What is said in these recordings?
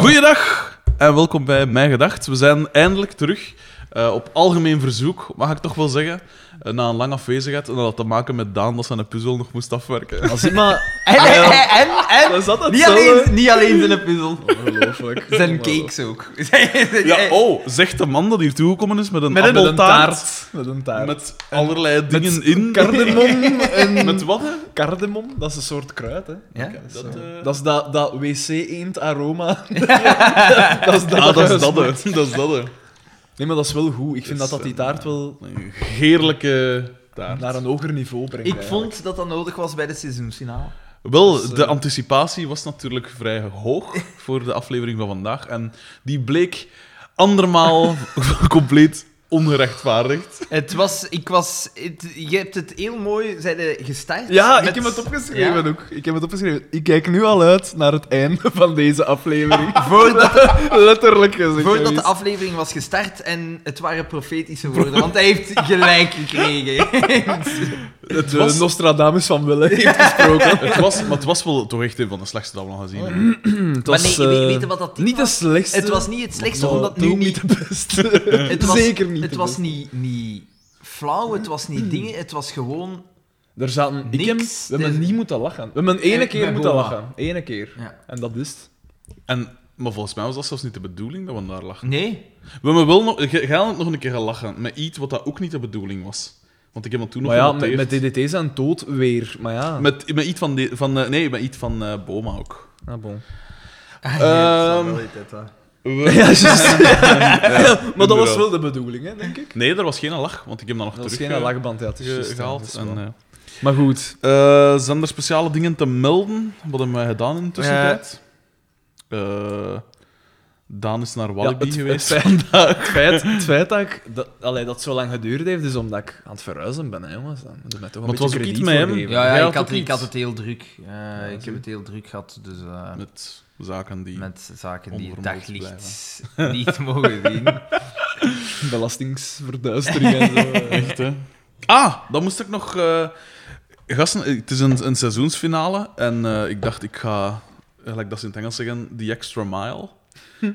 Goeiedag en welkom bij Mijn Gedacht. We zijn eindelijk terug. Eh, op algemeen verzoek, mag ik toch wel zeggen. eh, na een lange afwezigheid. En dat had te maken met Daan dat zijn puzzel nog moest afwerken. Als ik maar... En, en, en, en Dat niet, alleen, niet alleen zijn puzzel, Ongelooflijk. zijn cakes ook. Ja, oh, zegt de man dat hier toegekomen is met een Met een, een taart. Met een taart. Met allerlei dingen Met in. Cardamom en... Met wat? hè? Cardamom, dat is een soort kruid, hè. Ja? Dat, eh, dat is dat, dat wc-eend aroma. dat is dat. Ah, dat is dat. Dat is dat, hè. Nee, maar dat is wel goed. Ik vind Dat dat die taart wel Een heerlijke taart. naar een hoger niveau brengt. Ik eigenlijk. vond dat dat nodig was bij de seizoensfinale. Wel, Dus, eh, de anticipatie was natuurlijk vrij hoog voor de aflevering van vandaag. En die bleek andermaal compleet ongerechtvaardigd. Het was, ik was, het- je hebt het heel mooi, zeiden gestart. Ja, met- ik heb het opgeschreven Ja. ook. Ik heb het opgeschreven. Ik kijk nu al uit naar het einde van deze aflevering. Voordat, Letterlijk gezegd. voordat de aflevering was gestart en het waren profetische woorden, want hij heeft gelijk gekregen. Het De was, Nostradamus van Wille heeft gesproken. het was, maar het was wel toch echt een van de slechtste dat we nog gezien hebben. Het maar was, nee, weet, eh, weet je wat dat Niet de slechtste. Het was niet het slechtste, maar omdat nu niet... niet de beste. Het was, Zeker niet. Het was niet, niet flauw, het was niet dingen, het was gewoon... Er zaten... Ik heb, Niks. we hebben niet moeten lachen. We hebben ene Ik keer moeten lachen. Ene keer. Ja. En dat is het. En, maar volgens mij was dat zelfs niet de bedoeling dat we daar lachen. Nee. We hebben wel nog, had nog een keer gelachen met iets wat dat ook niet de bedoeling was. Want ik heb dat toen nog Maar ja, met, DDT zijn dood weer. Maar ja. Met, met iets van, de, van eh, nee, met iets van eh, Boma ook. Ah, bon. Ehm, We- Ja, juist. maar dat was wel de bedoeling, hè, denk ik. Nee, er was geen lach, want ik heb dat nog Dat was terug geen eh, lachband, ja. Het is ja, gehaald. is En, Maar goed. eh, zijn er speciale dingen te melden? Wat hebben wij gedaan in de tussentijd? Eh, Daan is naar Walibi het, geweest. Het feit, het feit, het feit dat, ik, dat, allee, dat het zo lang geduurd heeft, is omdat ik aan het verhuizen ben, hè, jongens. Dan moet je mij toch een Maar het was beetje krediet met hem. Ja, ja ik, had, ik het heel druk. Eh, ik heb het heel druk gehad, dus eh, Met zaken die... met zaken die het daglicht niet mogen zien. Belastingsverduistering en zo. Echt, hè? Ah, dan moest ik nog... eh, gasten, het is een, een seizoensfinale en eh, ik dacht, ik ga, gelijk dat ze in het Engels zeggen, the extra mile.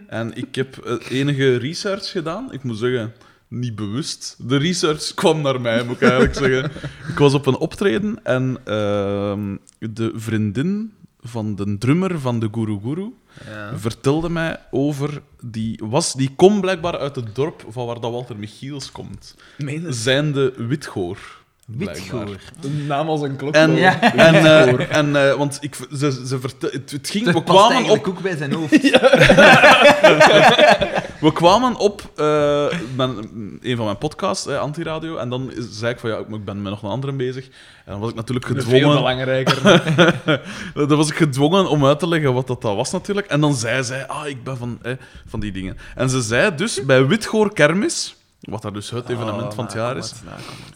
En ik heb eh, enige research gedaan. Ik moet zeggen, niet bewust. De research kwam naar mij, moet ik eigenlijk zeggen. Ik was op een optreden en ehm, de vriendin van de drummer van de Guru Guru Ja. vertelde mij over... Die, was, die komt blijkbaar uit het dorp van waar dat Walter Michiels komt. Het? Zijnde Witgoor. Witgoor. Een naam als een klok. En. Ja. en, eh, en eh, want ik, ze, ze vertel, het, het ging, we Dat past kwamen op, ook bij zijn hoofd. we kwamen op eh, mijn, een van mijn podcasts, eh, Antiradio, en dan zei ik van ja, ik ben met nog een andere bezig. En dan was ik natuurlijk Veel gedwongen, belangrijker. dan was ik gedwongen om uit te leggen wat dat, dat was natuurlijk. En dan zei zij, ah, ik ben van, eh, van die dingen. En ze zei dus, bij Witgoor Kermis, wat daar dus het evenement van het jaar is,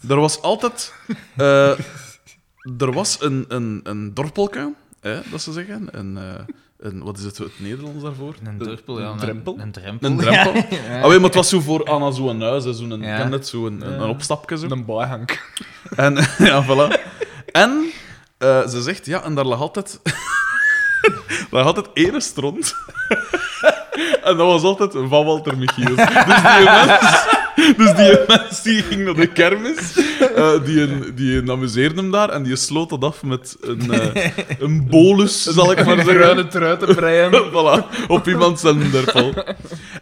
Er was altijd... eh, er was een, een, een dorpelke, hè, dat ze zeggen. Een, eh, een, wat is het, het Nederlands daarvoor? Een drempel, ja. een drempel? Een, een drempel. Een drempel. Ja. Ah, weet, maar het was zo voor aan zo'n huis, zo'n, Ja. ken het, zo een, een, een opstapje. Zo. Een bijhank. En, ja, voilà. En eh, ze zegt, ja, en daar lag altijd... daar lag altijd ene stront. en dat was altijd van Walter Michiels. Dus die mens... Dus die mens die ging naar de kermis, eh, die, een, die amuseerde hem daar en die sloot dat af met een, eh, een bolus, zal ik maar zeggen. bruine trui te breien. voilà, op iemand zijn derpel.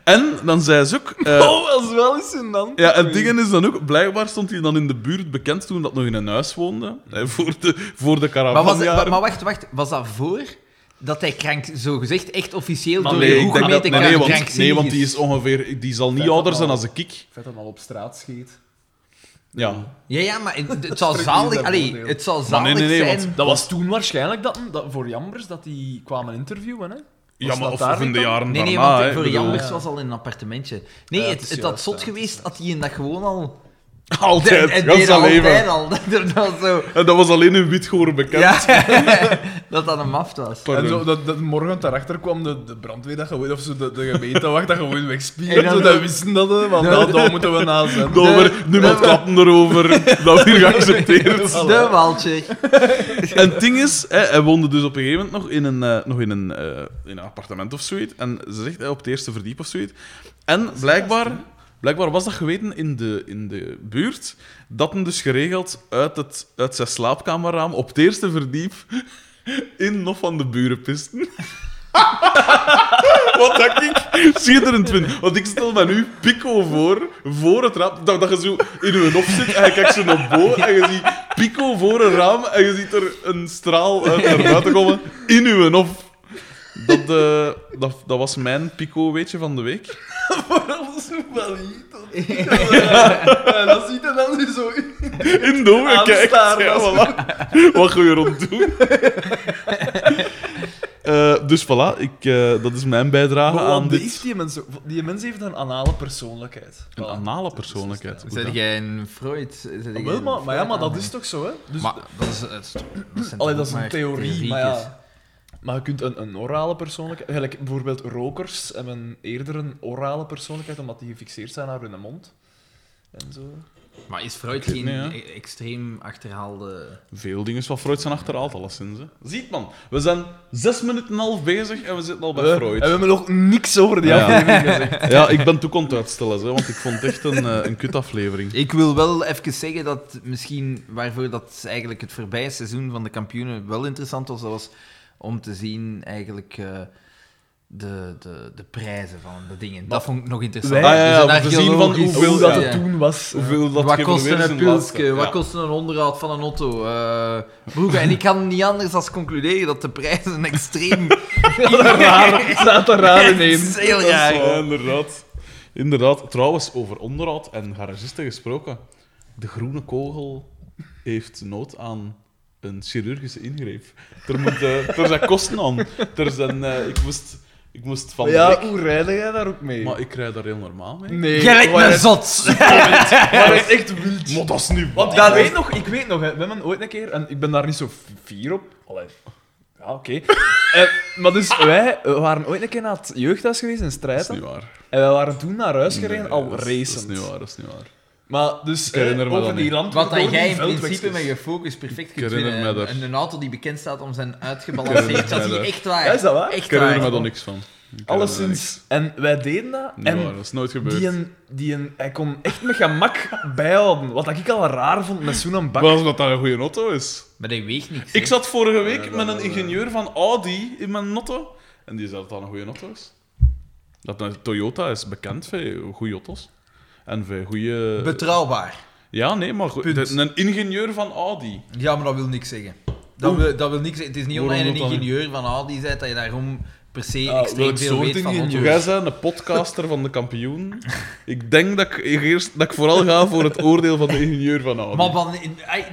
En dan zei ze ook... eh, Oh, dat is wel eens een dan. ja, het ding is dan ook, blijkbaar stond hij dan in de buurt bekend toen dat nog in een huis woonde. Hè, voor de, voor de Maar, was, maar, maar wacht, wacht. Was dat voor dat hij krank, zo gezegd, echt officieel Maar door nee, de ik hoe denk dat, gemeten nee, want, nee, want die is ongeveer... Die zal niet ouder zijn al. als ik. ik. Vet dat al op straat scheet. Ja. Ja, ja, maar het, het zal zalig, allee, het zal zalig nee, nee, nee, zijn. want- Dat was toen waarschijnlijk dat, dat voor Jambers dat die kwamen interviewen, hè? Ja, maar of, in de jaren Nee, nee, daarna. want voor bedoel- Jambers ja. was al in een appartementje. Nee, Ja, het, het het, is had zot geweest had hij in dat gewoon al Altijd, En altijd leven. al. Dat was zo... En dat was alleen in Witgoor bekend. Ja, dat dat een maft was. Pardon. En zo, dat, dat morgen daarachter kwam de, de brandweer dat gewoon, of zo, de, de gemeente wacht dat gewoon En wegspieren. Zo, dat wisten dat, want De- dat, dat moeten we na zijn. Dat we niemand klappen erover. Dat weer geaccepteerd. De Waltje. En het ding is, hè, hij woonde dus op een gegeven moment nog in een, eh, nog in een, eh, in een appartement of zoiets. En ze zegt, hè, op het eerste verdiep of zoiets. En blijkbaar, blijkbaar was dat geweten in de, in de buurt, dat hem dus geregeld uit, het, uit zijn slaapkamerraam op het eerste verdiep in nog van de buren pisten. Wat dat ik schitterend vind. Want ik stel me nu Pico voor, voor het raam. Dat, dat je zo in een hof zit en je kijkt zo naar boven en je ziet Pico voor een raam en je ziet er een straal uit naar buiten komen in uw hof. Dat, eh, dat, dat was mijn Pico, weetje, van de week. En dat ziet er dan nu zo In de ogen kijkt. Ja, voilà. Wat ga je rond doen? Eh, dus voilà, ik, eh, dat is mijn bijdrage aan dit. is die mens? Die mens heeft een anale persoonlijkheid. Een Voilà. anale persoonlijkheid. Hoe Zeg dat? jij een Freud? Zeg jij Ah, wel, maar, maar ja, maar dat is toch zo, hè? Dus, Maar dat is, dat is, dat Allee, dat is een theorie, maar ja. Maar je kunt een, een orale persoonlijkheid... Gelijk bijvoorbeeld rokers hebben eerder een orale persoonlijkheid, omdat die gefixeerd zijn aan hun mond. En zo. Maar is Freud geen e- extreem achterhaalde... Veel dingen van Freud zijn achterhaald, alleszins. Hè. Ziet man, we zijn zes minuten en een half bezig en we zitten al bij We- Freud. En we hebben nog niks over die Ja. aflevering gezegd. Ja, ik ben toe aan het uitstellen, hè, want ik vond het echt een, eh, een kutaflevering. Ik wil wel even zeggen dat misschien waarvoor dat eigenlijk het voorbije seizoen van de kampioenen wel interessant was, dat was om te zien eigenlijk eh, de, de, de prijzen van de dingen. Dat vond ik nog interessant. Wij- Ah, ja, ja, Dus te zien van hoeveel Hoe dat Ja. het toen was. Hoeveel dat wat geëvalueerd kost is een in pulsje? Wat Ja. kost een onderhoud van een auto? Eh broeken. En ik kan niet anders dan concluderen dat de prijzen extreem... raar, staat er raar Het ineens. is heel Dat is raar. waar, inderdaad. Inderdaad. Trouwens, over onderhoud en garagisten gesproken. De groene kogel heeft nood aan een chirurgische ingreep. Er, moet, eh, er zijn kosten aan. Er zijn, eh, ik, moest, ik moest van de Ja, hoe rijde jij daar ook mee? Maar ik rijd daar heel normaal mee. Nee, Jij lijkt me het- zot. waar het echt wild. Maar dat is niet Want ik weet nog, ik weet nog, hè, we hebben ooit een keer, en ik ben daar niet zo fier op. Allee, ja, oké. Eh, maar dus, wij waren ooit een keer naar het jeugdhuis geweest in Dat is niet waar. En wij waren toen naar huis gereden, Nee, al is- racend. Dat is niet waar, dat is niet waar. Maar dus, Ik herinner eh, me over dat die land... Wat dat die jij in principe met je focus perfect kunt me dat. Een, een auto die bekend staat om zijn Ik uitgebalanceerd chassis. dat. Echt waar. Ja, is dat waar? Echt Ik herinner me daar niks van. Ik. Alleszins. En wij deden dat. Niet en waar, dat is nooit gebeurd. die, een, die een, hij kon echt met gemak bijhouden. Wat ik al raar vond met zo'n bak. Was dat dat een goede auto is? Maar die weegt niks. Ik hè. zat vorige week met een ingenieur van Audi in mijn auto. En die zei dat dat een goede auto is. Dat een Toyota is bekend voor goede auto's. En voor goede... Betrouwbaar. Ja, nee, maar goed. Punt. Een ingenieur van Audi. Ja, maar dat wil niks zeggen. Dat wil, dat wil niks zeggen. Het is niet omdat je een ingenieur van Audi bent dat je daarom per se Ah, extreem veel weet van ingenieur? auto's. Jij bent een podcaster van de kampioen. Ik denk dat ik, eerst, dat ik vooral ga voor het oordeel van de ingenieur van Audi. Maar van,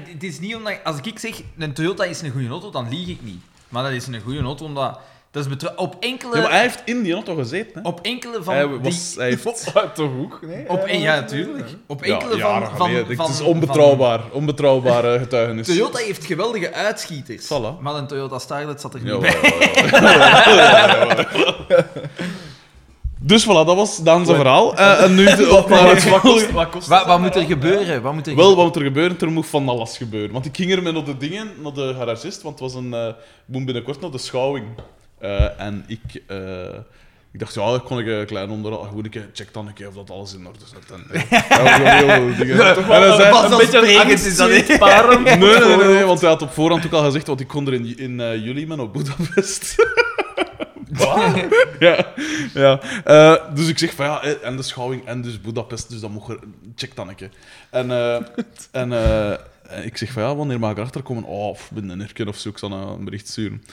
het is niet omdat... Als ik zeg, een Toyota is een goede auto, dan lieg ik niet. Maar dat is een goede auto omdat... Dat is op enkele... Ja, maar hij heeft in die auto gezeten. Hè. Op enkele van Hij, die... was, hij heeft... Toch ook? Nee? Op een, ja, natuurlijk. Op Ja, enkele jaren van, van. Het is onbetrouwbaar. Onbetrouwbare getuigenis. Toyota heeft geweldige uitschieters. Voilà. Maar een Toyota Starlet zat er niet Ja, bij. Dus voilà, dat was Daan zijn verhaal. Eh, en nu de, op naar het Wat kost, wat kost Wat, wat moet er gebeuren? Wat moet er Wel, wat moet er gebeuren? Er moet van alles gebeuren. Want ik ging er met naar de dingen, naar de garagist, want het was een... eh, ik moet binnenkort naar de schouwing. Eh, en ik... eh, ik dacht, ja, kon ik een klein onderhoud... Goed, ik check dan een keer of dat alles in orde zit. En, ja, we gaan heel veel dingen. Ja, en hij zei, Pas als sprekend is dat niet. paren. Nee, nee, nee, nee, want hij had op voorhand ook al gezegd, want ik kon er in, in eh, juli met op Budapest. ja, ja. Eh, dus ik zeg van ja, en de schouwing en dus Budapest, dus dan mocht er, check dan een keer. En, eh, en eh, ik zeg van ja, wanneer mag ik erachter komen? Oh, of binnen een uur of zo, ik zal een bericht sturen.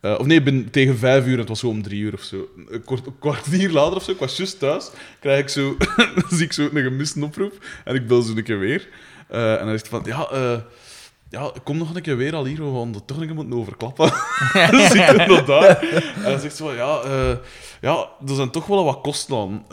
Eh, of nee, binnen, tegen vijf uur, het was zo om drie uur of zo. Een, kwartier later of zo, ik was juist thuis, krijg ik zo, zie ik zo een gemiste oproep en ik bel zo een keer weer. Eh, en hij zegt van ja, eh, ja, kom nog een keer weer al hier, we gaan er toch keer moeten overklappen. ik doe dat daar. En hij zegt zo, van, ja, eh, ja, er zijn toch wel wat kosten aan.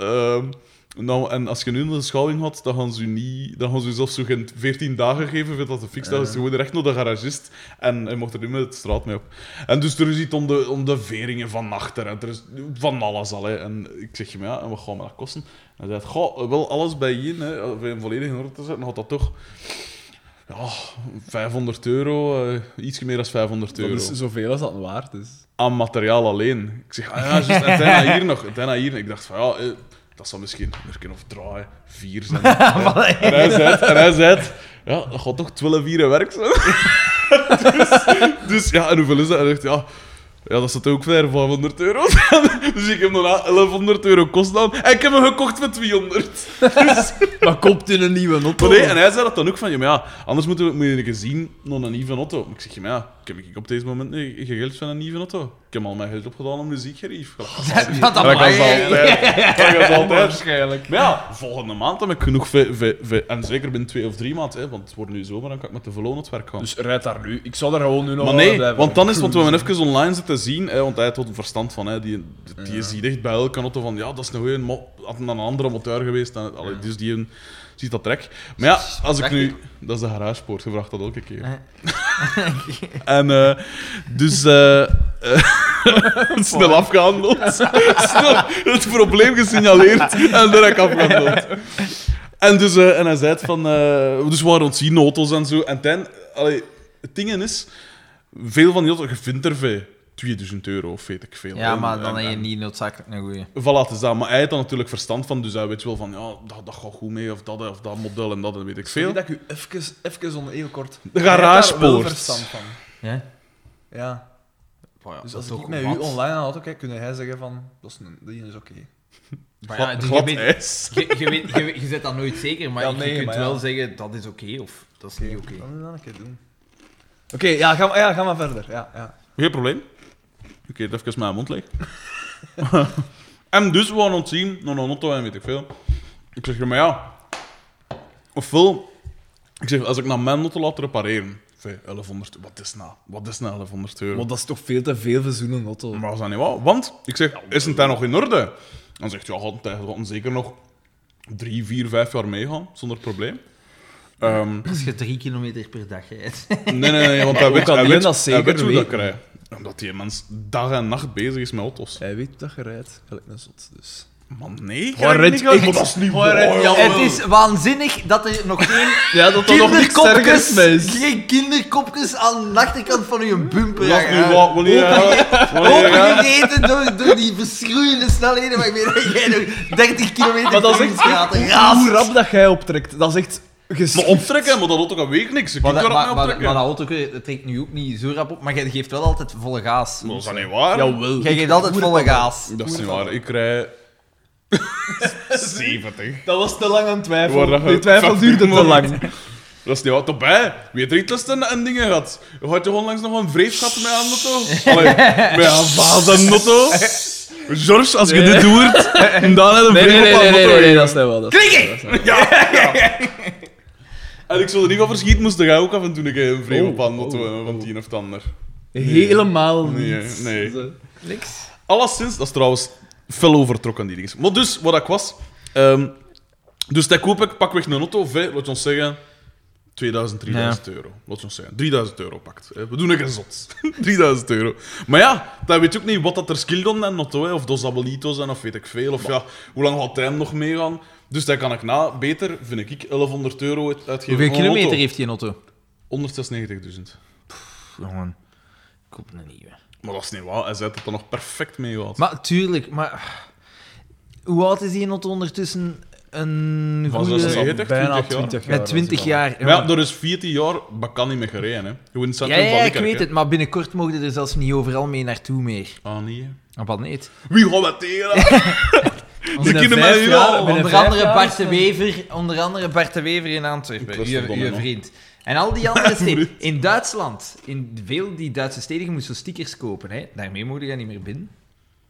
Nou, en als je nu de schouwing had, dan gaan ze niet... Dan gaan ze zelfs zo geen 14 dagen geven voor dat te fixen. Dan is gewoon recht naar de garagist. En hij mocht er niet met de straat mee op. En dus er is iets om de, om de veringen van achter. En er is van alles al. Hè. En ik zeg je, maar ja, en wat gaan we dat kosten? En hij zei, goh, wel alles bij je, hè, om een volledig in orde te zetten, had dat toch... Ja, 500 euro, eh, iets meer dan 500 euro Dat is zoveel als dat waard is. aan materiaal alleen. Ik zeg, ah ja, juist, en daarna hier nog, en daarna hier. Ik dacht van, ja, eh, dat zal misschien een merken of draaien, vier zijn. en hij zei, en hij zei, ja, dat gaat toch 12 vier werk zijn. dus, dus ja, en hoeveel is dat? En hij zegt, ja, ja, dat zat ook ver 500 euro. dus ik heb nog 1100 euro kost aan. En ik heb hem gekocht voor 200. Maar koopt in een nieuwe auto. Maar nee, en hij zei dat dan ook van, ja, maar ja, anders moeten we, moet je een keer zien naar een nieuwe auto. Ik zeg, ja, maar ja, heb ik op deze moment niet- geen geld van een nieuwe auto. Ik heb al mijn geld opgedaan om muziekgerief. Wat dan Dat je- altijd. Dat is altijd. Waarschijnlijk. Maar ja, volgende maand heb ik genoeg... ve- ve- ve- en zeker binnen twee of drie maanden, hè, want het wordt nu zomer, dan kan ik met de verloon het werk gaan. Dus rijd daar nu. Ik zou daar gewoon nu nog maar nee, blijven want dan is want we cruisen. even online zitten zien, hè, want hij had er verstand van. Hè, die die ziet echt bij elke auto van, ja, dat is een mo- had een andere motor geweest. Dan, allee, dus die een- ziet dat trek. Maar ja, als ik nu... Dat is de garagepoort, je vraagt dat elke keer. En eh, dus eh, eh, snel afgehandeld. snel het probleem gesignaleerd en direct afgehandeld. En, dus, eh, en hij zei het van... eh, dus we waren ontzien auto's en zo. En ten, allee, het ding is... Veel van die auto's, je vindt er veel. 2000 euro of weet ik veel. Ja, En- maar dan en- heb je en- niet noodzakelijk een goeie. Voilà, het is dat. Maar hij heeft er natuurlijk verstand van, dus hij weet wel van, ja, dat, dat gaat goed mee, of dat, of dat model en dat, en weet ik veel. dat ik u even, even onder heel kort... De garagepoort. verstand van. Ja? Ja. Oh Dus als ik met u online aan de auto kijk, kun hij zeggen van... Dat is, een, die is oké. Maar ja, Glad, dus je, glad weet, je, je, weet, je, weet- je zet dat nooit zeker, maar Ja, je kunt maar wel ja. zeggen dat is oké of dat is niet oké. Dan moet je dat een keer doen. Oké, ja, ga, maar- ja, ga maar verder. Ja, ja. Geen probleem. Ik eet even mijn mond leeg. en dus we gaan ontzien, naar een auto en weet ik veel. Ik zeg, maar ja... Ofwel... Ik zeg, als ik naar mijn auto laat repareren... Vij, 1100... Wat is nou? Wat is nou 1100 euro? Maar dat is toch veel te veel voor zo'n auto. Maar was dat niet wat? Want, ik zeg, is het daar nog in orde? Dan zegt hij, ja, gaat het gaat zeker nog drie, vier, vijf jaar meegaan, zonder probleem. Ehm, Als je drie kilometer per dag rijdt. nee, nee, nee, want hij weet, hij weet, dat hij zeker weet hoe dat weten. krijgt. Omdat die mens dag en nacht bezig is met auto's. Hij weet dat je rijdt. Gelijk een zot, dus... Man, nee. Ik niet ik- Maar dat is niet waar. joh. Het is waanzinnig dat er nog geen Ja, dat nog niks kinderkopjes, mee is. geen kinderkopjes aan de achterkant van je bumper Dat is niet hangen. waar. Wanneer. Opgegeten door, door die verschroeiende snelheden, maar ik weet dat jij nog 30 kilometer Maar dat is per echt gaat. hoe rap dat jij optrekt. Dat is echt... ges- Maar optrekken, maar dat auto kan week niks. Ik Maar, dat- ook maar, maar, maar dat auto trekt nu ook niet zo rap op, maar jij geeft wel altijd volle gaas. Maar dat is dat niet waar. Jawel. Jij geeft altijd volle gaas. Dat is niet waar. Ik rij... 70. Dat was te lang aan twijfel. Die twijfel duurde te lang. Dat is niet wat erbij. Wie er iets en, en dingen gehad? Je had je onlangs nog een vreef gehad met een auto? Allee, met een vaas en auto? George, als je dit hoort, dan heb je een Nee, vreef nee, op nee, nee, nee, nee, dat is niet wel. Dat is- Klikken! Ja, ja. En ik zou er niet van verschieten, moest jij ook af en toe een keer een vreef Oh, op aan auto oh, hebben van oh. het een of het ander. Helemaal Nee, niet. nee. Zo. Niks. Alleszins, dat is trouwens fel overtrokken, die dingen. Maar dus, wat ik was... ehm, dus dat koop ik pakweg een auto, vij- laat ons zeggen... 2000, 3000 euro. Laat ons zeggen. 3000 euro pakt. hè. We doen een gezot. 3000 euro. Maar ja, dan weet je ook niet wat dat er skill dan en auto, hè. Of Dos Abuelitos zijn, of weet ik veel. Of ja, hoe lang gaat hij hem nog meegaan? Dus daar kan ik na, beter, vind ik, 1100 euro uit- uitgeven. Hoeveel kilometer auto. heeft die auto? 196.000. Jongen, koop een nieuwe. Maar dat is niet waar. Hij zei dat het er nog perfect mee gaat. Maar tuurlijk, maar... Hoe oud is die auto ondertussen? Een Van goede... 96, Bijna 20 jaar. 20 jaar. Met 20 jaar. Maar ja, er is 14 jaar kan niet meer gereden. Hè. Gewoon in het Ja, ja, van ik weet het, maar binnenkort mogen er zelfs niet overal mee naartoe meer. Ah, nee. hè. Ah, wat niet? Wie gaat met tegen? Jaar- al. binnen Onder andere Bart is de dat- Wever, onder andere Bart de Wever in Antwerpen, Dat is uw, toch uw dom, vriend. En al die andere steden. In Duitsland, in veel die Duitse steden, je moest zo stickers kopen. Hè. Daarmee mocht je niet meer binnen.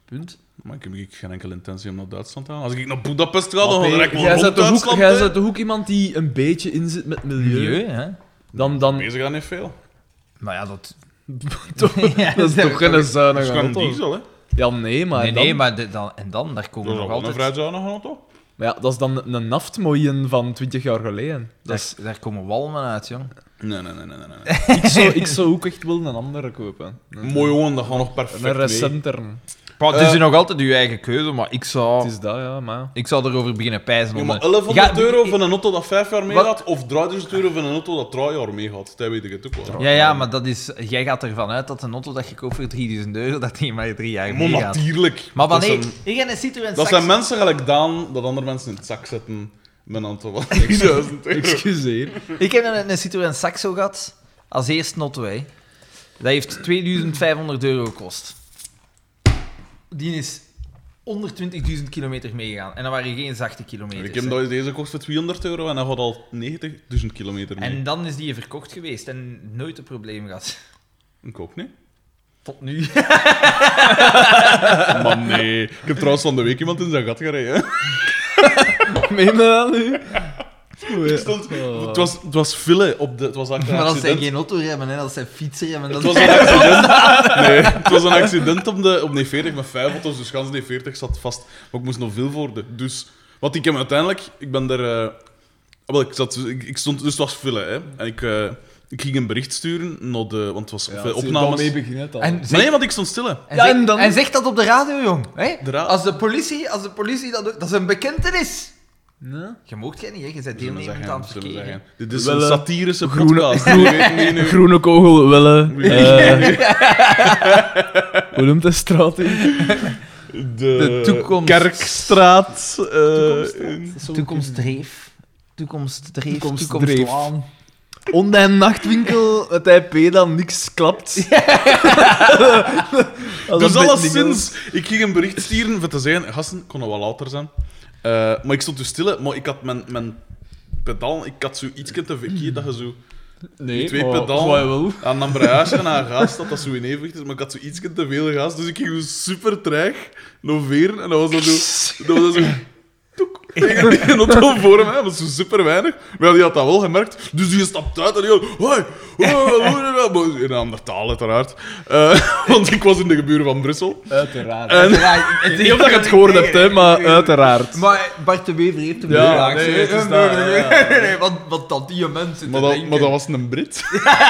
Punt. Maar ik heb geen enkele intentie om naar Duitsland te gaan. Als ik naar Budapest ga, dan ga ik wel Jij rond bent toch ook- Duitsland. jij bent toch ook iemand die een beetje inzit met milieu? Milieu, hè? Dan, dan, Bezig aan niet veel. Maar ja, dat... toch, Ja, dat is dat toch geen Dat zuinige is gewoon een auto? diesel, hè. Ja, nee, maar nee, dan... nee, maar de- dan, en dan, daar komen nog wel een altijd... vrij zuinige auto. Maar ja, dat is dan een naftmooien van 20 jaar geleden. Dat is, Daar, daar komen walmen uit, jong. Nee, nee, nee, nee, nee. nee. ik, zou, ik zou ook echt willen een andere kopen. Een, Mooi jongen, dat gaat nog perfect een mee. Maar het is Eh, nog altijd uw eigen keuze, maar ik zou, Het is dat, ja, maar... ik zou erover beginnen pijzen. Ja, maar een- 1100 Ja, euro van een auto dat vijf jaar Wat? meegaat, of 3000 euro van een auto dat drie jaar meegaat. Dat weet ik het ook wel. Ja, ja, maar dat is, jij gaat ervan uit dat een auto dat je koopt voor 3000 euro, dat die maar drie jaar Maar meegaat. natuurlijk. Maar Dat wanneer... zijn- Ik heb een Citroën Dat zijn mensen gelijk Daan, dat andere mensen in het zak zetten met een auto van 3000 euro. Excuseer. Ik heb een, een Citroën Saxo gehad, als eerste auto, hè. Dat heeft 2500 euro gekost. Die is 120.000 kilometer meegegaan. En dat waren geen zachte kilometers. Ik heb hè. deze gekocht voor 200 euro en dat gaat al 90.000 kilometer mee. En dan is die verkocht geweest en nooit een probleem gehad. Ik ook niet. Tot nu. Maar nee. Ik heb trouwens van de week iemand in zijn gat gereden. Meen je dat nu? Ik stond, het, was, het was file op de... Het was Maar zijn accident. geen autoremmen, hè. dat zijn fietsremmen. Dat Het was een accident. Nee, het was een accident op de, op de 40 met vijf auto's, dus gans de 40 zat vast. Maar ik moest nog veel voor de. Dus wat ik heb uiteindelijk, ik ben er. eh, wel, ik, zat, ik, ik stond, dus het was file, hè. En ik, eh, ik ging een bericht sturen naar de, want het was Ja, als opnames. daarmee begint al. En zeg, nee, want ik stond stil. en, Ja, en dan- en zeg dat op de radio, jong. Hè? De ra- Als de politie, als de politie dat doet, dat is een bekentenis. Nee? Je moogt jij niet, hè? je bent deelnemend zeggen, aan het verkeer. zeggen. Dit is Wel, een satirische groene- nu. Groene kogel willen. Eh, hoe noemt de straat in? De, De toekomst- Kerkstraat. eh, in- Toekomstdreef. Toekomstdreef. Toekomstdreef. Onder nachtwinkel, het IP dan niks klapt. Dus een alleszins, ik ging een bericht sturen voor te zeggen, gasten, kon wel later zijn. Eh, maar ik stond dus stil, maar ik had mijn, mijn pedaal, ik had zo iets te verkeerd dat je zo Nee, twee pedalen. aan een embrayage en aan gas, dat dat zo in evenwicht is, maar ik had zo iets te veel gas, dus ik ging zo super traag naar veren en dat was dan zo... Dat was dan zo toek, die auto voor mij, dat was zo super weinig. Maar die had dat wel gemerkt, dus die stapt uit en die had... Hoi, hoi, in een andere taal, uiteraard. Eh, want ik was in de geburen van Brussel. Uiteraard. En- Ik weet niet of je het gehoord hebt, hè, maar uiteraard. Maar Bart de Wever heeft hem Ja, geraakt. nee, is nee, dat, nee, wat, wat dat die mensen Maar dat, maar dat was een Brit.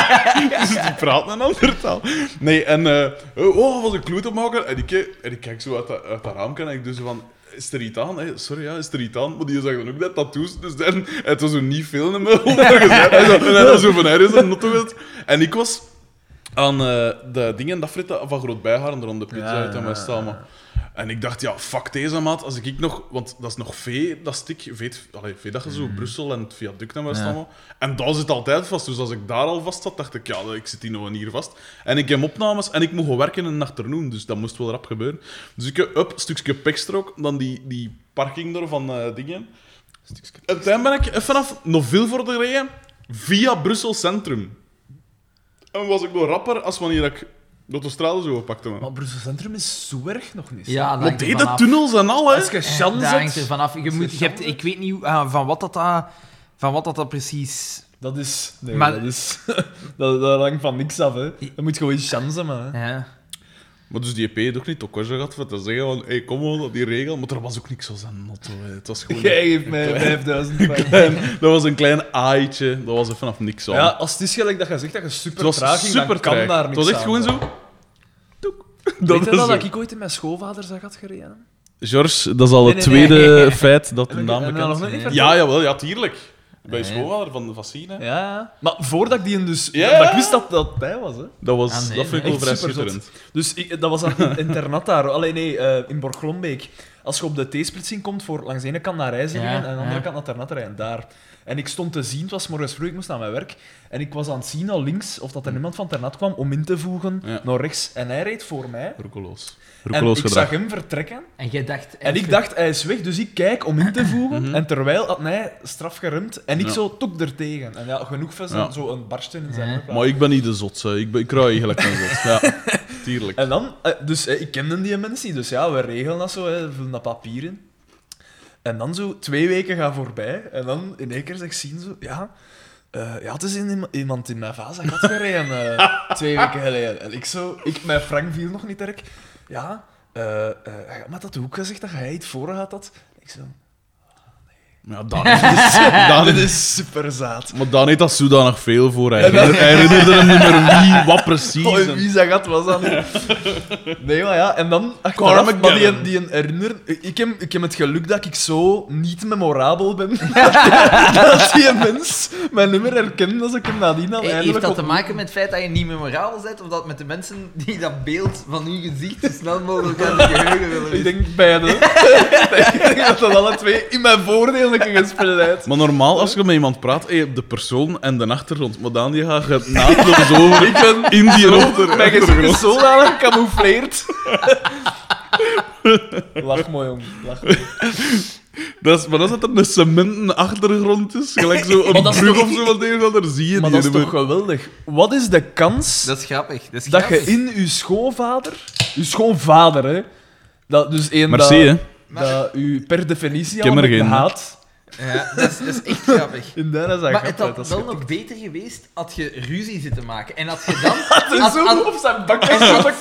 dus die praat een andere taal. Nee, en... eh oh, was een kloot te maken. En ik, en ik kijk zo uit dat, uit dat raam en ik doe zo van... Is er iets aan? Hè? Sorry, ja, is er iets aan? Maar die zag dan ook net tattoos. Dus dan, het was zo niet veel in mijn gezegd. En zo- en hij was zo van, hij is een. En ik was aan eh, de dingen dat fritten van Groot Bijharen, rond de pizza uit en staan. En ik dacht, ja, fuck deze maat. Als ik nog, want dat is nog vee, dat stuk, veet, allee, vee dat je zo Brussel en het viaduct en wat Ja. En daar zit altijd vast. Dus als ik daar al vast zat, dacht ik, ja, ik zit hier nog een hier vast. En ik heb opnames en ik gewoon werken in een achternoen, dus dat moest wel rap gebeuren. Dus ik heb up, stukje pekstrook, dan die, die parking door van eh, dingen. En toen ben ik vanaf nog veel voor de rijden via Brussel Centrum. En was ik nog rapper als wanneer ik de autostrade zo gepakt heb. Maar Brussel Centrum is zo erg nog niet. Ja, dat er deed de tunnels en al, hè? Als je Eh, chance Dat hangt er vanaf. Je moet, je hebt, ik weet niet ah, van wat dat, dat, van wat dat, dat precies... dat is... Nee, Maar- dat is... dat, dat hangt van niks af, hè. Dan moet je gewoon chance hebben, hè. Ja. Maar dus die EP heeft ook niet ook gehad voor te zeggen van, hey, kom op, die regel. Maar er was ook niks als een motto. hè. Het was gewoon... Jij geeft mij 5000 frank. klein, dat was een klein aaitje. Dat was er vanaf niks aan. Ja, als het is gelijk dat je zegt dat je super het traag ging, super kan daar Het niks was echt gewoon zo... Toek. Weet je is dat, dat ik ooit in mijn schoolvader zag had gereden? George, dat is al het tweede feit dat de naam bekend is. Ja, jawel, ja, tuurlijk. Bij Nee. schoolvader van de Vaccine. Ja, ja. Maar voordat ik die een dus... Ja, ik wist dat dat bij was, hè. Dat, was, Ah, nee, dat vind ik wel vrij schitterend. Dus ik, dat was aan het internat daar. Alleen nee, eh, in Borglombeek. Als je op de T-splitsing komt voor langs de ene kant naar Rijzingen Ja, en aan de andere ja. kant naar Ternat rijden, daar. En ik stond te zien, het was morgens vroeg, ik moest naar mijn werk. En ik was aan het zien al links of dat er iemand van Ternat kwam om in te voegen Ja. naar rechts. En hij reed voor mij. Roekeloos. En ik gedrag. zag hem vertrekken. En jij dacht... En ik dacht, hij is weg, dus ik kijk om in te voegen. Mhm. En terwijl had hij straf geremd en ik Ja. zo tok er tegen. En ja, genoeg van Ja. zo een barsten in zijn. Maar ik ben niet de zotse. Ik, ben, ik eigenlijk een zot. Ja, tuurlijk. En dan, eh, dus eh, ik kende die mensen dus ja, we regelen dat zo, hè, vullen dat papier in. En dan zo, twee weken gaan voorbij, en dan in één keer zeg ik zien zo, ja, eh, ja, het is in, iemand in mijn vaza gat gereden, eh, twee weken geleden. En ik zo, ik, mijn frank viel nog niet direct. Ja, hij had met dat hoek gezegd dat hij iets voor had. Dat. Ik zo, Ja, Daan heeft, Daan Dit heeft- is super zaad. maar Daan heeft dat zodanig veel voor. Hij herinnerde, hij herinnerde hem niet meer wie, wat precies. Oh, en- wie zijn gat was dat nu? Nee, maar ja, en dan achteraf, Carmageddon. maar die, die herinner... Ik heb, ik heb het geluk dat ik zo niet memorabel ben. dat die mens mijn nummer herkende als ik hem nadien al Heeft eindelijk dat te maken met het feit dat je niet memorabel bent? Of dat met de mensen die dat beeld van uw gezicht zo snel mogelijk uit het geheugen willen Ik denk beide. ik denk dat dat alle twee in mijn voordeel Maar normaal, als je met iemand praat, heb je de persoon en de achtergrond. Maar Daan die gaat je naadloos over in die achter- Mijn gezicht is achtergrond. zodanig gecamoufleerd. Lach mooi, jong. Lach mooi. Dat is, maar als het een cementen achtergrond is, gelijk zo een dat is brug toch- of zo, wat ander, zie je Maar die dat is toch geweldig. Wat is de kans Dat is grappig. Dat, is dat je in je schoonvader... Je schoonvader, hè. Dat, dus één Merci, hè. dat, dat u per definitie Ik al er haat. Ja, dat is, dat is echt grappig. In dat is dat Maar het had wel grappig. nog beter geweest had je ruzie zitten maken. En had je dan... Het had- is zo had- op zijn bak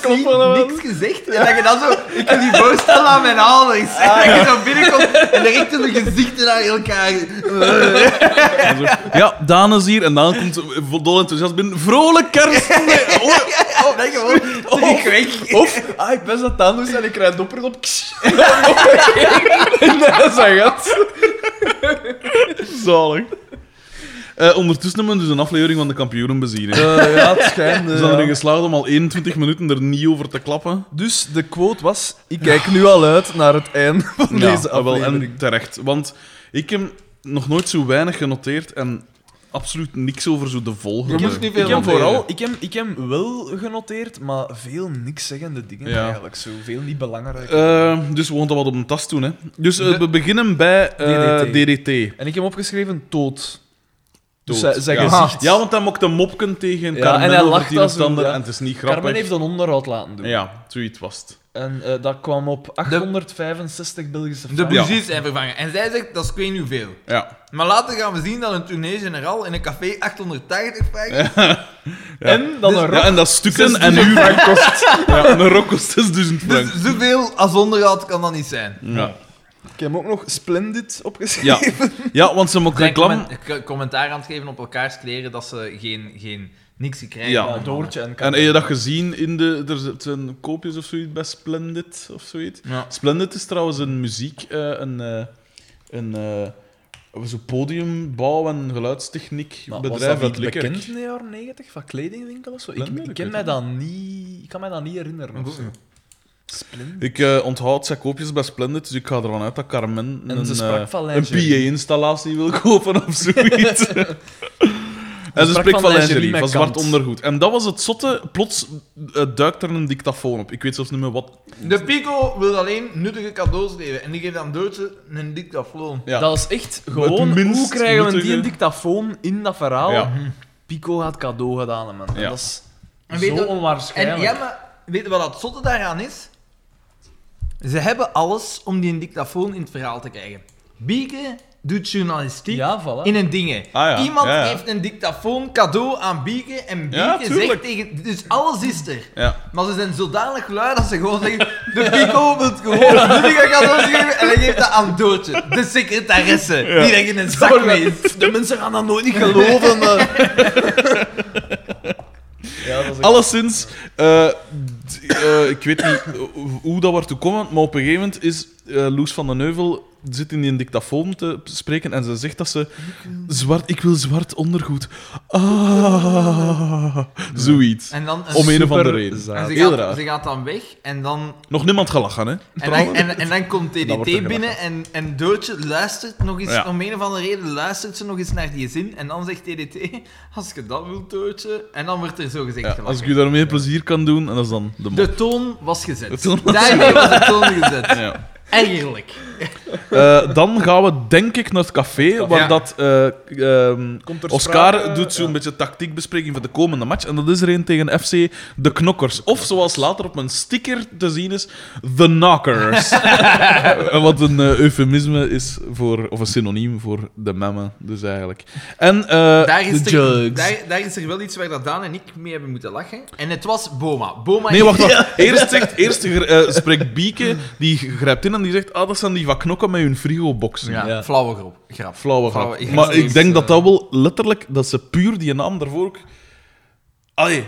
kloppen. Niks gezegd. En dat je dan zo... Ik kan die voorstellen aan mijn ouders. En dat je zo binnenkomt en direct hun gezichten naar elkaar... Ja, Daan is hier en Daan komt vol enthousiast binnen. Vrolijk kerst! Oh, dat gewoon terug weg. Of, ah, ik ben dat aan doen en ik krijg dopper op. En een. Dat is gat. zalig. Eh, ondertussen hebben we dus een aflevering van de kampioenen bezien. Eh, ja, het schijnt. We eh, zijn erin ja. geslaagd om al 21 minuten er niet over te klappen. Dus de quote was: Ik kijk nu al uit naar het einde van deze wel, aflevering. en terecht. Want ik heb nog nooit zo weinig genoteerd en absoluut niks over zo de volgende. Niet veel Ik heb vooral, ik heb, ik heb wel genoteerd, maar veel niks zeggende dingen Ja. eigenlijk. Zo veel niet belangrijk. Eh, dus we gaan dat wat op een tas doen. Hè. Dus eh, De- we beginnen bij eh, DDT. DDT. en ik heb opgeschreven dood. Dus Dood. zijn, zijn ja. gezicht. Ja, want hij mocht een mopken tegen Ja, Carmen en hij over lacht het een ja. en het is niet grappig. Carmen heeft een onderhoud laten doen. Ja, zoiets was het. En eh, dat kwam op 865 Belgische De francs. Ja. bougies zijn vervangen. En zij zegt, dat is ik weet niet hoeveel. Ja. Maar later gaan we zien dat een tournee generaal in een café 880 vraagt. Ja. En dan Dus- een rok. Ja, en dat stukken en 6000 uur. frank kost. Ja, een rok kost 6000 frank. Dus zoveel als onderhoud kan dat niet zijn. Ja. Ik heb ook nog Splendid opgeschreven. Ja. ja, want ze Zijn reclame... commentaar aan het geven op elkaars kleren dat ze geen, geen niks krijgen. Ja. Ja, Doortje en En heb je dat gezien in de... Er zijn koopjes of zoiets bij Splendid of zoiets. Ja. Splendid is trouwens een muziek... eh, een... eh, een eh, zo podiumbouw en geluidstechniek Maar was bedrijf dat niet Likkerk. bekend in de jaren 90 van kledingwinkels of zo? Ik, Splendid, ik, ik ken mij dat niet, ik kan mij dat niet herinneren. Of zo. Splendid. Ik onthoud zijn koopjes bij Splendid, dus ik ga ervan uit dat Carmen En een, een. PA-installatie wil kopen of zoiets. en ze spreekt van van lingerie van zwart kant. ondergoed. En dat was het zotte. Plots eh, duikt er een dictafoon op. Ik weet zelfs niet meer wat. De Pico wil alleen nuttige cadeaus geven. En die geeft aan Doortje een dictafoon. Ja. Dat is echt gewoon, minst hoe krijgen we die nuttige- een dictafoon in dat verhaal? Ja. Pico had cadeau gedaan, hè, man. En Ja. Dat is En weet zo onwaarschijnlijk. En ja, maar weet je wat het zotte daaraan is? Ze hebben alles om die een dictafoon in het verhaal te krijgen. Bieke doet journalistiek Ja, voilà. in een dingen. Ah, ja. Iemand Ja, ja. heeft een dictafoon cadeau aan Bieke en Bieke zegt tegen... Dus alles is er. Ja. Maar ze zijn zodanig lui dat ze gewoon zeggen... De Pico wil gewoon nuttige cadeaus geven en hij geeft dat aan Doortje, de secretaresse, die er in een zak mee is. De mensen gaan dat nooit niet geloven. dat Alleszins, eh, eh, ik weet niet hoe dat wordt toekomen, maar op een gegeven moment is eh, Loes van den Heuvel zit in die dictafoon te spreken en ze zegt dat ze zwart, ik wil zwart ondergoed. Ah, zoiets. En dan... Om een of andere reden. ze, Heel gaat, raar. ze gaat dan weg en dan Nog niemand gelachen, hè? En dan, en, en dan komt TDT binnen en, en Doortje luistert nog eens, Ja. om een of andere reden luistert ze nog eens naar die zin. En dan zegt TDT, als je dat wilt, Doortje. En dan wordt er zo gezegd Ja, gelachen. als ik u daarmee plezier kan doen, en dat is dan de mop. De toon was gezet. De toon was- Daarmee was de toon gezet. Ja. Eigenlijk. Eh, dan gaan we denk ik naar het café, waar Ja. dat eh, ehm, Komt er Oscar sprake, doet zo'n ja. beetje tactiekbespreking voor de komende match. En dat is er een tegen FC De Knokkers. Of zoals later op een sticker te zien is, The Knockers. Eh, Wat een eh, eufemisme is voor, of een synoniem voor de memme, dus eigenlijk. En eh, Daar is, de er, jugs. daar, daar is er wel iets waar dat Daan en ik mee hebben moeten lachen. En het was Boma. Boma Nee, wacht, wacht. Eerst, zegt, eerst eh, spreekt Bieke, die grijpt in en die zegt: Ah, dat zijn die van knokken met hun frigoboxen. Ja, Ja. flauwe grap. grap. Flauwe Flauwe- grap. Maar ik denk dat eh, dat wel letterlijk, dat ze puur die naam daarvoor ook... Allee,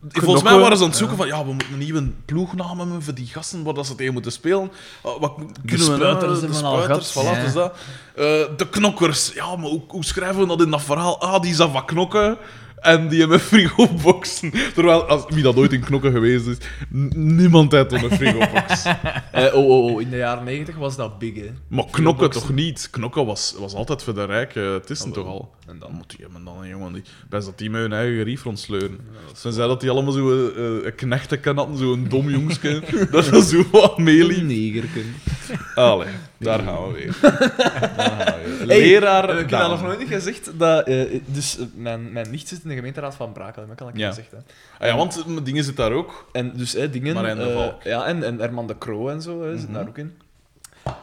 volgens mij Knokken, waren ze aan het zoeken van, ja, we moeten een nieuwe ploegnaam hebben voor die gasten waar dat ze tegen moeten spelen. Ah, wat kunnen we spuiters nou? De we al spuiters, voilà, Ja. dus dat. Eh, de knokkers. Ja, maar hoe, hoe schrijven we dat in dat verhaal? Ah, die is aan van knokken. En die hebben frigoboxen. Terwijl, als, wie dat ooit in knokken geweest is, niemand heeft een frigobox. Eh, oh, oh, oh, in de jaren 90 was dat big, hè. Maar knokken Frigoboxen. toch niet? Knokken was, was altijd voor de rijken. Het is Ah, toch al. En Dan moet die hebben dan een jongen die. Best dat die met hun eigen gerief rondsleuren. Ze zei dat die allemaal zo eh, eh, een knechteken hadden, zo'n dom jongske. dat dat zo wat meeliep. negerken. Allee, daar gaan we weer. Daar gaan we weer. Leraar. Heb ik dat nog nooit gezegd? Dat, eh, dus eh, mijn, mijn nicht zit in de gemeenteraad van Brakel, dat heb ik Ja. gezegd. Hè. Ah ja, want mijn dingen zit daar ook. En dus eh, dingen... Marijn de eh, Valk. ja, en, en Herman de Croo en zo hè, zit daar ook in.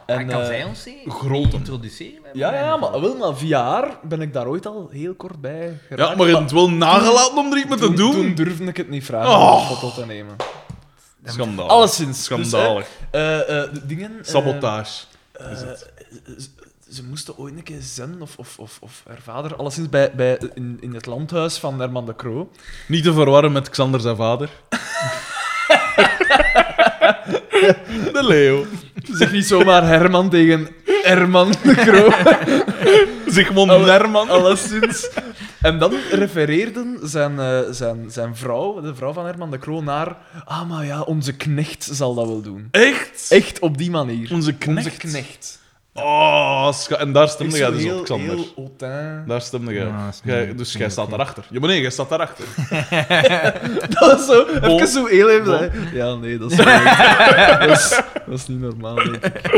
En, En kan eh, zij ons grote. introduceren? Ja, ja, maar, wel, maar via haar ben ik daar ooit al heel kort bij geraakt. Ja, maar je hebt het wel nagelaten om er iets mee te doen. Toen durfde ik het niet vragen Oh. om een foto te nemen. Schandalig. Alleszins. Dus, Schandalig. eh, eh, eh, de dingen... eh, Sabotage. Ze, moesten ooit een keer zen, of, of, of, of haar vader, alleszins bij, bij, in, in het landhuis van Herman de Croo. Niet te verwarren met Xander zijn vader. de Leo. Zeg niet zomaar Herman tegen Herman de Croo. Zigmond Alle- Nerman. Alleszins. En dan refereerden zijn, eh, zijn, zijn vrouw, de vrouw van Herman de Croo, naar... Ah, maar ja, onze knecht zal dat wel doen. Echt? Echt op die manier. Onze knecht. Onze knecht. Oh, en daar stemde jij dus heel, op, Xander. heel. Daar stemde jij. Dus jij staat daarachter. Ja, maar nee, jij staat daarachter. Dat is zo, Bon. even zo heel even. Bon. Ja, nee, dat is, dat is, dat is niet normaal, denk ik.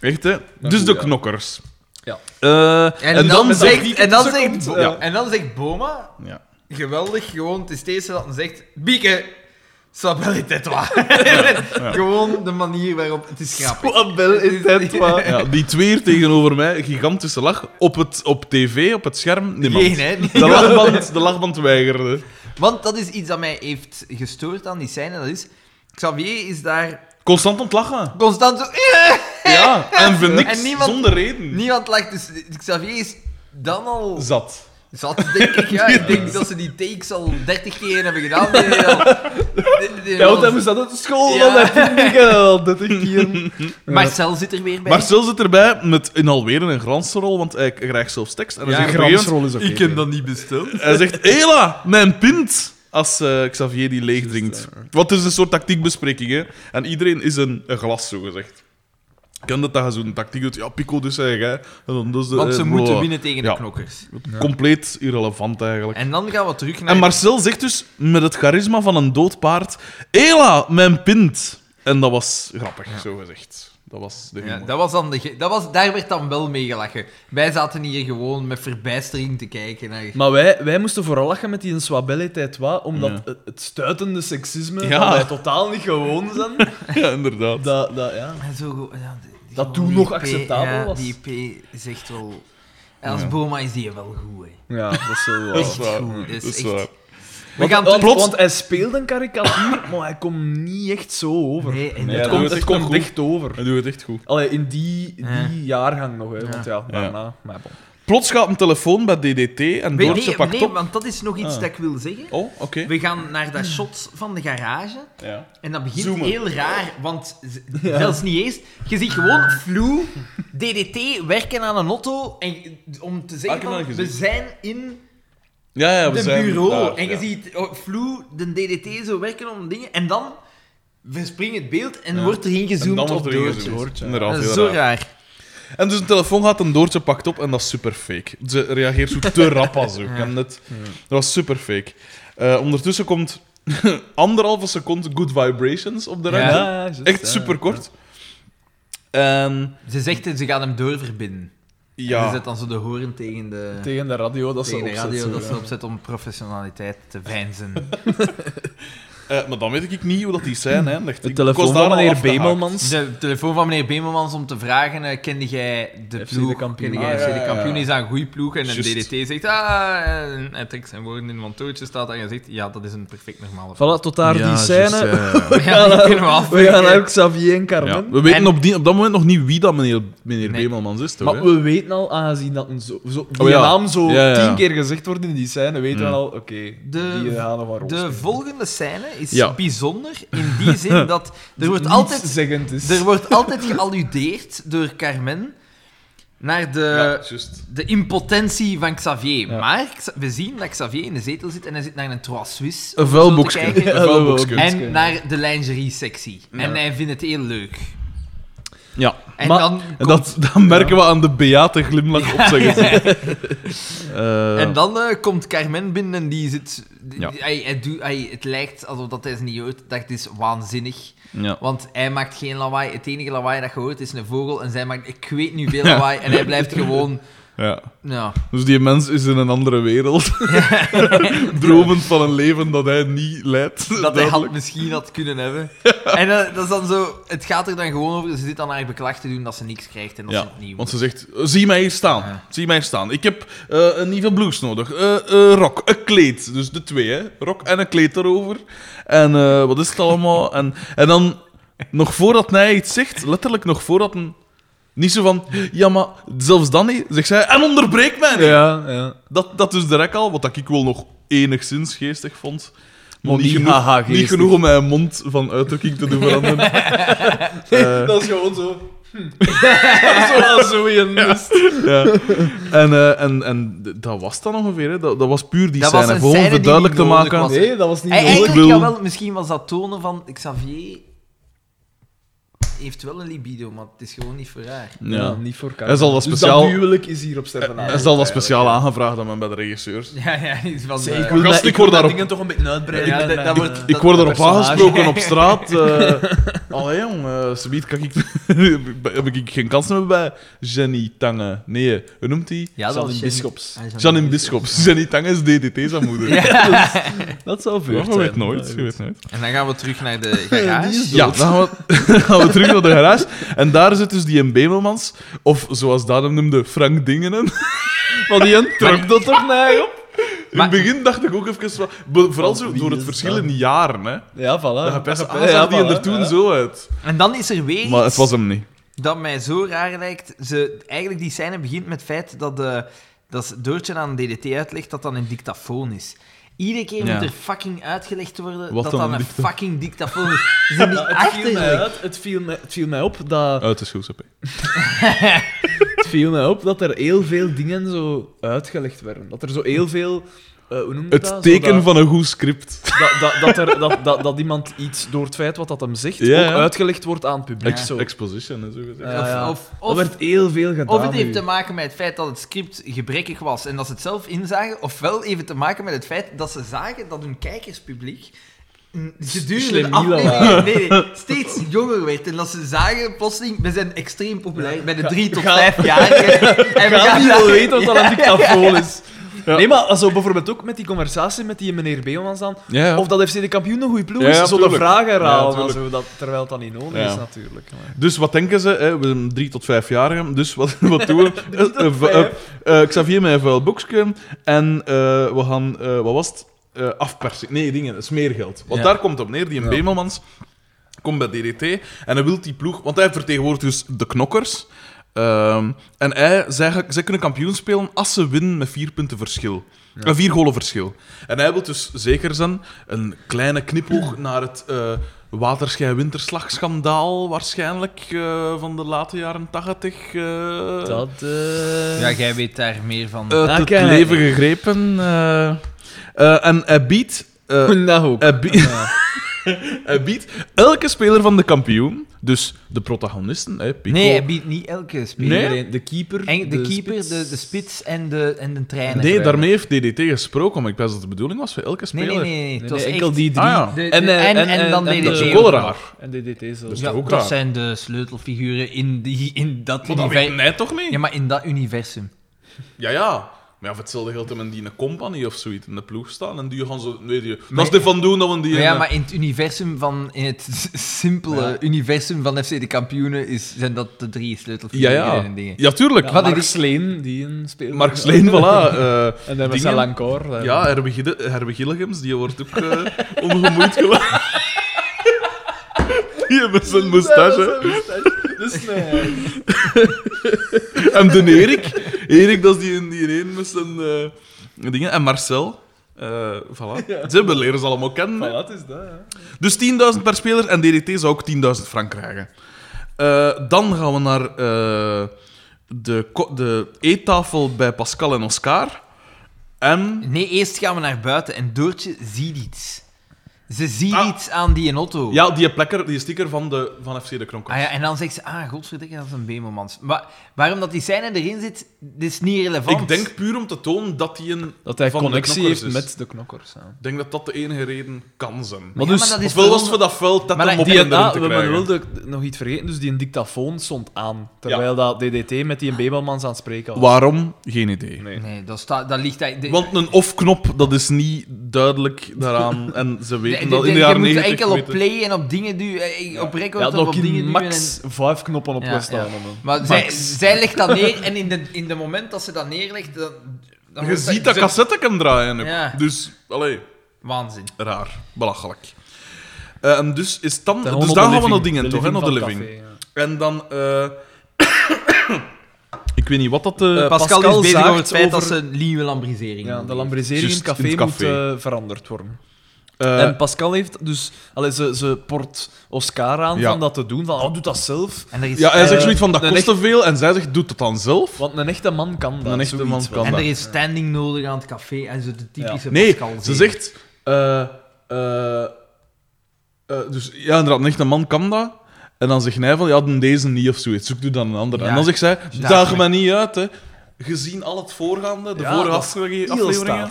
Echt, hè? Maar dus goed, de ja. knokkers. Ja. Eh, En, dan, zegt, en, dan zegt, ja. en dan zegt Boma, ja. geweldig, gewoon, het is het eerste dat hij zegt, Bieke, Sabelle Tetwa. Gewoon de manier waarop, het is grappig. Wat bel is dat, wat? ja, die twee tegenover mij, gigantische lach. Op, het, op tv, op het scherm, niemand. Geen, hè? De lachband, de lachband weigerde. Want dat is iets dat mij heeft gestoord aan die scène, dat is... Xavier is daar Constant ontlachen. constant zo... Ja, en voor niks, En niemand- zonder reden. Niemand lacht, dus Xavier is dan al Zat. Zat, denk ik. Ja, ik denk dat ze die takes al 30 keer hebben gedaan. Die, die al- die- die Ja, want al- hij moest dat uit de school, Ja. al 30 keer. Marcel zit er weer bij. Marcel zit erbij met in alweer een glansrol, want hij krijgt zelfs tekst. En hij Ja, zegt een moment- is oké. ik heb dat niet besteld. Hij zegt, Hela, mijn pint! Als eh, Xavier die leeg drinkt. Wat is een soort tactiekbespreking, hè? En iedereen is een, een glas, zo gezegd. Ik ken dat dat je zo'n tactiek doet. Ja, Pico dus zeg hè. En dan dus de, Want ze eh, moeten blah. winnen tegen Ja. de knokkers. Compleet irrelevant, eigenlijk. En dan gaan we terug naar... En Marcel zegt dus met het charisma van een dood paard: Hela, mijn pint! En dat was grappig, zo gezegd. Dat was de Ja, dat was dan de ge- dat was, daar werd dan wel mee gelachen. Wij zaten hier gewoon met verbijstering te kijken naar... Maar wij, wij moesten vooral lachen met die Swabelle omdat Ja. het, het stuitende seksisme, Ja. dat wij totaal niet gewoon zijn, Ja, inderdaad. dat, dat, ja. Zo, go- ja, die- Dat toen nog acceptabel ja, was. Die P is echt wel... Als Ja. Boma is die wel goed, hè. Ja, dat is zo Dat is Echt waar. goed, dat is Dat is echt- waar. We Want, gaan want, terug- want hij speelde een karikatuur, maar hij komt niet echt zo over. Nee, het hij komt, het echt komt echt over. Hij doet het echt goed. Allee, in die, die Ja. jaargang nog, hè. Want ja, Ja. daarna... Maar bon. Plots gaat een telefoon bij DDT en Nee, Doortje nee, pakt nee, op. want dat is nog iets Ah. dat ik wil zeggen. Oh, oké. We gaan naar dat shot van de garage. Ja. En dat begint Zoomen. heel raar, want z- zelfs niet eens. Je ziet gewoon Vloe, DDT werken aan een auto. En om te zeggen, van, we zijn in Ja, ja, we de zijn bureau. daar, en je ja. ziet oh, Vloe, de DDT, zo werken om dingen. En dan verspringt het beeld en Ja. wordt er ingezoomd op er Doortje. ingezoomd. Inderdaad, Dat is zo raar. raar. En dus een telefoon gaat en Doortje pakt op en dat is super fake. Ze reageert zo te rap als ook. En het, dat was super fake. Eh, ondertussen komt anderhalve seconde good vibrations op de Ja. ruimte. Echt super kort. En Ze zegt, ze gaan hem doorverbinden. En ja, zet dan zo de horen tegen de, Tegen de radio dat ze tegen de opzet, radio dat ze opzet om professionaliteit te veinzen. Eh, maar dan weet ik niet hoe dat die zijn eindigt. De Ik telefoon was daar van meneer. Bemelmans. De telefoon van meneer Bemelmans om te vragen: eh, kende jij de FC de ploeg? kampioen. Kende jij Ah, FC ja, de kampioen? ja. Is dat een goede ploeg? En een. DDT zegt: Ah, en hij trekt zijn woorden in een mantootje, staat en hij zegt: Ja, dat is een perfect normale Voilà, tot daar Ja, die scène. We gaan, we gaan naar Xavier en Carmen. Ja, We weten En- op, die, op dat moment nog niet wie dat meneer, meneer Nee. Bemelmans is, toch? Maar hè? we weten al, aangezien dat een zo, zo, die Oh ja. naam zo Ja, ja, ja. tien keer gezegd wordt in die scène, weten we Mm. al, oké, De- die gaan nog De volgende scène is Ja. bijzonder in die zin dat er wordt altijd, er wordt altijd gealludeerd door Carmen naar de, ja, de impotentie van Xavier. Ja. Maar we zien dat Xavier in de zetel zit en hij zit naar een Trois Suisse. Een vuilboekje. En naar de lingerie-sectie. En hij vindt het heel leuk. Ja. En Maar- dan En komt- dat, dat merken we aan de beate glimlach op zijn gezicht. Eh, En dan eh, komt Carmen binnen en die zit... die- Ja. hij, hij doet, hij, het lijkt alsof dat hij ze niet hoort. Dat is waanzinnig. ja. Want hij maakt geen lawaai. Het enige lawaai dat je hoort is een vogel. En zij maakt, ik weet niet veel lawaai. En hij blijft gewoon... ja. Ja. Dus die mens is in een andere wereld. Dromend van een leven dat hij niet leidt. Dat hij had, misschien had kunnen hebben. En eh, dat is dan zo... Het gaat er dan gewoon over... Ze zit dan haar beklag te doen dat ze niks krijgt en dat ze het niet want ze zegt, zie mij hier staan. Zie mij hier staan. Ik heb eh, een nieuwe blouse nodig. Eh, eh, rok, een kleed. Dus de twee, hè. Rok en een kleed erover. En eh, wat is het allemaal? En, en dan, nog voordat hij iets zegt, letterlijk nog voordat een... Niet zo van, ja, maar zelfs dan niet, zegt zij, en onderbreek mij niet. Ja, ja. Dat, dat is direct al, wat ik wel nog enigszins geestig vond. Maar niet, niet genoeg, haha niet geestig. genoeg om mijn mond van uitdrukking te doen veranderen. Eh, Dat is gewoon zo... Zoals zo in mist. ja. En, eh, en, en dat was dan ongeveer. Hè. Dat, dat was puur die Dat scène. Gewoon om duidelijk te maken. was. Nee, dat was niet Hij, nodig. eigenlijk, wil- jawel, misschien was dat tonen van Xavier heeft wel een libido, maar het is gewoon niet voor haar. Ja, Ja. niet voor Hij zal dat speciaal- Dus dat huwelijk is hier op sterven. Hij zal dat speciaal aangevraagd hebben bij de regisseurs. Ja, ja, van... Zeg, eh, ik wil, Gast, dat- ik ik word wil dat daarop- dingen toch een beetje uitbreiden. Ja, met dat- wordt- eh, Ik word erop aangesproken op straat. eh allee, jong, uh, subiet kan ik... heb ik geen kans meer bij Jenny Tange. Nee, hoe noemt hij? ja, Janine. Ah, Janine Bisschops. Jenny Tange is DDT zijn moeder. Dat zou Ja, veel je weet nooit. Je weet nooit. En dan gaan we terug naar de garage. Ja, dan gaan we, dan gaan we terug naar de garage. En daar zit dus die Bemelmans, of zoals Daan hem noemde, Frank Dingenen. Maar die een trok dat toch naar op? In het begin dacht ik ook even... Vooral zo Wie door het is verschil dat? in jaren, hè. Ja, voilà. Dat Ja, ah, zag die voilà, er toen ja. zo uit. En dan is er weer Maar het iets was hem niet. dat mij zo raar lijkt. Ze, eigenlijk, die scène begint met het feit dat, de, dat ze Doortje aan de DDT uitlegt dat dat een dictafoon is. Iedere keer Ja. moet er fucking uitgelegd worden Wat dat dan dat een dicta- fucking dictafoon is. Niet Het viel, mij uit, het, viel mij, het viel mij op dat... Uit de schoolcp. Het viel mij op dat er heel veel dingen zo uitgelegd werden. Dat er zo heel veel... eh, hoe Het dat? Teken van een goed script. Dat, dat, dat, er, dat, dat, dat iemand iets door het feit wat dat hem zegt, Ja, ook ja. uitgelegd wordt aan het publiek. Ex- zo. exposition, hè, zo gezegd. Ja, ja. Of, Er of, werd heel veel gedaan. of het heeft nu. te maken met het feit dat het script gebrekkig was en dat ze het zelf inzagen, ofwel heeft het te maken met het feit dat ze zagen dat hun kijkerspubliek gedurende afleveringen nee, nee, steeds jonger werd. En dat ze zagen, plotseling, we zijn extreem populair bij de Ga- drie tot ga- vijfjarigen. En we gaan niet wel weten wat dat Ja, een dictafoon is. Ja. Nee, maar also, bijvoorbeeld ook met die conversatie met die meneer Beelmans dan. Ja, ja. Of dat FC de kampioen een goede ploeg is, zo de vragen herhalen. Zo, dat, terwijl het dan niet nodig is, natuurlijk. Maar- Dus wat denken ze? Hè? We zijn drie tot vijfjarigen. Dus wat, wat doen we? Vijf. eh, eh, Xavier met een vuil boekje. En eh, we gaan... eh, wat was het? Eh, afpersing. Nee, dingen. Smeergeld. Want daar komt het op neer. Die een Ja. Bemelmans komt bij DDT. En hij wil die ploeg... Want hij vertegenwoordigt dus de knokkers. Ehm, en hij, zij, zij kunnen kampioen spelen als ze winnen met vier punten verschil. Een vier golen verschil. En hij wil dus zeker zijn een kleine knipoog naar het uh, waterschei-winterslagschandaal, waarschijnlijk uh, van de late jaren tachtig. Uh, dat... Uh... Ja, jij weet daar meer van. Uit het Okay. leven gegrepen. Uh, en hij biedt... nou ook. Hij biedt, hij biedt elke speler van de kampioen, dus de protagonisten, hè, Pico, Nee, hij biedt niet elke speler. Nee? De keeper, En de, keeper, spits. de, de spits en de, en de trainer. Nee, daarmee heeft DDT gesproken, maar ik wist dat de bedoeling was voor elke speler. nee, nee. nee. Nee, Het was nee, enkel echt- die drie. Ah, ja. De- de- En, eh, en, en, dan en- DDT. Dat is ook raar. En DDT zelfs. Dus Ja, ook dat raar. zijn de sleutelfiguren in, die, in dat Maar dat weet universum. toch niet? Ja, maar in dat universum. Ja, ja. Maar ja, voor hetzelfde geldt hem in die een company of zoiets in de ploeg staan. En die gaan zo... Nee, die, dat is de van doen dat we die... Maar ja, maar in het universum van, in het simpele Ja. universum van FC de kampioenen is, zijn dat de drie ja, sleutelfiguren ja. en dingen. Ja, tuurlijk. Ja, Wat Mark is- Sleen, die een speler. Mark Sleen, voilà. eh, En dan met dingen. zijn Lancor. eh. Ja, Herbe Gille- Herbe Gilligems, die wordt ook eh ongemoeid gelaten. die met zijn moustache. Dus nee. En de Erik. Erik, dat is die, die een met zijn eh, dingen. En Marcel. eh voilà. Ze we leren ze allemaal kennen. Voilà, het is dat, ja. Dus 10.000 per speler en DDT zou ook 10.000 frank krijgen. Eh, dan gaan we naar eh, de, de eettafel bij Pascal en Oscar. En... Nee, eerst gaan we naar buiten en Doortje ziet iets. Ze ziet Ah. iets aan die auto. Ja, die plekker, die sticker van, de, van FC de Kronkels. Ah ja, en dan zegt ze, ah, godverdikke, dat is een Bemelmans. Maar waarom dat die scène erin zit, dit is niet relevant. Ik denk puur om te tonen dat hij een Dat hij connectie knokkers heeft is. met de knokkers. Ja. Ik denk dat dat de enige reden kan zijn. Maar Maar ja, dus- maar dat is Ofwel was het voor dat veld dat Maar hem op Die, erin ah, te we wilden nog iets vergeten, dus die een dictafoon stond aan. Terwijl dat DDT met die Bebelmans aan het spreken was. Waarom? Geen idee. Nee. Nee, dat, staat, dat ligt... de- Want een off-knop, dat is niet duidelijk daaraan. En ze weten dat in de- de je jaren moet 90 enkel op play en op dingen duwen, eh, op record Ja, of dat op dingen in duwen. max en- vijf knoppen op Ja, ja, staan. ja. Maar zij, Max. zij legt dat neer en in, de, in de moment dat ze dat neerlegt, dan... dan Je ziet dat cassette kan draaien. ook. Ja. Dus, allee, Waanzin. raar. Belachelijk. En dus is dan... Dan Dus de gaan we naar dingen, toch? Hè, naar de living ja. En dan... eh, ik weet niet wat dat... eh, Eh, Pascal, Pascal is bezig over het feit dat ze een nieuwe lambrisering Ja, de lambrisering in het café, in het café. moet veranderd worden. Eh, en Pascal heeft dus... Allee, ze, ze port Oscar aan Ja. van dat te doen. Van, oh, doe dat zelf. En er is, ja, hij zegt eh, zoiets van, dat kost te veel. En zij zegt, doe het dan zelf. Want een echte man kan dat. Een echte zoiets man kan en dat. er is standing nodig aan het café en zo de typische Nee, Pascal ze zegt... eh, eh, eh, dus ja, inderdaad, een echte man kan dat. En dan zegt hij van, ja, dan deze niet of zoiets. Zoek doe dan een andere. Ja. En dan zegt zij, Daag me. niet uit, hè. Gezien al het voorgaande, de Ja, vorige dat afleveringen...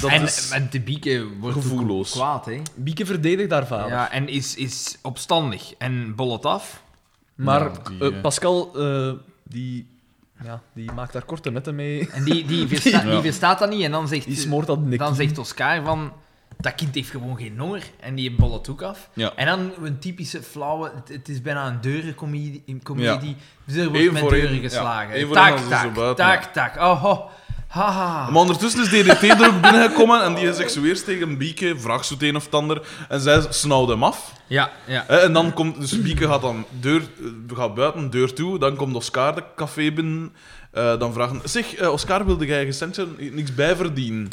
Dat en is met de bieke wordt gevoelloos. kwaad, hè. Bieke verdedigt haar vader. Ja, en is, is opstandig en bollet af. Maar Ja, die, eh, eh, Pascal, eh, die, ja, die maakt daar korte netten mee. En die, die, versta- Ja. die verstaat dat niet. En dan zegt, Die smoort dat de dan zegt Oscar van... Dat kind heeft gewoon geen honger. En die bollet ook af. Ja. En dan een typische flauwe... Het, het is bijna een deurencomedie. comedie. Dus er wordt Eén met voor deuren geslagen. Tak, tak, buiten, tak, tak. Oh, ho. Haha. Maar ondertussen is DDT er ook binnengekomen en die zegt zo eerst tegen Bieke, vraagt zo het een of het ander, en zij snauwt hem af. Ja, ja. Hè, en dan komt, dus Bieke gaat dan deur, eh, gaat buiten, deur toe, dan komt Oscar de café binnen, eh, dan vragen, zeg, eh, Oscar, wilde jij een centje niks bijverdienen?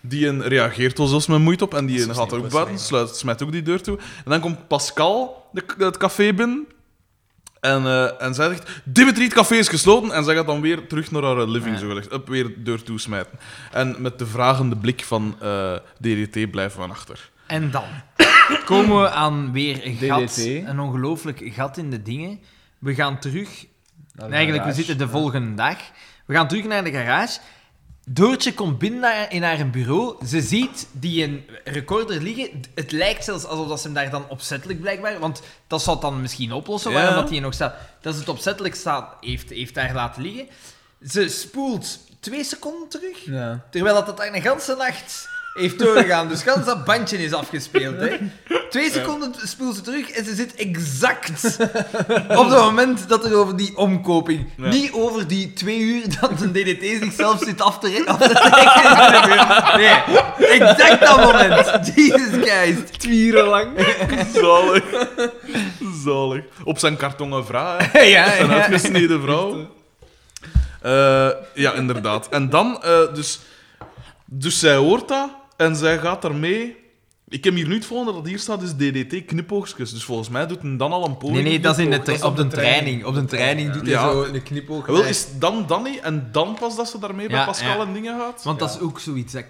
Die een reageert wel zelfs met moeite op en die een gaat er ook buiten, sluit, smijt ook die deur toe. En dan komt Pascal de, het café binnen. En, eh, en zij zegt, Dimitri, het café is gesloten. En zij gaat dan weer terug naar haar living, Ja. zo gezegd. Up, weer de deur toesmijten. En met de vragende blik van eh, DDT blijven we achter. En dan komen we aan weer een gat. DDT. Een ongelooflijk gat in de dingen. We gaan terug Naar de Eigenlijk, we zitten de volgende dag. We gaan terug naar de garage. Doortje komt binnen naar- in haar bureau. Ze ziet die een recorder liggen. Het lijkt zelfs alsof dat ze hem daar dan opzettelijk blijkbaar... Want dat zou het dan misschien oplossen, Ja. waarom dat hij nog staat. Dat ze het opzettelijk staat, heeft, heeft daar laten liggen. Ze spoelt twee seconden terug. Ja. Terwijl dat, dat daar een ganse nacht heeft doorgegaan. Dus gans dat bandje is afgespeeld. Hè. Twee seconden spoelt ze terug en ze zit exact op het moment dat er over die omkoping... Ja. Niet over die twee uur dat een DDT zichzelf zit af te, af te trekken. Nee, exact dat moment. Jesus Christ. Twieren lang. Zalig. Zalig. Op zijn kartongen vrouw, hè. Ja, Een ja. uitgesneden vrouw. Eh, ja, inderdaad. En dan, eh, dus, dus zij hoort dat en zij gaat ermee. Ik heb hier nu het volgende dat hier staat, is DDT knipoogstjes. Dus volgens mij doet hij dan al een poging. Nee, nee, dat is in de Dat is tra- op de training. Op de training doet hij Ja. zo een knipoog. Wel, is dan dan niet en dan pas dat ze daarmee bij Pascal ja. en dingen gaat? Want dat is ook zoiets. Dat...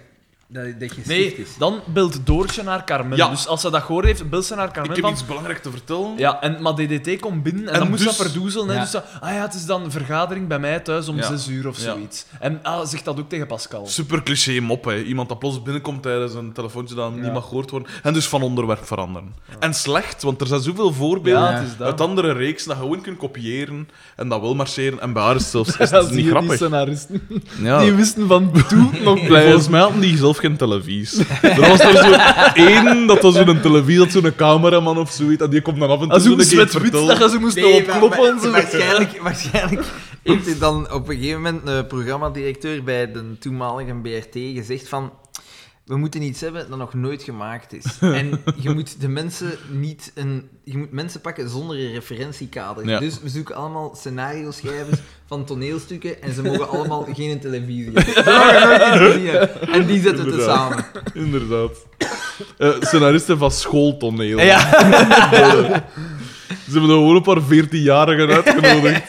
dat, dat gesticht Nee, is. dan belt Doortje naar Carmen. Ja. Dus als ze dat gehoord heeft, belt ze naar Ik Carmen heb van... iets belangrijks te vertellen. Ja, en, maar DDT komt binnen en, En dan moest dus- dat verdoezelen. hè. Dus dat, ah ja, het is dan een vergadering bij mij thuis om Ja. zes uur of Ja. zoiets. En ah, zegt dat ook tegen Pascal. Super cliché mop, hè. Iemand dat plots binnenkomt tijdens een telefoontje dat niet mag gehoord worden. En dus van onderwerp veranderen. En slecht, want er zijn zoveel voorbeelden uit andere reeksen dat je gewoon kunt kopiëren en dat wil marcheren. En bij haar is het zelfs is het niet je grappig. Die scenaristen. Ja. Die wisten van toe nog blij. Volgens mij hadden die zelf geen televisie. Er was er zo één, dat was zo'n televisie, dat zo'n cameraman of zoiets, en die komt dan af en toe Als zo'n keer vertellen. dat je ze moest Nee, opkloppen maar- en zo. maar- Waarschijnlijk, waarschijnlijk heeft hij dan op een gegeven moment een programmadirecteur bij de toenmalige BRT gezegd van... We moeten iets hebben dat nog nooit gemaakt is. En je moet de mensen niet een... Je moet mensen pakken zonder een referentiekader. Ja. Dus we zoeken allemaal scenario-schrijvers van toneelstukken en ze mogen allemaal geen televisie hebben. En die zetten we samen. Inderdaad. Eh, scenaristen van schooltoneel. Ja. Ze hebben gewoon een paar 14-jarigen uitgenodigd.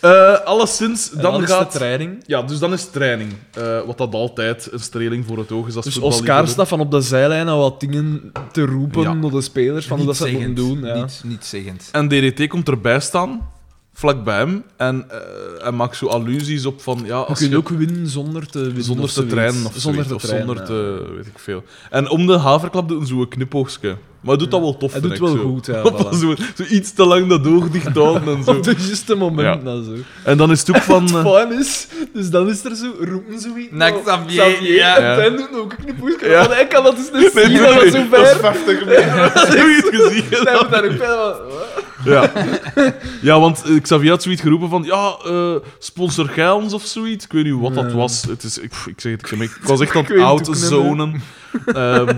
Eh alleszins, Dan, dan is gaat... de training. Ja, dus dan is training. Eh, wat dat altijd een streling voor het oog is als Dus. Oscar staat van op de zijlijn en wat dingen te roepen Ja. naar de spelers van hoe dat ze moeten doen. Ja. Niet, niet zeggend. En DDT komt erbij staan, vlak bij hem, en eh, hij maakt zo allusies op van... Ja, Je als kunt je ook winnen zonder te winnen. zonder te trainen of, zonder te of trainen. zonder ja. te... weet ik veel. En om de haverklap doet een knipoogstje. Maar hij doet dat wel tof, Hij vind doet ik, wel zo. goed, ja, voilà. zo, zo iets te lang dat oog dicht houden en zo. Op de juiste moment. Ja. nou zo. En dan is het ook van... Het eh, fijn is, dus dan is er zo, roepen zoiets. Naar nou, Xavier, ja. En Ja. Dan doet ook een knipoesje. Ja. Hij kan dat dus niet nee, zien, nee, dat nee, zo dat is ver. 50 meter. Dat heb je het gezien. Hij moet daar ook bij, Ja. ja, want eh, Xavier had zoiets geroepen van... Ja, eh sponsor jij ons of zoiets? Ik weet niet wat dat was. Het is, ik, ik zeg het, ik, ik was echt aan het het oud zonen. Ehm,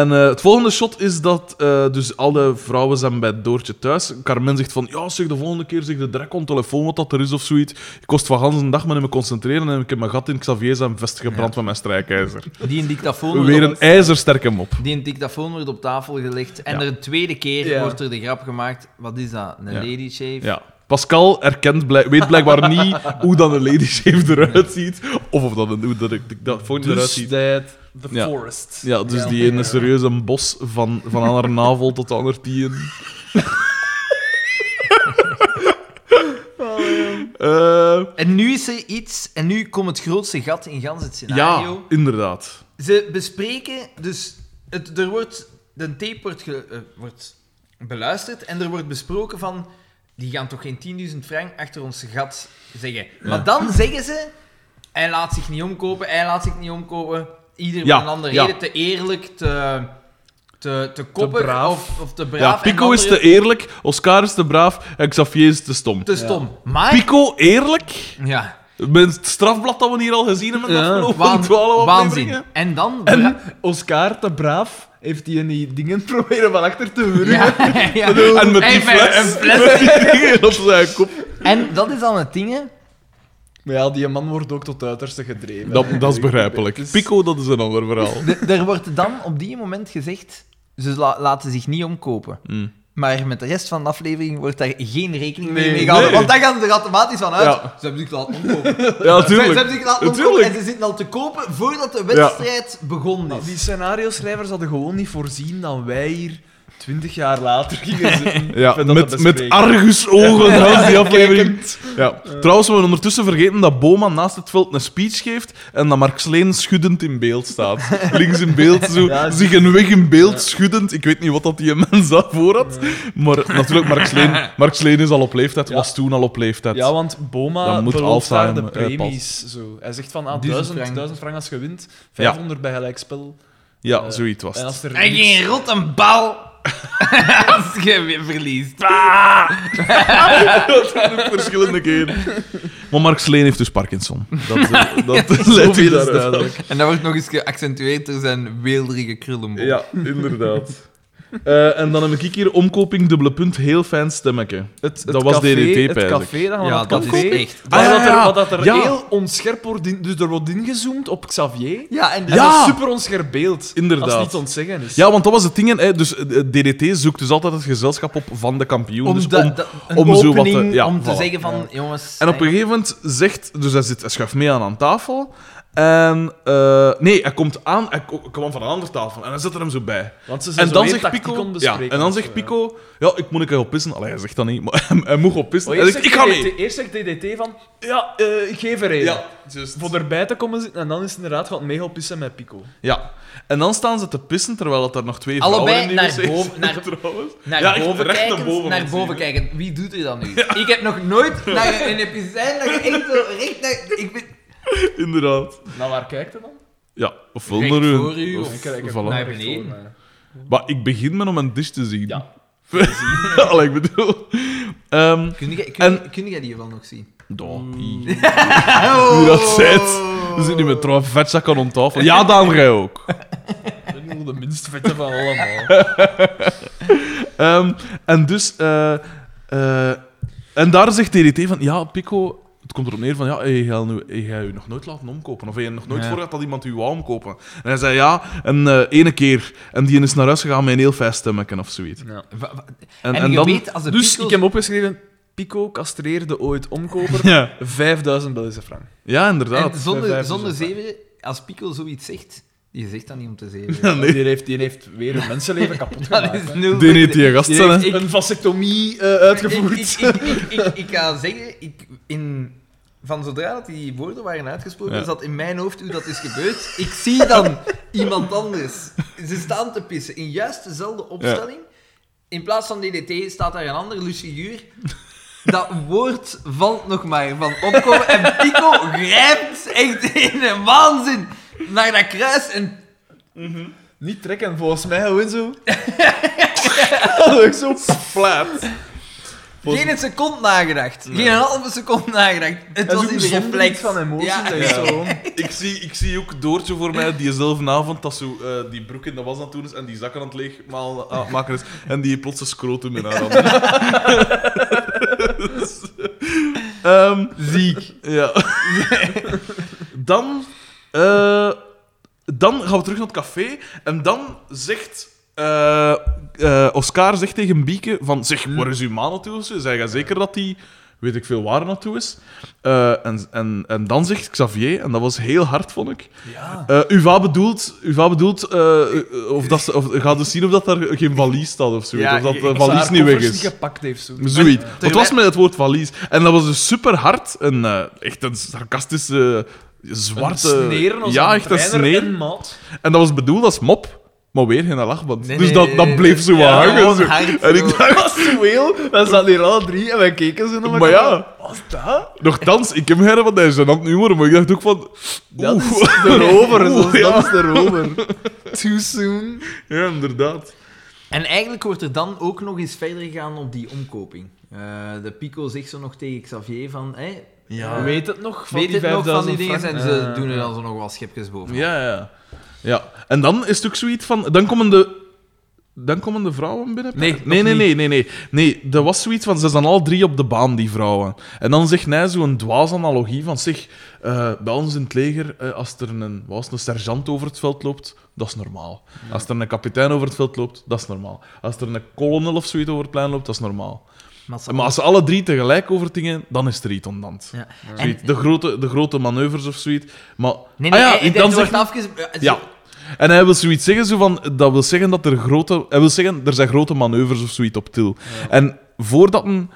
en eh, het volgende shot is dat eh, dus alle vrouwen zijn bij Doortje thuis. Carmen zegt van, ja, zeg de volgende keer zeg de direct on telefoon wat dat er is of zoiets. Ik kost van gans een dag met me concentreren en ik heb mijn gat in Xavier zijn vest gebrand met mijn strijkijzer. Die een dictafoon Weer op- een ijzersterke mop. Die een dictafoon wordt op tafel gelegd en Ja. er een tweede keer Ja. wordt er de grap gemaakt. Wat is dat? Een Ja. lady shave? Ja. Pascal erkent blijk- weet blijkbaar niet hoe dan een lady shave eruit ziet. Of of dat een, hoe dat, dat foon eruit Dus ziet. the Ja. forest. Ja, dus die in een serieus een bos van, van aan haar navel tot aan haar tien. Eh, En nu is er iets, en nu komt het grootste gat in gans het scenario. ja, inderdaad. Ze bespreken, dus het, er wordt, de tape wordt, ge- eh, wordt beluisterd en er wordt besproken van, die gaan toch geen 10.000 frank achter ons gat zeggen. Maar dan zeggen ze, hij laat zich niet omkopen, hij laat zich niet omkopen, ieder Ja, van een andere ja. reden, te eerlijk, te, te, te koppig braaf. Of, of te braaf. Ja, Pico is te eerlijk, Oscar is te braaf en Xavier is te stom. te stom. Maar, Pico eerlijk? ja, Het strafblad dat we hier al gezien hebben de Ja. afgelopen waan- 12 waanzin. En dan... En Oscar, te braaf, heeft hij die dingen proberen van achter te ja, ja. En met die fles. Die op zijn kop. En dat is dan het ding, hè. Maar ja, die man wordt ook tot het uiterste gedreven. Dat, dat is begrijpelijk. Dus- Pico, dat is een ander verhaal. De- er wordt dan op die moment gezegd, ze la- laten zich niet omkopen. Mm. Maar met de rest van de aflevering wordt daar geen rekening Nee, mee mee gehouden. nee. Want dan gaan ze er automatisch van uit. Ja. Ze hebben zich laten omkopen. Ja, Ze, tuurlijk. ze hebben zich laten omkopen en ze zitten al te kopen voordat de wedstrijd begonnen Maar is. die scenario-schrijvers hadden gewoon niet voorzien dat wij hier twintig jaar later gingen zitten. Ja, met met, argusogen naast die aflevering. Ja. Trouwens, we hebben ondertussen vergeten dat Boma naast het veld een speech geeft en dat Mark Sleen schuddend in beeld staat. Links in beeld, zo, Ja, zich een weg in beeld schuddend. Ik weet niet wat dat die mens daarvoor had. Maar natuurlijk, Mark Sleen, Mark Sleen is al op leeftijd, Ja. was toen al op leeftijd. Ja, want Boma belooft daar de eh, premies. zo. Hij zegt van ah, Duizend 1000 frank. 1000 frank als je wint, 500 bij gelijkspel. Ja, Eh, zoiets was En het. als er En geen rotte bal als je weer verliest. Dat zijn ook verschillende keren. Maar Mark Sleen heeft dus Parkinson. Dat, eh, dat leidt u is daaruit af. duidelijk. En dat wordt nog eens geaccentueerd door zijn weelderige krullenbol. Ja, inderdaad. Eh, en dan heb ik hier omkoping, dubbele punt, heel fijn stemmetje. Het, het Dat was café, DDT, Het pijs ik. café, dan Ja, het dat is café. echt... Wat Ah, ja, dat er, ja. wat dat er Ja. heel onscherp wordt, in, dus er wordt ingezoomd op Xavier. Ja, en En Ja. dat is super onscherp beeld. Inderdaad. Als het niet ontzeggen is. Ja, want dat was het ding. Hè. Dus eh, DDT zoekt dus altijd het gezelschap op van de kampioen. om, dus da- om, da- een om zo wat opening te- ja, om te voilà. zeggen van, jongens... en op een gegeven moment zegt... Dus hij, zit, hij schuift mee aan aan tafel. En eh, nee, hij komt aan, hij kwam van een andere tafel en hij zet er hem zo bij. Want ze zijn En dan zegt Pico, ja, bespreken en dan zegt zo, Pico, ja, ik moet een keer op pissen. Allee, hij zegt dat niet, maar hij, hij moet op pissen. Oh, hij eerst, zegt, ik ga mee. DDT, eerst zegt DDT van, ja, eh, ik geef er een. Ja. Voor erbij te komen zitten en dan is het inderdaad gaan mega pissen met Pico. Ja. En dan staan ze te pissen, terwijl het er nog twee Allebei vrouwen in naar boven- naar-. Naar Ja, boven recht naar kijken. boven naar boven kijken. Wie doet er dat nu? Ik heb nog nooit naar een episode dat je echt zo recht naar... Ik ben... Inderdaad. Nou, waar kijkt hij dan? Ja, ofwel Recht naar hun. voor u, of- of naar beneden. voor. Maar ik begin met om een dish te zien. Ja. Allee, ik bedoel... Ehm Kun jij, kun, En- kun jij die wel nog zien? ja, Mm. ie. Hoe dat zit. We zitten nu met trouwens vetzakken om tafel. Ja, Daan, jij ook. Ik ben nog de minst vette van allemaal. Ehm, en dus... eh, eh, en daar zegt DDT van... Ja, Pico... Komt erop neer van... Ja, hij gaat nu- hij gaat u nog nooit laten omkopen. Of hij nog nooit Ja. voor gehad dat iemand u wou omkopen. En hij zei ja, en eh ene keer. En die is naar huis gegaan met een heel fijn stemmetje of zoiets. Ja. En, En, en je dan... weet, als de Dus Pico's- ik heb opgeschreven, Pico castreerde ooit omkoper, Ja, 5000 Belgische frank. ja, inderdaad. En zonder, zonder zeven, als Pico zoiets zegt, die zegt dat niet om te zeven. Ja, nee. Die, heeft, die heeft weer een mensenleven kapot gemaakt. nul. Die heeft die gast Die zijn, heeft hè. een vasectomie eh, uitgevoerd. Ik, ik, ik, ik, ik, ik ga zeggen, ik, in, van zodra dat die woorden waren uitgesproken, Ja. zat in mijn hoofd hoe dat is gebeurd. Ik zie dan iemand anders. Ze staan te pissen in juist dezelfde opstelling. In plaats van DDT staat daar een ander figuur. Dat woord valt nog maar van opkomen. En Pico grijpt echt in een waanzin naar dat kruis. En Niet trekken, volgens mij gewoon zo. Zo, zo flat. Geen seconde nagedacht. Geen halve seconde nagedacht. Het was zo in de zonder reflex. van emotie. Ja. je zo gewoon- Ik zie, ik zie ook Doortje voor mij, diezelfde avond, dat zo eh, die broek in de was aan het doen is en die zakken aan het leegmaken is en die plots een scrotum in haar handen. Dus, ehm, Ziek. ja. dan, eh, dan gaan we terug naar het café en dan zegt eh, eh, Oscar zegt tegen Bieke van zeg, waar is uw ma naartoe? Zeg je zeker dat die, weet ik veel, waar naartoe is? Eh, en, en, en dan zegt Xavier, en dat was heel hard, vond ik. Ja. Uva bedoelt, Uva bedoelt of dat ze, of, gaat dus zien of dat er geen valies staat of zoiets. Ja, of dat de valies niet weg is. niet gepakt heeft. Zo. Zoiets. Het was met het woord valies. En dat was dus super hard. En echt een sarcastische, zwarte... Een sneren als ja, een echt een trainer sneer. en maat. En dat was bedoeld als mop. Maar weer geen lachband. Nee, dus dat, dat bleef zo wat hangen. zo. hard En ik dacht... Actueel, we zaten hier alle drie en wij keken zo naar Maar elkaar. ja. Wat dat? Nochtans, ik heb her van deze gênant humor, maar ik dacht ook van... Dat is erover, dat is erover. Too soon. Ja, inderdaad. En eigenlijk wordt er dan ook nog eens verder gegaan op die omkoping. Eh, de Pico zegt zo nog tegen Xavier van... Hey, Ja. Weet het nog van weet die het nog van die 5000 dingen? En ze Eh, doen er dan zo nog wel schepjes boven. Ja, ja. Ja. En dan is het ook zoiets van... Dan komen de... Dan komen de vrouwen binnen? Nee, nee, nee, nee, nee, nee. Nee, er was zoiets van... Ze zijn al drie op de baan, die vrouwen. En dan zegt hij zo'n dwaze analogie van... Zeg, eh, bij ons in het leger, eh, als er een, was een sergeant over het veld loopt, dat is normaal. Als er een kapitein over het veld loopt, dat is normaal. Als er een kolonel of zoiets over het plein loopt, dat is normaal. Maar als ze alle drie tegelijk over dingen, dan is het redundant. Ja. Zoiets, de, grote, de grote manoeuvres of zoiets. Maar, Nee, ah nee, ja, hij- dan zegt- afges... eh, ja. En hij wil zoiets zeggen, zo van, dat wil zeggen dat er grote... Hij wil zeggen, er zijn grote manoeuvres of zoiets op til. En voordat een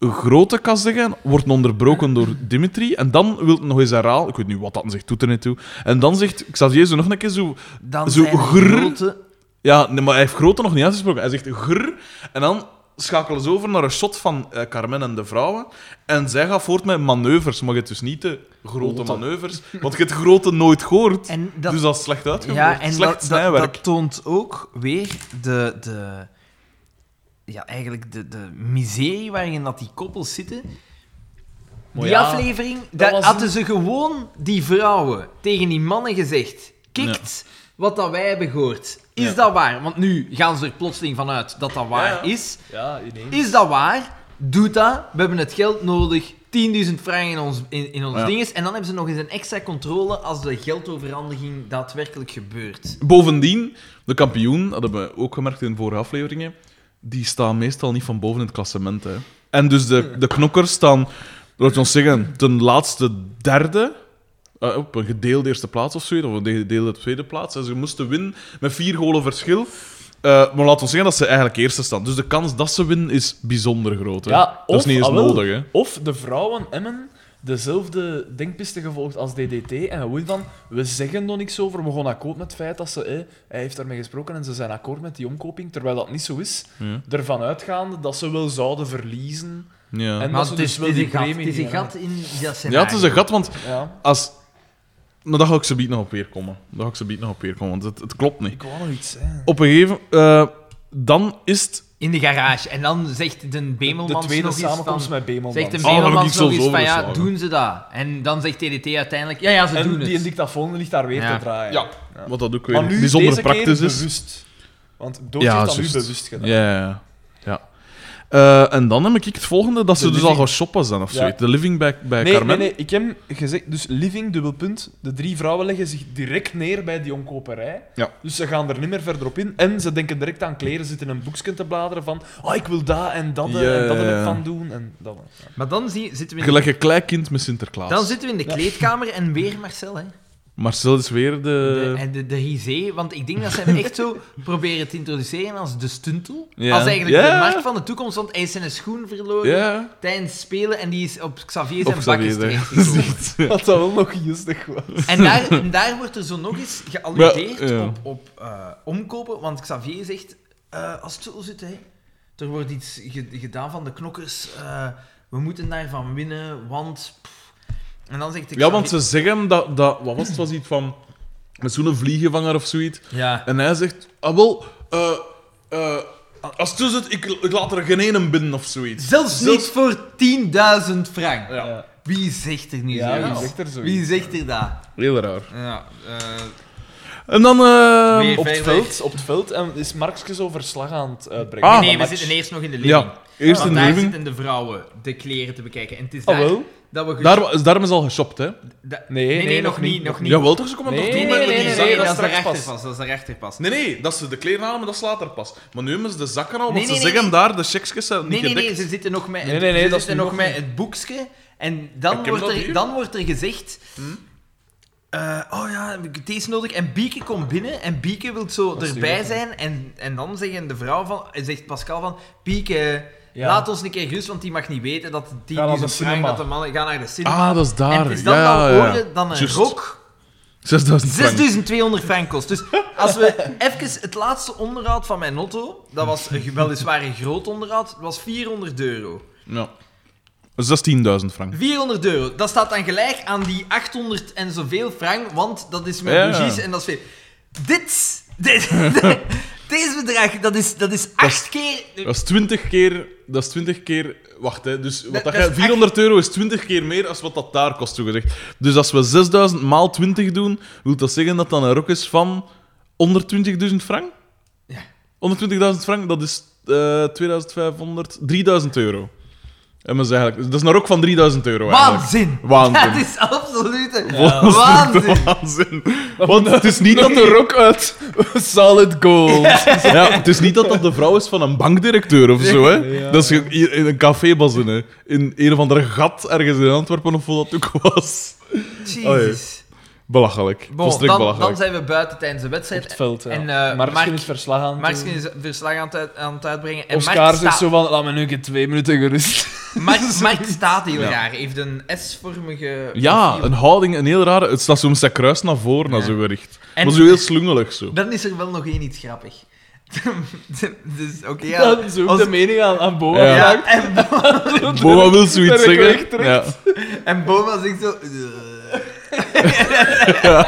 grote kan zeggen, wordt onderbroken door Dimitri. En dan wil nog eens herhalen. Ik weet niet wat dat zegt, doet er niet toe. En dan zegt Xavier zo nog een keer zo... Dan Zo er grrr. grote... Ja, nee, maar hij heeft grote nog niet uitgesproken. Hij zegt grrr. En dan schakelen ze over naar een shot van eh, Carmen en de vrouwen. En zij gaat voort met manoeuvres. Maar je hebt dus niet de grote Grote. manoeuvres. Want je hebt grote nooit gehoord. En dat, dus dat is slecht uitgevoerd. ja, en slecht dat, dat, snijwerk. dat toont ook weer de... de ja, eigenlijk de, de miserie waarin dat die koppels zitten. Maar Die ja, aflevering, dat daar hadden een- ze gewoon die vrouwen tegen die mannen gezegd. Kikt wat dat wij hebben gehoord. Is Ja. dat waar? Want nu gaan ze er plotseling vanuit dat dat waar Ja. is. Ja, ineens. Is dat waar? Doe dat. We hebben het geld nodig. 10.000 frank in ons, in, in ons Ja. dinges. En dan hebben ze nog eens een extra controle als de geldoverhandiging daadwerkelijk gebeurt. Bovendien, de kampioen, dat hebben we ook gemerkt in de vorige afleveringen, die staan meestal niet van boven in het klassement. Hè. En dus de, de knokkers staan, laat ons zeggen, ten laatste derde. Eh, op een gedeelde eerste plaats of zoiets, of een gedeelde tweede plaats. En ze moesten winnen met vier golen verschil. Eh, maar laten we zeggen dat ze eigenlijk eerste staan. Dus de kans dat ze winnen is bijzonder groot. Hè? Ja, dat is niet eens ah, wel, nodig. Hè? Of de vrouwen Emmen dezelfde denkpiste gevolgd als DDT en gewoon van, we zeggen nog niks over, we gaan akkoord met het feit dat ze, eh, hij heeft daarmee gesproken en ze zijn akkoord met die omkoping, terwijl dat niet zo is. Ja. Ervan uitgaande dat ze wel zouden verliezen. Ja. En Maar dat ze het is, dus wel die een gat, premie het is een gat in dat ja, het is een gat, want Ja. als... Maar daar ga ik ze nog op weer komen. Daar ga ik ze nog op weer komen, want het, het klopt niet. Ik wou nog iets zeggen. Op een gegeven... eh, dan is het... In de garage. En dan zegt de De Bemelmans tweede nog iets samenkomst van... met Bemelmans. Zegt de Oh, ik Bemelmans nog zelfs iets van, ja, doen ze dat? En dan zegt TDT uiteindelijk, ja, ja, ze doen en die het. dictafoon ligt daar weer Ja. te draaien. Ja, wat dat ook weer nu bijzonder deze keer praktisch is. bewust. Want Dood Ja, heeft dat nu bewust gedaan. Ja, ja, ja. ja. Eh, en dan heb ik het volgende, dat ze De dus living. al gaan shoppen zijn of Ja. zoiets. De living bij, bij Nee, nee, Carmen. nee, ik heb gezegd, dus living, dubbelpunt. De drie vrouwen leggen zich direct neer bij die omkoperij. Ja. Dus ze gaan er niet meer verder op in. En ze denken direct aan kleren, zitten in een boekje te bladeren van oh, ik wil dat en dat Ja, en dat van doen. En dat. Ja. Maar dan zie, zitten we in Gelijk een klein kind met Sinterklaas. Dan zitten we in de Ja. kleedkamer en weer Marcel, hè. Marcel is weer de... De, en de, de risée, want ik denk dat ze hem echt zo proberen te introduceren als de stuntel. Ja. Als eigenlijk Ja. de markt van de toekomst, want hij is zijn schoen verloren Ja. tijdens spelen en die is op Xavier zijn bakjes terechtgekomen. Wat dat wel nog justig was. En daar, en daar wordt er zo nog eens gealludeerd op, op eh, omkopen, want Xavier zegt, eh, als het zo zit, hè, er wordt iets ge- gedaan van de knokkers, eh, we moeten daarvan winnen, want... pff. En dan zegt de Ja, want ze zeggen dat... dat wat was het? was iets van... Met zo'n vliegenvanger of zoiets. Ja. En hij zegt... Ah, wel... eh, eh, als het zo zit, ik, ik laat er geen ene binnen of zoiets. Zelfs niet voor 10.000 frank. Ja. Wie zegt er nu Ja, zo? wie zegt er zoiets? Wie zegt er dat? Heel raar. Ja, eh, En dan... eh, Weer Op het, veld, op het veld en is Markske zo verslag aan het uitbrengen. Ah. nee, we match. zitten eerst nog in de living. ja, eerst Want in de daar living. zitten de vrouwen de kleren te bekijken. En het is Ah, daar wel? Dat we... Daar, daarom is al geshopt, hè? da- Nee, nee, nee, nog nog niet. Nog niet. Jawel, toch? Ze komen Nee, toch toe nee, met nee, die zakken? dat is straks daarachter pas. pas. Dat is daarachter pas. Nee, nee, dat ze de kleren halen, maar dat slaat er pas. Maar nu hebben ze de zakken al, want Nee, ze zeggen daar, de checksjes zijn niet Nee, nee, nee, ze zitten nog met, Nee, nee, nee, ze dat is zitten nog met het boekje. En dan wordt, er, dan wordt er gezegd... Eh, oh ja, deze nodig. En Bieke komt binnen en Bieke wil zo is erbij zijn. En, en dan zeggen de vrouw van, zegt Pascal van... Bieke, Ja. laat ons een keer gerust, want die mag niet weten dat die naar is de een dat de mannen gaan naar de cinema. Ah, dat is daar. En het is dan ja, dan ja, dan een rok 6000 frank. 6200 frank kost. Dus als we even het laatste onderhoud van mijn auto, dat was een- weliswaar een groot onderhoud, dat was 400 euro. Ja. 16.000 frank. 400 euro, dat staat dan gelijk aan die 800 en zoveel frank, want dat is met Ja. en dat is veel. Dit, dit deze bedrag, dat is, dat is acht keer... Dat is 20 keer... Dat is 20 keer... Wacht, hè. Dus wat Dat- dat dat jij- is 400 euro is 20 keer meer dan wat dat daar kost, toegezegd. Dus als we 6000 maal 20 doen, wil dat zeggen dat dan een rok is van 120.000 frank? Ja. 120.000 frank, dat is eh 2500... 3000 euro. En dat is, eigenlijk, dat is een rok van 3000 euro eigenlijk. Waanzin! Waanzin. Dat is absolute Ja. waanzin! Waanzin. Want het is niet dat de rok uit solid gold. Ja, het is niet dat dat de vrouw is van een bankdirecteur of zo, hè. Ja. Dat is hier in een cafébazin, hè. In een of andere gat ergens in Antwerpen of hoe dat ook was. Jezus. Belachelijk. Bon, Volstrekt dan, belachelijk. dan zijn we buiten tijdens de wedstrijd. Op het veld, ja. En, eh, Marksken Mark- is verslag aan doen. is verslag aan het, aan het uitbrengen. En Oscar Mark, zegt sta- zo van, laat me nu een keer twee minuten gerust. Mark, Mark staat heel Ja. raar. Heeft een S-vormige Ja, profiel. een houding, een heel rare... Het staat soms zijn kruis naar voren, naar Ja. zo gericht. En- Maar zo heel slungelig, zo. Dan is er wel nog één iets grappig. dus, oké, ja. Dan zoekt Als- de mening aan, aan Boa. Ja. ja, en, wil zoiets zeggen. Ja. en Boma zegt zo... "Eh."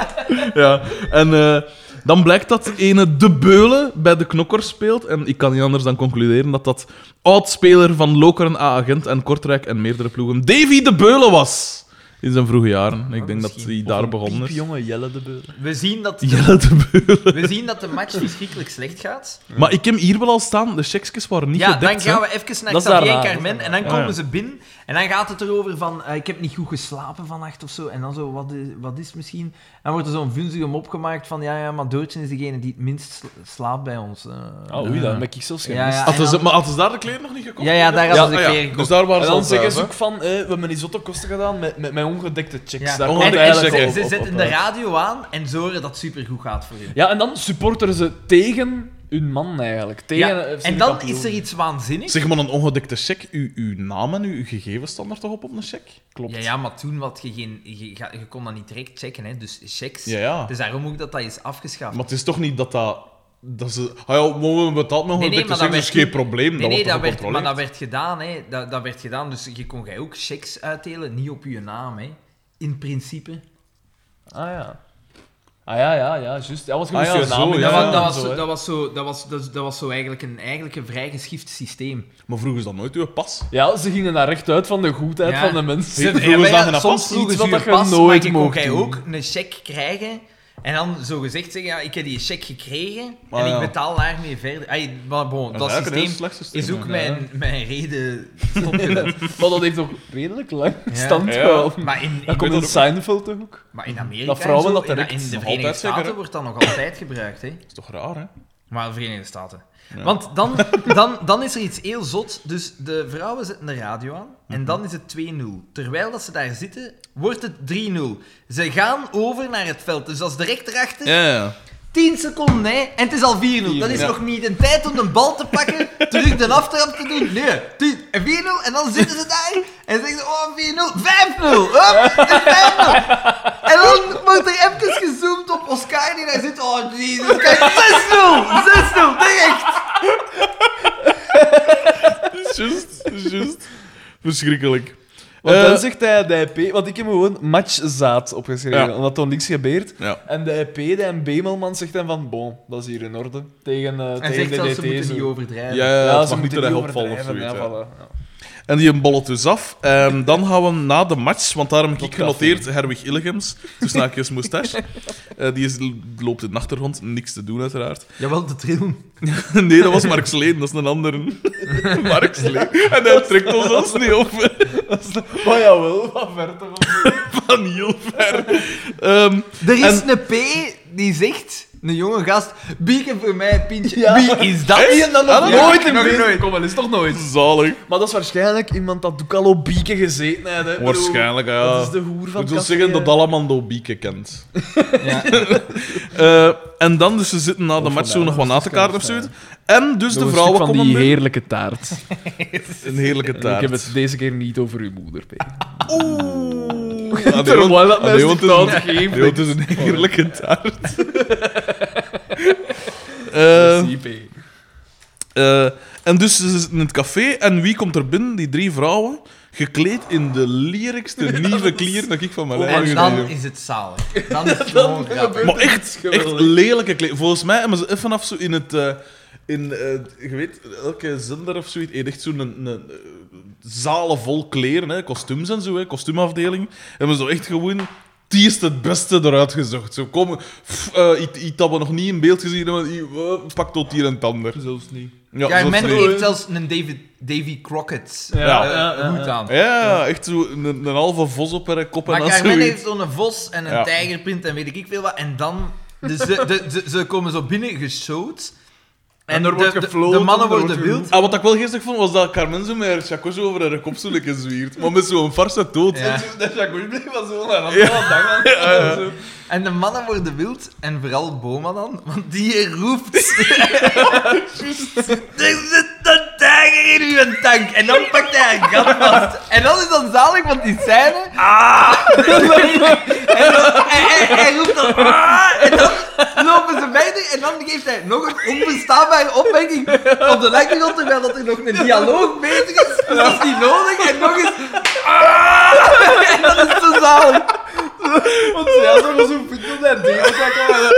ja. En eh, dan blijkt dat ene De Beulen bij de Knokkers speelt. En ik kan niet anders dan concluderen dat dat oudspeler van Lokeren, A-agent en Kortrijk en meerdere ploegen Davy De Beulen was. In zijn vroege jaren. Ik denk dat hij daar begonnen is. jonge Jelle de Beulen. We zien, dat de, Jelle De Beulen. we zien dat de match verschrikkelijk slecht gaat. Maar ik heb hier wel al staan, de checksjes waren niet ja, gedekt. dan gaan we even naar Xavier Carmen en dan komen Ah, ja. ze binnen En dan gaat het erover van, eh, ik heb niet goed geslapen vannacht of zo. En dan zo, wat is, wat is misschien... En dan wordt er zo'n vunzige mop gemaakt van, ja, ja, maar Doortje is degene die het minst sla- slaapt bij ons. eh. Oh, oei, dat heb ik zelfs Ja, ja. Hadden en ze, dan- maar hadden ze daar de kleren nog niet gekocht? Ja, ja, daar hadden ze de ah, kleren Dus gekocht. daar waren En ze dan al zeggen ze ook van, eh, we hebben zotte kosten gedaan met, met, met ongedekte checks. Ja. Daar eigenlijk ze- op- Ze op- zetten op de radio aan en zorgen dat het supergoed gaat voor je. Ja, en dan supporteren ze tegen hun man eigenlijk. Tegen Ja, en dan kampioen. is er iets waanzinnigs. Zeg maar een ongedekte check. Uw, uw naam en uw gegevens staan er toch op op een check? Klopt. Ja, ja, maar toen wat je geen... Je, je kon dat niet direct checken, hè. Dus checks. Ja, ja. Dus daarom ook dat dat is afgeschaft. Maar het is toch niet dat dat... dat ze, ah ja, we hebben betaald met Nee, nee, ongedekte maar checks, dat dus geen probleem. Nee, dat nee, dat werd, maar dat werd gedaan, hè. Dat, dat werd gedaan, dus je kon jij ook checks uitdelen, niet op je naam, hè. In principe. Ah ja. Ah ja, ja, ja, juist. Ja, wat je Ah, moest ja, je zo, naam in ja, dat, was, dat, was, zo, dat was zo, dat was, dat, dat was zo eigenlijk een, eigenlijk een vrij geschift systeem. Maar vroegen ze dan nooit uw pas? Ja, ze gingen daar recht uit van de goedheid Ja. van de mensen. Ze- vroegen Ja, ze dan een soms pas? vroegen ze je pas, nooit maar je ook een cheque krijgen. En dan zo gezegd zeggen, ja, ik heb die cheque gekregen Ah, en ja. ik betaal daarmee verder. Ay, maar bon, dat systeem is ook ja. mijn, mijn reden stopgezet. Maar dat heeft toch redelijk lang stand Ja. gehouden. Maar in, Dat komt in Seinfeld toch ook? maar in Amerika Dat vrouwen en zo, dat in, direct in de nog Verenigde altijd Staten wordt dat nog altijd gebruikt. Hè? Dat is toch raar, hè? Maar de Verenigde Staten. Ja. Want dan, dan, dan is er iets heel zot. Dus de vrouwen zetten de radio aan. Mhm. En dan is het 2-0. Terwijl dat ze daar zitten, wordt het 3-0. Ze gaan over naar het veld. Dus dat is direct erachter. Ja, ja. 10 seconden, hè. En het is al 4-0. Dat is Ja. nog niet een tijd om de bal te pakken, terug de aftrap te doen. Nee, 10 en 4-0. En dan zitten ze daar en zeggen ze, oh, 4-0. 5-0. Hup, het is 5-0. En dan wordt er even gezoomd op Oscar die daar zit. Oh, jezus, kijk. 6-0. 6-0, direct. Juist, juist. Verschrikkelijk. Want Eh, dan zegt hij de EP, want ik heb gewoon matchzaad opgeschreven, Ja. omdat er niks gebeurt. Ja. En de EP, de MB-man, zegt dan van, bon, dat is hier in orde. Tegen, eh En tegen zegt zelfs, ze moeten zo. niet overdrijven. Ja, ja, Ja, het ze mag niet moeten te niet erg opvallen of overdrijven, zoiets. ja, ja. voilà, ja. En die bollet dus af. En dan gaan we na de match, want daar heb ik genoteerd Herwig Illegems, tussen haakjes moustache. Eh, die is, loopt in de achtergrond, niks te doen uiteraard. Jawel, de trillen. nee, dat was Mark Sleen, dat is een andere. Mark Sleen. En hij trekt ons zelfs niet op. Maar jawel, wat ver toch. Van heel ver. Ehm, Er is En- een P die zegt, een jonge gast, bieken voor mij een pintje. Ja. Wie is dat? Dan nog dat nooit nog in beeld nooit. gekomen, is toch nooit? zalig. Maar dat is waarschijnlijk iemand dat ook al op bieken gezeten heeft. hè. Waarschijnlijk, ja. Dat is de hoer van Ik wil zeggen dat Alamando Bieke kent. Ja. Eh, en dan, dus ze zitten na de Of match zo nog wat na te kaarten of zoiets. En dus Nog de een vrouwen van komen die heerlijke taart. Een heerlijke En Ik taart. heb het deze keer niet over uw moeder, P. Oeh. Ah, nee, Terwijl dat ah, mij taart een- geeft, nee, want het is een heerlijke taart. Eh, eh, en dus ze zitten in het café en wie komt er binnen? Die drie vrouwen, gekleed in de lierigste nieuwe kleren dat ik van mijn leven En gezien dan heb. is het zalig. Dan is het gewoon grappig. Maar echt, echt lelijke kleren. Volgens mij hebben ze even vanaf zo in het... eh, in, eh, je weet, elke zender of zoiets heeft echt zo'n een, een, zalen vol kleren, hè, kostuums en zo, hè, kostuumafdeling. Hebben ze zo echt gewoon die is het beste eruit gezocht. Zo komen, pff, eh, iets dat we nog niet in beeld gezien hebben, i- eh, pak tot hier en het ander. Zelfs niet. Ja, men heeft zelfs een David, Davy Crockett Ja, eh, ja, ja. aan. Ja, echt zo een, een halve vos op haar kop en Maar Carmen zoiets. heeft zo'n vos en een Ja. tijgerprint en weet ik veel wat. En dan... Dus ze, de, ze, ze komen zo binnen geshowd. En er de- wordt de- gefloten, De mannen worden wild. Ah, wat ik wel geestig vond, was dat Carmen zo met haar over haar kop zwiert. Maar met zo'n farse dood. Ja. Dat Jacques bleef van zo en dan ja. ja. En de mannen worden wild, en vooral Boma dan, want die roept... er zit een tijger in uw tank. En dan pakt hij een gat vast. En dat is dan zalig, want die scène... Ah! en dan, hij, hij, hij roept dan... Ah! En dan lopen ze verder, en dan geeft hij nog een onverstaanbare opmerking op de achtergrond, terwijl dat er nog een dialoog bezig is. Dat is niet nodig, en nog eens... Ah! En dat is zo zalig. Want ja, zo was zo'n voet op dat ding. Ik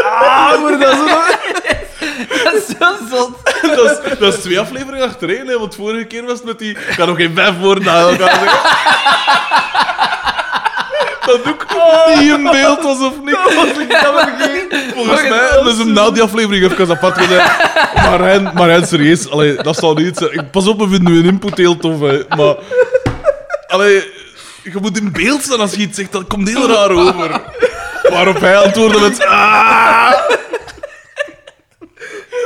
ah, hoor dat zo. Dat is zo zot. dat, is, dat is twee afleveringen achtereen, hè, want vorige keer was het met die... Ik ga nog geen vijf woorden elkaar zeggen. Dat ook niet in beeld was, of niet? Volgens mij hebben ze hem na die aflevering even apart gezet. Maar Rijn, maar Rijn serieus, allee, dat zal niet zijn. Ik- Pas op, we vinden uw input heel tof, hè. Maar... Allee, je moet in beeld staan als je iets zegt, dat komt heel raar over. Waarop hij antwoordde met... "Ah."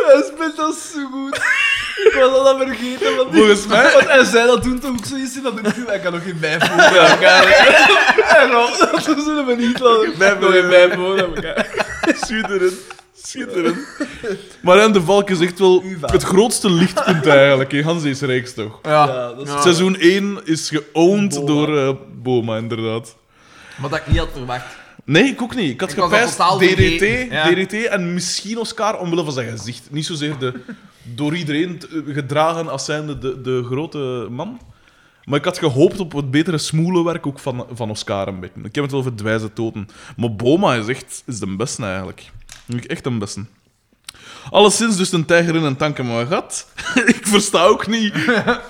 Hij speelt dat zo goed. Ik was dat al vergeten. Want Volgens mij- Want hij zei dat toen toch ook zoiets in dat doet hij kan nog geen vijf woorden aan elkaar. En dan, dat zullen we niet laten. Vijf nog geen aan elkaar. Schitterend. Schitterend. Marianne de Valk is echt wel het grootste lichtpunt eigenlijk in Hans deze reeks, toch? Ja. Ja, dat is- Ja. Seizoen 1 is geowned Boma. door eh, Boma, inderdaad. Wat ik niet had verwacht. Nee, ik ook niet. Ik had Ik dat gepijst DDT, vergeten, ja. DDT en misschien Oscar omwille van zijn gezicht. Niet zozeer de, door iedereen t- gedragen als zijnde de, de grote man. Maar ik had gehoopt op wat betere smoelenwerk ook van, van Oscar een beetje. Ik heb het wel over het wijze toten. Maar Boma is echt is de beste eigenlijk. Vind ik echt een beste. Alleszins dus een tijger in een tank in mijn gat. ik versta ook niet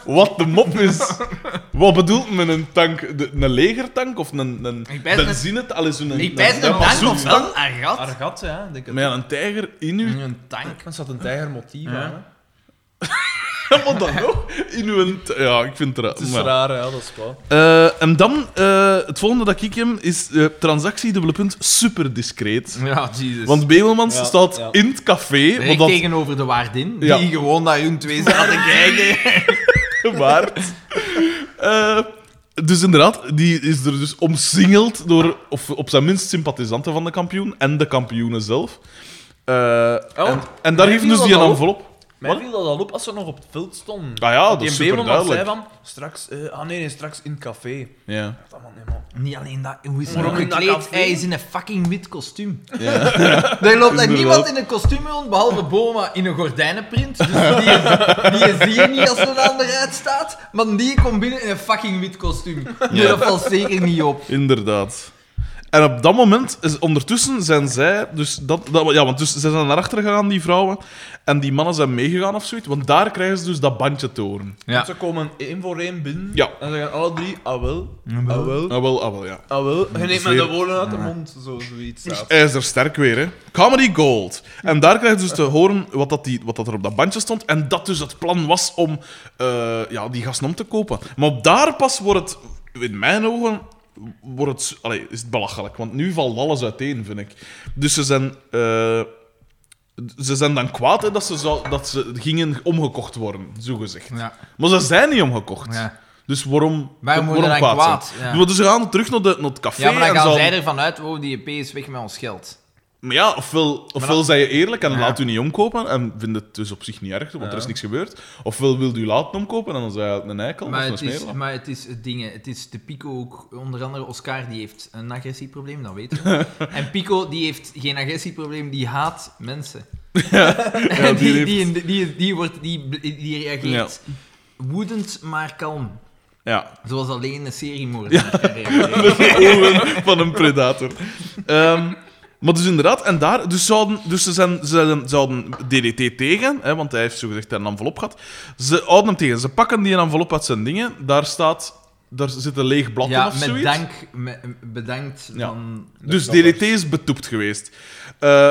wat de mop is. Wat bedoelt men een tank? De, een legertank of een, een dat- benzine? Allee, zo'n Ik bijt een maar tank of wel een gat. Argat, ja. Denk ik. Maar ja, een tijger in. Een tank. Er zat een tijgermotief Ja. aan. Wat dan nog? In uw... Ja, ik vind het raar. Het is maar- raar, ja, dat is wel. Eh, en dan, eh, het volgende dat ik heb, is eh, transactie, dubbele punt, super discreet. Ja, Jesus. Want Bemelmans Ja, staat ja. in het café, dat tegenover de waardin, Ja. die gewoon naar hun twee zaten te kijken. waard. Dus inderdaad, die is er dus omsingeld door, of op zijn minst, sympathisanten van de kampioen en de kampioenen zelf. Eh, en, en daar heeft dus die een envelop. Mij Wat? viel dat al op als ze nog op het veld stonden. Ah ja, dat Die is Bemelman superduidelijk. zei van, straks... eh, ah nee, nee, straks in het café. Ja. Dat man, nee, man. Niet alleen dat, hoe is hij Maar nog ook in dat gekleed? café? Hij is in een fucking wit kostuum. Er loopt er Inderdaad. niemand in een kostuum rond, behalve Boma in een gordijnenprint. Dus die, die zie je niet als er een ander uit staat. Maar die komt binnen in een fucking wit kostuum. Nee, Ja. dat valt zeker niet op. Inderdaad. En op dat moment, is, ondertussen zijn zij, dus dat, dat, ja, want dus, zij zijn naar achter gegaan, die vrouwen, en die mannen zijn meegegaan of zoiets, want daar krijgen ze dus dat bandje te horen. Want Ze komen één voor één binnen. Ja. En ze gaan alle drie, ah wel, ah wel, Ah, wel, ah, wel, ja. ah wel. Je neemt de woorden uit de mond, zo, zoiets. Ja. Hij is er sterk weer, hè. Comedy Gold. En daar krijg je dus te horen wat, dat die, wat dat er op dat bandje stond. En dat dus het plan was om eh, ja, die gasten om te kopen. Maar op daar pas wordt het, in mijn ogen, wordt het, allee, is het belachelijk. Want nu valt alles uiteen, vind ik. Dus ze zijn... eh, ze zijn dan kwaad hè, dat, ze zou, dat ze gingen omgekocht worden, zogezegd. Ja. Maar ze zijn niet omgekocht. Ja. Dus waarom, zijn? kwaad? Ja. Dus ze gaan terug naar, de, naar het café Ja, maar dan gaan zij ervan uit, oh, die EP is weg met ons geld. Maar ja, ofwel, ofwel zijn je eerlijk en laat u niet omkopen en vindt het dus op zich niet erg, want er is niks gebeurd. Ofwel wil u laten omkopen en dan zijn je een eikel Maar of een het, is, smeerlap. maar het is het dingen. Het is de Pico ook, onder andere Oscar, die heeft een agressieprobleem, dat weten we. en Pico, die heeft geen agressieprobleem, die haat mensen. Ja, die, die die, heeft- die, die, wordt, die, die reageert woedend, maar kalm. Ja, Zoals alleen een seriemoordenaar kan reageren. met de ogen van een predator. Ehm, maar dus inderdaad, en daar, dus, zouden, dus ze, zijn, ze zijn- zouden DDT tegen, hè, want hij heeft zogezegd een envelop gehad. Ze houden hem tegen, ze pakken die envelop uit zijn dingen, daar staat, daar zit een leeg blad in Ja, of met zoiets. dank, met, bedankt Ja. Dus. DDT is betoept geweest. Eh,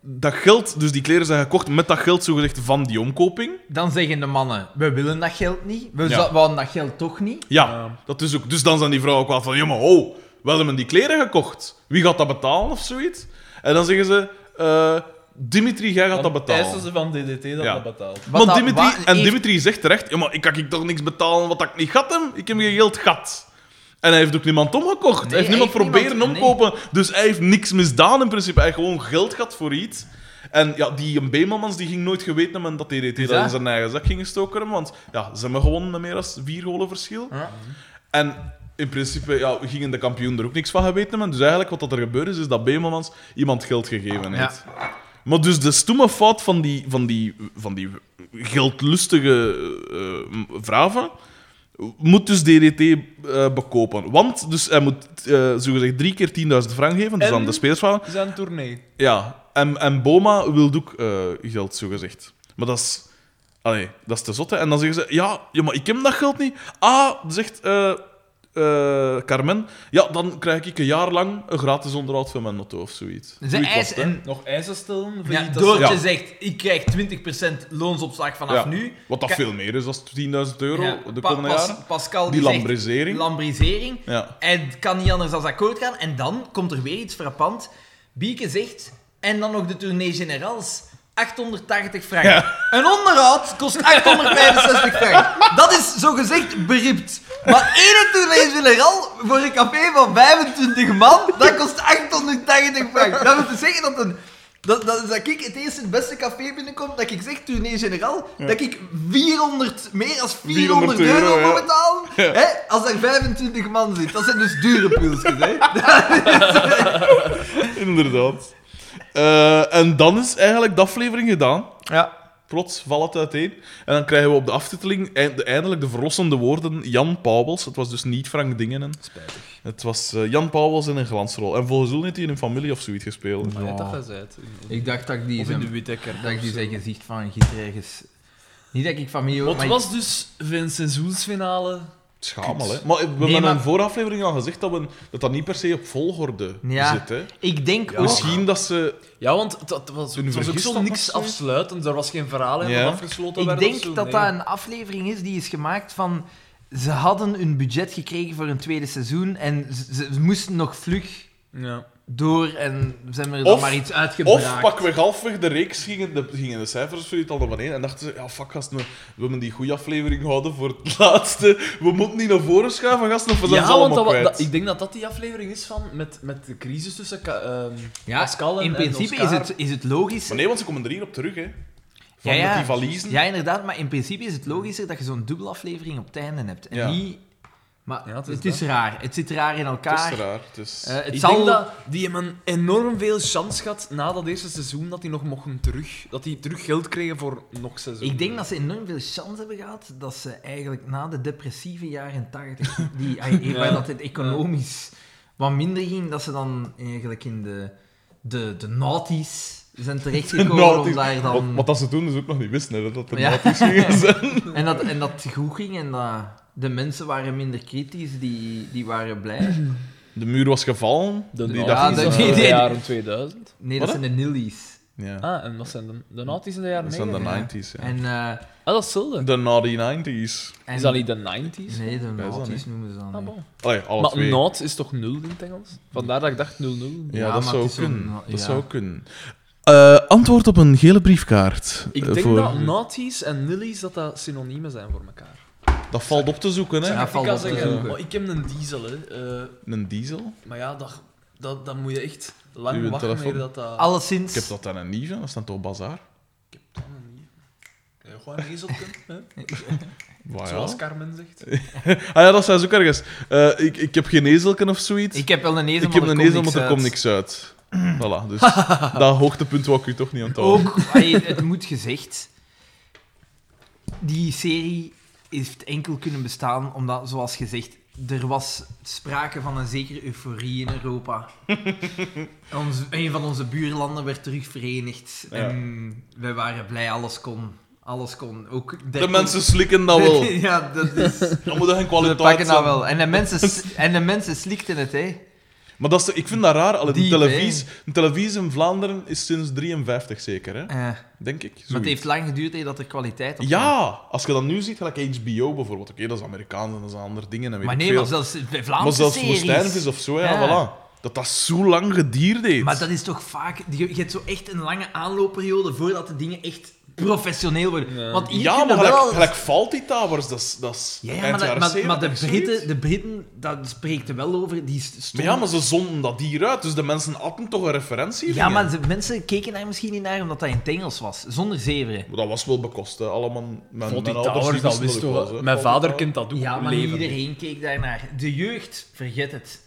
dat geld, dus die kleren zijn gekocht met dat geld zogezegd van die omkoping. Dan zeggen de mannen, we willen dat geld niet. We Ja. wouden dat geld toch niet. Ja, dat is ook. Dus dan zijn die vrouwen kwaad van, ja maar oh, we hebben die kleren gekocht. Wie gaat dat betalen of zoiets? En dan zeggen ze, eh, Dimitri, jij gaat dat Dan betalen. eisen ze van DDT dat Ja. dat betaalt. Want dat- Dimitri, wat en heeft- Dimitri zegt terecht, ja maar ik kan ik toch niks betalen wat ik niet gat hem? Ik heb geen geld gat. En hij heeft ook niemand omgekocht. hij heeft niemand heeft proberen niemand- omkopen. Dus hij heeft niks misdaan in principe. Hij heeft gewoon geld gehad voor iets. En ja, die een Beemelmans die ging nooit geweten hebben dat DDT dat dat? in zijn eigen zak ging gestoken hebben. Want ja, ze hebben gewonnen met meer dan vier golen verschil. Ja. En in principe ja, gingen de kampioen er ook niks van geweten hebben. Dus eigenlijk wat dat er gebeurd is, is dat Beemelmans iemand geld gegeven heeft. Maar dus de stomme fout van die, van die, van die geldlustige eh vraven moet dus DDT eh, bekopen. Want dus hij moet eh zogezegd drie keer 10.000 frank geven, dus En? aan de spelersvragen. Zijn tournee. Ja, en, en Boma wil ook geld, zogezegd. Maar dat is... Allee, dat is te zotte. En dan zeggen ze, ja, ja, maar ik heb dat geld niet. Ah, zegt... eh, Carmen, ja, dan krijg ik een jaar lang een gratis onderhoud van mijn auto of zoiets. En Nog eisen stellen? ja, Doortje Ja. zegt, ik krijg 20% loonsopslag vanaf Ja. nu. Wat dat Ka- veel meer is dan 10.000 euro Ja, de Pa- komende Pas- jaren. Pascal Die lambrisering. lambrisering. Ja. En het kan niet anders dan akkoord gaan. En dan komt er weer iets frappant. Bieke zegt, en dan nog de tournee generals. 880 frank. Ja. Een onderhoud kost 865 frank. Dat is zogezegd beript. Maar één tournee generaal voor een café van 25 man, dat kost 880 frank. Dat wil zeggen dat een... Dat, dat is dat ik het eerste het beste café binnenkom, dat ik zeg tournee generaal, dat ik 400, meer dan 400, 400 euro, moet betalen. Hè? Als er 25 man zit. Dat zijn dus dure pilsjes, hè. Inderdaad. Eh, en dan is eigenlijk de aflevering gedaan. Ja. Plots valt het uiteen. En dan krijgen we op de aftiteling eind- eindelijk de verlossende woorden Jan Pauwels. Het was dus niet Frank Dingenen. Spijtig. Het was eh, Jan Pauwels in een glansrol. En volgens mij heeft hij in een familie of zoiets gespeeld. Maar ja, dat is uit. Ik dacht dat ik die, zijn, dat ik die zijn gezicht van ergens... Niet dat ik familie... Wat maar was dus voor een seizoensfinale... Schamel, hè? Maar we hebben Nee, maar- een vooraflevering al gezegd dat, we, dat dat niet per se op volgorde Ja. zit. Hè? Ik denk Ja. Misschien dat ze... Ja, want het, het was, het was ook zo dat niks afsluitend. Er was geen verhaal in Ja. dat afgesloten Ik werd denk of zo, dat nee. dat een aflevering is die is gemaakt van... Ze hadden een budget gekregen voor een tweede seizoen en ze, ze moesten nog vlug Ja. Door en ze hebben er dan Of- maar iets uitgebracht. Of pakweg halfweg de reeks gingen de, gingen de cijfers voor iets al naar beneden. En dachten ze, ja, fuck, gasten, we hebben die goede aflevering gehouden voor het laatste. We moeten niet naar voren schuiven, gasten, of we zijn Ja, ze want allemaal dat, wa- kwijt. dat- ik denk dat dat die aflevering is van met, met de crisis tussen ehm, Ja, Pascal en in en principe is het, is het logisch... Maar nee, want ze komen er hier op terug, hè. Van Ja, ja. met die valiezen. Ja, inderdaad, maar in principe is het logischer dat je zo'n dubbelaflevering op het einde hebt. En Ja. niet... Maar Ja, het het is raar. Het zit raar in Het elkaar. is raar. Het is... Eh, het ik zal... denk dat die hebben enorm veel chance gehad na dat eerste seizoen dat die nog mochten terug. Dat die terug geld kregen voor nog seizoen. Ik denk dat ze enorm veel chance hebben gehad dat ze eigenlijk na de depressieve jaren 80, die, ai, Ja. waar dat het economisch wat minder ging, dat ze dan eigenlijk in de, de, de naughties zijn terechtgekomen om daar Wat, dan... wat dat ze toen dus ook nog niet wisten, hè, dat het Ja. gingen zijn. En, dat, en dat het goed ging en dat de mensen waren minder kritisch, die, die waren blij. De muur was gevallen. De die Ja, dachten dat- ze- die- in de jaren 2000. Nee, dat Wat, zijn de nillies. Ja. Ah, en wat zijn de, de naughties in de jaren Dat zijn de 90? 90s, ja. En, eh, Ah, dat is hetzelfde. De naughty 90s. en- Is dat niet de 90s? Nee, de dat naughties niet. noemen ze dan. Ah, niet. bon. Allee, alle Maar twee. naut is toch nul in het Engels? Vandaar dat ik dacht 0-0. Ja, Ja, dat maar zou het is zo'n- kunnen. Dat ja. zou kunnen. Eh, antwoord op een gele briefkaart. Ik Eh, denk voor- dat naughties en nillies dat dat synoniemen zijn voor elkaar. Dat valt op te zoeken, hè? Ja, ik valt kan op te zeggen, zoeken. oh, ik heb een diesel, hè. Eh, Een diesel? maar ja, dat, dat, dat moet je echt lang Uw wachten telefoon? eer dat dat... Alleszins... Ik heb dat dan een Nive, dat is dan toch bazaar? Ik heb dat nog niet. Ja, gewoon een dieselken, hè. Waar, zoals. Carmen zegt. Ah ja, dat zei ze ook ergens. Eh, ik, ik heb geen ezelken of zoiets. Ik heb wel een ezel, Ik heb maar een er ezel, komt maar er komt niks niks uit. voilà, dus dat hoogtepunt wou ik u toch niet aan Ook, allee, het moet gezegd, die serie heeft enkel kunnen bestaan omdat, zoals gezegd, er was sprake van een zekere euforie in Europa. Ons, een van onze buurlanden werd terug verenigd Ja. en wij waren blij, alles kon. Alles kon. Ook De mensen slikken dat wel. ja, dat is... Dan moet er geen We kwaliteit pakken dat wel. En de mensen, en de mensen slikten het, hè. Maar dat is, ik vind dat raar. Allee, de, televisie, de televisie in Vlaanderen is sinds 53 zeker, hè? Eh, denk ik. maar het heeft lang geduurd dat er kwaliteit op kwam. Ja, als je dat nu ziet, gelijk HBO bijvoorbeeld. Oké, dat is Amerikaans en dat zijn andere dingen. En weet Maar nee, veel. maar zelfs bij Vlaamse maar zelfs. Woestijnvis of zo, ja, voilà. Dat dat zo lang gedierd heeft. Maar dat is toch vaak... Je, je hebt zo echt een lange aanloopperiode voordat de dingen echt professioneel worden. Ja. Want hier ja, kun maar gelijk, wel... gelijk Fawlty Towers, dat is, dat is Ja, ja, eind maar, maar, maar de, 70, Britten, de Britten, dat spreekt er wel over, die Maar stonden... ja, maar ze zonden dat hier uit, dus de mensen hadden toch een referentie. Ja, maar de mensen keken daar misschien niet naar omdat dat in het Engels was, zonder zeveren. Dat was wel bekost, hè. Allemaal... Mijn, mijn die towers, die dat wist toch. Mijn vader kent dat ook. Ja, maar leven. iedereen keek daarnaar. De jeugd, vergeet het.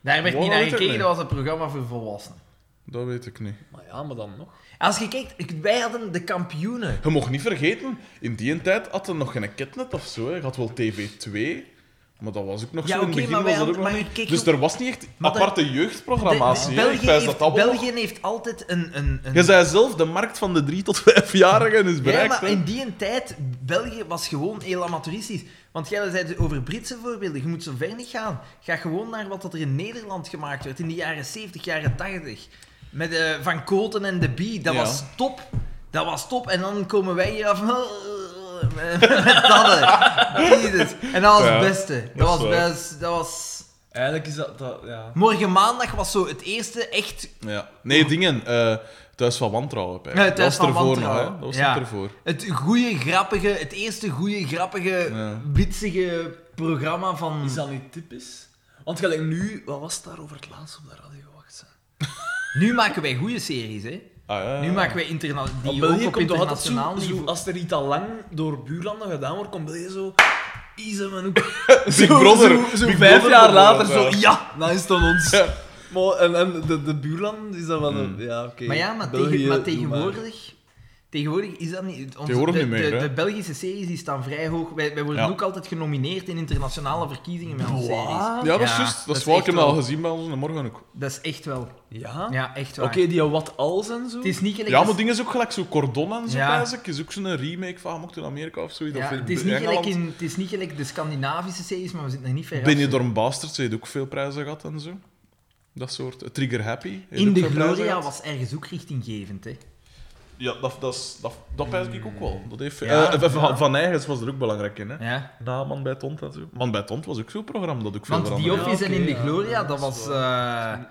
Daar werd Wow, niet naar gekeken, dat was een programma voor volwassenen. Dat weet ik niet. Maar ja, maar dan nog. Als je kijkt, wij hadden de kampioenen. Je mocht niet vergeten, in die tijd had er nog geen ketnet of zo. Hè. Je had wel TV2, Maar dat was ook nog Ja, zo in het begin. maar was dat ook hadden- nog maar niet. dus er was niet echt Maar de- aparte jeugdprogrammatie. De- België, heeft, dat België heeft altijd een... een, een Je zei zelf, de markt van de 3 tot 5-jarigen is Ja, bereikt. maar hè. in die tijd, België was gewoon heel amateuristisch. Want jij zei het over Britse voorbeelden, je moet zo ver niet gaan. Ga gewoon naar wat er in Nederland gemaakt werd in de jaren 70, jaren 80. Met eh, Van Koten en de Bee, dat Ja. was top. Dat was top. En dan komen wij hier af met dat. Jezus. En dat was Ja, het beste. Dat, dat was best, dat was... Eigenlijk is dat... dat ja. Morgen maandag was zo het eerste echt... Ja. Nee, dingen. eh Thuis van Wantrouwen. Ja, Thuis dat was van ervoor nog, Wantrouwen. hè. Dat was Ja. nog ervoor. Het goede, grappige, het eerste goede, grappige, Ja. witsige programma van... Is dat niet typisch? Want gelijk nu... Wat was het daar over het laatst op de radio? Nu maken wij goede series, hè. Ah, ja. Nu maken wij interna die ook op komt zo, internationaal zo-. Als er iets al lang door buurlanden gedaan wordt, komt België zo... Man. Ook. Big Brother. Zo, zo Big vijf Brother jaar later, zo... ja. Nou is het dan ons. Ja. Maar, en en de, de buurlanden is dat wel... een- Hmm. Ja, oké. Maar ja, maar, België, tegen, maar tegenwoordig... Tegenwoordig is dat niet... Onze, Tegenwoordig de, niet meer, de, hè? de Belgische series die staan vrij hoog. Wij, wij worden Ja. ook altijd genomineerd in internationale verkiezingen met onze series. Ja, dat is Ja, juist. dat Dat is wel. Ik heb al wel. gezien bij ons morgen ook. Dat is echt wel... Ja? Ja, echt Oké, waar. die wat als en zo? Het is niet gelijk... Ja, als- maar dingen is ook gelijk zo Cordon en zo, Ja. ik. Is ook zo'n remake van mocht in Amerika of zoiets. ja, het, is niet gelijk in, het is niet gelijk de Scandinavische series, maar we zitten er niet ver. Benidorm Bastards heeft ook veel prijzen gehad en zo. Dat soort. eh, Trigger Happy. In de Gloria was ergens ook richtinggevend, hè. Ja, dat, dat, is- dat, dat pijs ik ook wel. Dat heeft, Ja, eh, van, ja. van Eigens was er ook belangrijk in. Hè? Ja. Na Man bij Tont en zo. Man bij Tont was ook zo'n programma dat ook veel Want veranderde. Office en In de Gloria, ja, dat was... eh, Ja.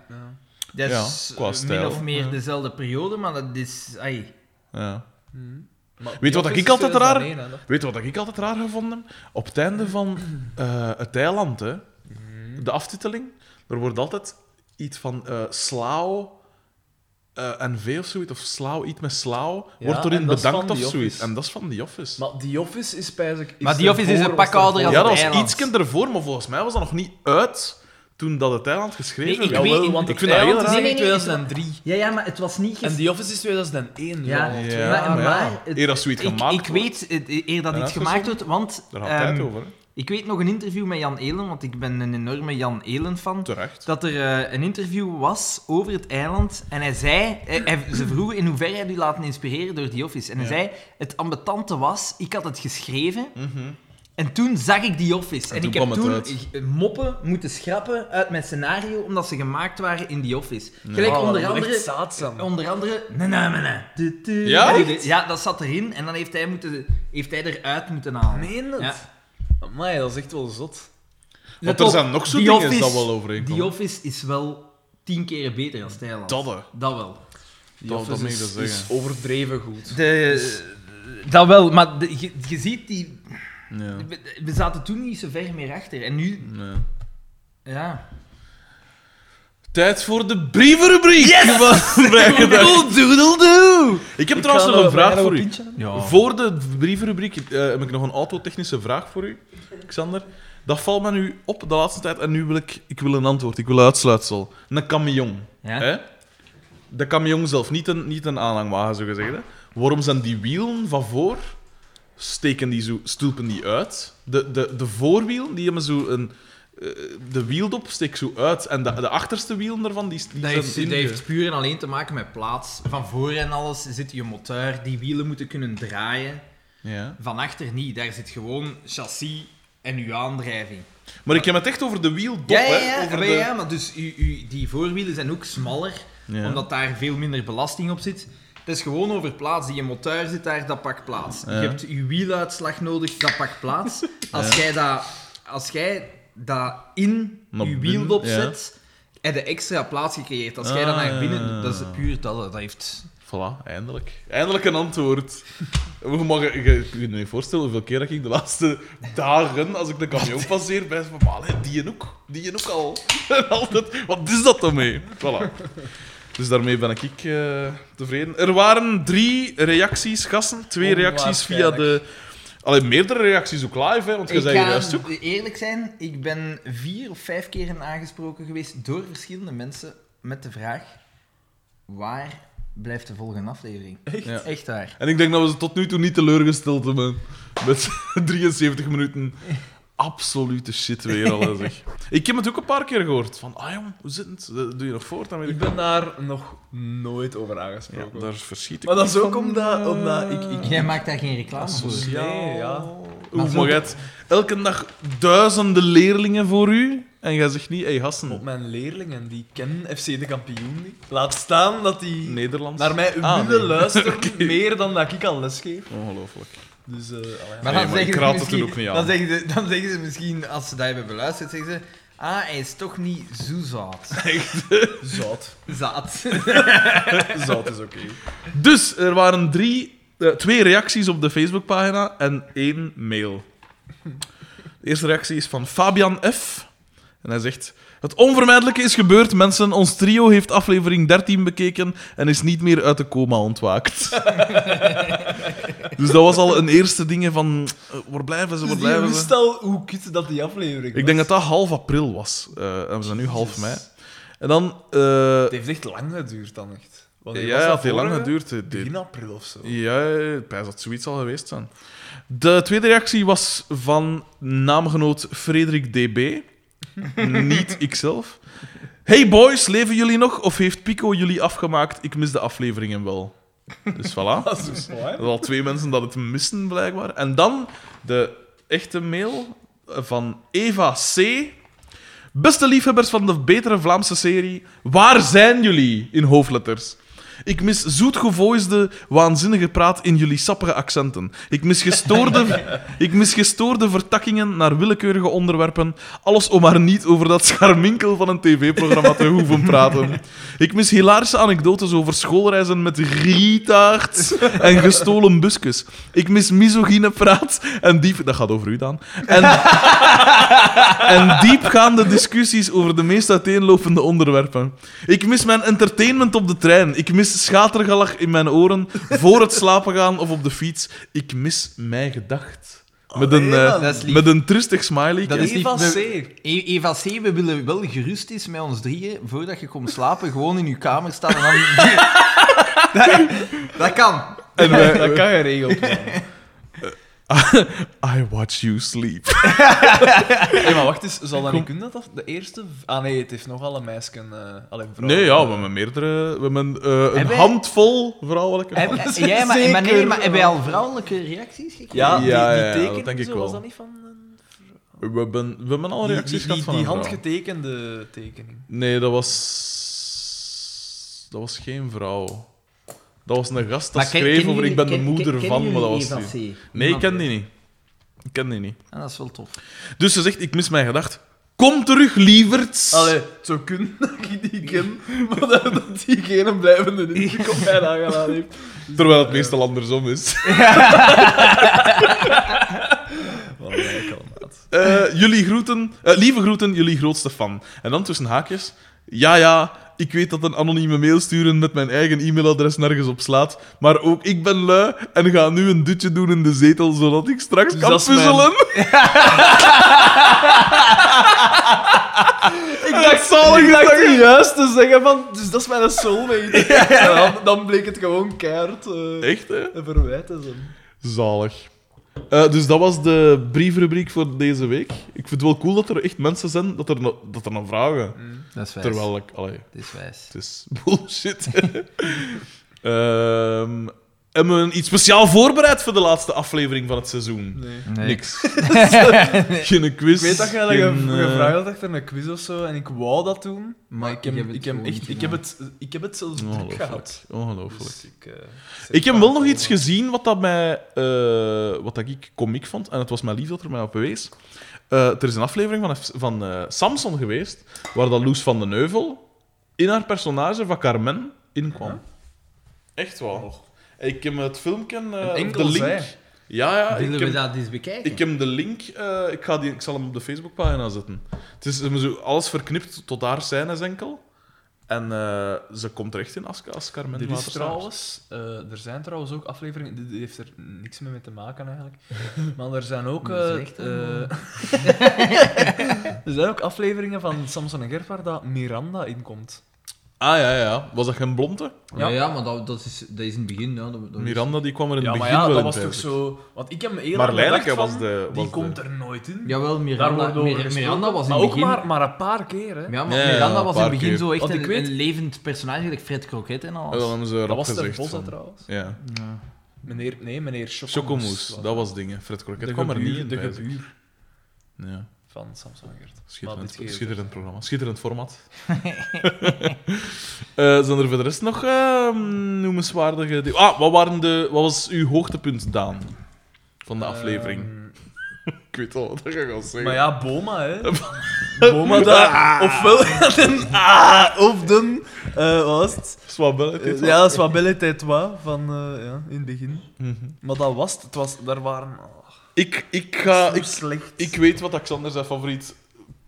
dat Ja, is min of meer Ja. dezelfde periode, maar dat is... Ai. Ja. Hmm. Maar Weet je wat die ik altijd raar- 2001, hè, dacht Weet wat ik altijd raar gevonden heb? Op het einde van eh, het eiland, hè, de aftiteling, er wordt altijd iets van eh slauw eh, en V of zoiets, of slauw, iets met slauw, Ja, wordt erin bedankt of zoiets. En dat is van The Office. Maar The Office is bijzonder... Maar The Office is een pak ouder als ja, dat was iets ervoor, maar volgens mij was dat nog niet uit toen dat het eiland geschreven Nee, ik werd. weet- Jawel, want ik ik vind dat heel raar. Nee, nee, nee, 2003. Ja, ja, maar het was niet... En The Office is 2001. Ja. Ja, maar, maar ja, maar het- eer dat zoiets ik, gemaakt ik wordt. weet, het- eer dat iets gemaakt wordt, want... Daar gaat ehm, tijd over, hè. Ik weet nog een interview met Jan Elen, want ik ben een enorme Jan Elen-fan. Terecht. Dat er eh, een interview was over het eiland. En hij zei... hij- hij- ze vroegen in hoeverre hij u laten inspireren door The Office. En hij Ja. zei... Het ambetante was... Ik had het geschreven... Mhm. En toen zag ik The Office. En ik heb toen uit. eh, moppen moeten schrappen uit mijn scenario, omdat ze gemaakt waren in The Office. Gelijk Oh, onder dat andere... Onder andere... Ja? Die- Ja, dat zat erin. En dan heeft hij, moeten, heeft hij eruit moeten halen. Meen? Ja. Amai, dat is echt wel zot. Want Let er op, zijn nog zo The dingen Office- dat wel overeenkomen. The Office is wel tien keer beter als het eiland. Dat, hè. Dat wel. The Dat- Office ik is, is zeggen. overdreven goed. De, dat wel, maar de- je, je ziet die... Ja. We, we zaten toen niet zo ver meer achter. En nu... Nee. Ja. Tijd voor de brievenrubriek! Yes! Doedeldoe! Ik heb trouwens nog een vraag voor u. Ja. Voor de brievenrubriek eh, heb ik nog een autotechnische vraag voor u, Xander. Dat valt me nu op de laatste tijd en nu wil ik, ik wil een antwoord, ik wil uitsluitsel. Een camion. Ja. Hè? De camion zelf, niet een, niet een aanhangwagen, zo gezegd. Hè? Waarom zijn die wielen van voor, steken die zo, stulpen die uit? De, de, de voorwielen, die hebben zo een... eh, de wieldop steekt zo uit. En de, de achterste wielen ervan, die, die Dat zijn heeft, dat heeft puur en alleen te maken met plaats. Van voor en alles zit je motor, die wielen moeten kunnen draaien. Ja. Van achter niet, daar zit gewoon chassis en uw aandrijving. Maar ik heb het echt over de wieldop, Ja, ja, hè. ja, Over maar, de... ja, maar dus u, u, die voorwielen zijn ook smaller, Ja. omdat daar veel minder belasting op zit. Het is gewoon over plaats. Die motor zit daar, dat pakt plaats. Je hebt je wieluitslag nodig, dat pakt plaats. Als jij dat, als jij dat in Naar je binnen, ja. zet, heb je extra plaats gecreëerd. Als jij dat naar binnen... Ah. Dat is puur dat. Dat heeft... Voilà, eindelijk. Eindelijk een antwoord. Je mag je, je, je kunt je voorstellen hoeveel keer dat ik de laatste dagen, als ik de camion passeer, bij van, maar die en ook, die en ook al. En altijd, wat is dat dan mee? Voilà. Dus daarmee ben ik eh, tevreden. Er waren drie reacties, gasten. Twee reacties via de... Allee, meerdere reacties ook live, hè, want je zei juist ook. eerlijk zijn, ik ben vier of vijf keer aangesproken geweest door verschillende mensen met de vraag: waar blijft de volgende aflevering? Echt? Ja. Echt waar. En ik denk dat we ze tot nu toe niet teleurgesteld hebben. Met 73 minuten absolute shit weer al, zeg. Ik heb het ook een paar keer gehoord. Van, ah jong, hoe zit het? Doe je nog voort? Dan Ik ben daar nog nooit over Ja, aangesproken. daar verschiet ik Maar dat is ook omdat- eh, omdat ik- ik- Jij maakt daar geen reclame voor. Nee, ja. Hoe mag het? Elke dag duizenden leerlingen voor u en jij zegt niet, hé hey, Op mijn leerlingen, die kennen FC de kampioen niet. Laat staan dat die Nederlands. naar mij Ah, willen nee. luisteren, meer dan dat ik al lesgeef. Ongelooflijk. Dus, eh allee. Maar Nee, dan, maar ik zeggen ze raad het misschien- toen ook niet aan. Dan zeggen, ze, dan zeggen ze misschien, als ze dat hebben beluisterd, zeggen ze... Ah, hij is toch niet zo zout. Zout. Zaad. Zout is oké. Dus er waren drie, eh, twee reacties op de Facebookpagina en één mail. De eerste reactie is van Fabian F. En hij zegt: Het onvermijdelijke is gebeurd, mensen. Ons trio heeft aflevering 13 bekeken en is niet meer uit de coma ontwaakt. dus dat was al een eerste ding van: eh, waar blijven ze, waar Dus blijven ze? al hoe kut dat die aflevering was. Ik denk dat dat half april was. Eh, en we zijn nu half mei. En dan. eh, Het heeft echt lang geduurd dan echt. Want die ja, was het dat heeft lang vorige? geduurd. Het- Begin april of zo. Ja, ik pijs dat het zoiets al geweest zijn. De tweede reactie was van naamgenoot Frederik DB. Niet ikzelf. Hey boys, leven jullie nog of heeft Pico jullie afgemaakt? Ik mis de afleveringen wel. Dus voilà. Dat is dus. Er al twee mensen dat het missen, blijkbaar. En dan de echte mail van Eva C. Beste liefhebbers van de betere Vlaamse serie, waar zijn jullie? In hoofdletters. Ik mis zoetgevoisde, waanzinnige praat in jullie sappige accenten. Ik mis, gestoorde, ik mis gestoorde vertakkingen naar willekeurige onderwerpen. Alles om maar niet over dat scharminkel van een tv-programma te hoeven praten. Ik mis hilarische anekdotes over schoolreizen met retards en gestolen busjes. Ik mis misogyne praat en diep... Dat gaat over u dan. En, en diepgaande discussies over de meest uiteenlopende onderwerpen. Ik mis mijn entertainment op de trein. Ik mis schatergelach in mijn oren voor het slapen gaan of op de fiets. Ik mis mijn gedacht. Met een, eh, man. Dat is lief. met een trustig smiley. Dat is Eva. C. E- Eva C, we willen wel gerust is met ons drieën, voordat je komt slapen, gewoon in je kamer staan en dan... dat, dat kan. En wij- Dat kan geregeld worden. I watch you sleep. Hey, maar wacht eens, zal dat niet kunnen dat dat de eerste... Ah nee, het heeft nogal een meisje... eh alleen vrouw. Nee, ja, we hebben meerdere... We hebben eh, een Hebben wij- handvol vrouwelijke Heb, fans. jij, maar, maar, nee, maar heb jij al vrouwelijke reacties gekregen? Ja, die, Ja, die ja, tekenen dat denk ik zo, wel. was dat niet van... een- We hebben, we hebben al reacties die, die, gehad van die handgetekende tekening. Nee, dat was... Dat was geen vrouw. Dat was een gast dat Maar schreef over ik ben de moeder ken- van, maar dat was... die-? Nee, ik ken die niet. Ik ken die niet. Ah, dat is wel tof. Dus ze zegt, ik mis mijn gedacht. Kom terug, lieverds. Allee, het zou kunnen dat ik die ken, maar dat, dat die geen blijvende indruk op mij aangedaan heeft. Terwijl het meestal andersom is. Wat maat. Eh, jullie groeten, eh, lieve groeten, jullie grootste fan. En dan tussen haakjes. Ja, ja, ik weet dat een anonieme mail sturen met mijn eigen e-mailadres nergens op slaat. Maar ook ik ben lui en ga nu een dutje doen in de zetel, zodat ik straks Dus kan mijn- puzzelen. Ik dacht, zalig ik dacht juist te zeggen van, dus dat is mijn soulmate. En dan, dan bleek het gewoon keihard eh Echt, hè? een verwijt te zijn. Zalig. Eh, dus dat was de briefrubriek voor deze week. Ik vind het wel cool dat er echt mensen zijn dat er, dat er nog vragen. Dat is wijs. Terwijl ik... Allee, Het is wijs. het is bullshit. Ehm, hebben we iets speciaal voorbereid voor de laatste aflevering van het seizoen? Nee. Nee. Niks. Geen quiz. Ik weet dat je geen, ge- eh, gevraagd had achter een quiz of zo, en ik wou dat doen, maar, ik, heb, ik, het heb gewoon echt, niet ik, heb gedaan. het, ik heb het zelfs druk Ongelooflijk. gehad. Ongelooflijk. Dus ik, eh, Ik heb wel nog iets gezien wat, dat mij, eh, wat dat ik komiek vond. En het was mijn lief dat er mij op bewees. Eh, er is een aflevering van, van eh, Samson geweest, waar dat Loes van den Neuvel in haar personage van Carmen inkwam. Echt waar. Ik heb het filmpje, eh, enkel de link. zij. Ja, ja. Ik Willen we heb, dat eens bekijken? ik heb de link. eh, ik, ga die, ik zal hem op de Facebookpagina zetten. Het is zo alles verknipt tot haar scènes enkel. En eh, ze komt er echt in als, als Carmen. Er, is trouwens, eh, er zijn trouwens ook afleveringen, dit heeft er niks meer mee te maken eigenlijk. Maar er zijn ook, eh, eh, er zijn ook afleveringen van Samson en Gert waar dat Miranda in komt. Ah ja, ja. Was dat geen blonde? Ja, Ja. ja maar dat, dat, is, dat is in het begin. Ja, dat, dat is- Miranda die kwam er in het Ja, maar begin ja, wel dat in, was toch zo... Want ik heb me heel Maar was van, de- Die komt de- er nooit in. Jawel, Miranda, Mir-. Miranda was in maar het ook begin... maar, maar een paar keer, hè. Ja, maar Ja, ja, Miranda was in het begin keer. zo echt Want ik een, weet- een levend personage, gelijk Fred Kroket en Ja, alles. dan hebben ze Dat erop was. Bosse van- trouwens. Ja. Ja. Meneer, nee, meneer Chocomoes. Chocomoes, dat was dingen. Fred Kroket de kwam er niet in. De gebuur Ja. Van Samson Gert. Maar Schitterend, schitterend programma. Schitterend format. Eh, zijn er voor de rest nog eh, noemenswaardige? Ah, wat, waren de, wat was uw hoogtepunt, Daan? Van de aflevering? Ehm, Ik weet al wat ik ga zeggen. maar ja, Boma, hè. Boma daar. Ofwel den ah, of den... eh wat was het? Swabelle, Eh, ja, is wat van ja, in het begin. Mhm. Maar dat was het. het was, daar waren... Ik, ik, ga, zo ik, slecht. ik weet wat Xander zijn favoriet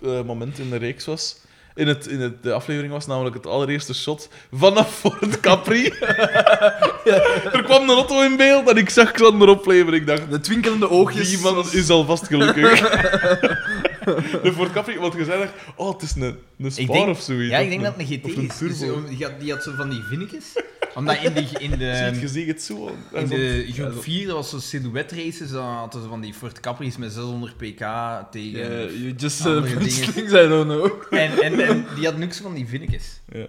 eh, moment in de reeks was. In, het, in het, de aflevering was namelijk het allereerste shot vanaf Fort Capri. er kwam een auto in beeld en ik zag Xander opleven. Ik dacht, De twinkelende oogjes. Die man is alvast gelukkig. de Ford Capri, want je zei echt, oh, het is een, een Spar denk- of zoiets. Ja, ik Of denk dat het een GT een is. Dus, die, had, die had zo van die vinnetjes. Omdat in, die, in Ziet je, de... het zo. In de groep 4, dat was zo'n silhouette races, dan hadden ze van die Ford Capri's met 600 pk tegen... Yeah, you just Andere uh, dingen. things I don't know. En, en, en die had zo van die vinnetjes. Ja.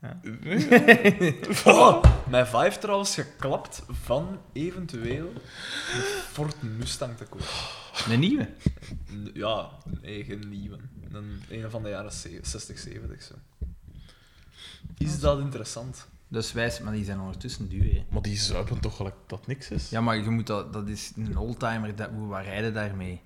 Ja. Oh, mijn vibe trouwens geklapt van eventueel een Ford Mustang te kopen. Een nieuwe. Ja, nee, geen nieuwe. Een, een van de jaren ze- 60, 70 zo. Is dat interessant? Dat is wijs, maar die zijn ondertussen duur. Hè. Maar die zuipen toch gelijk dat niks is? Ja, maar je moet dat, dat is een oldtimer, dat, hoe waar rijden daarmee?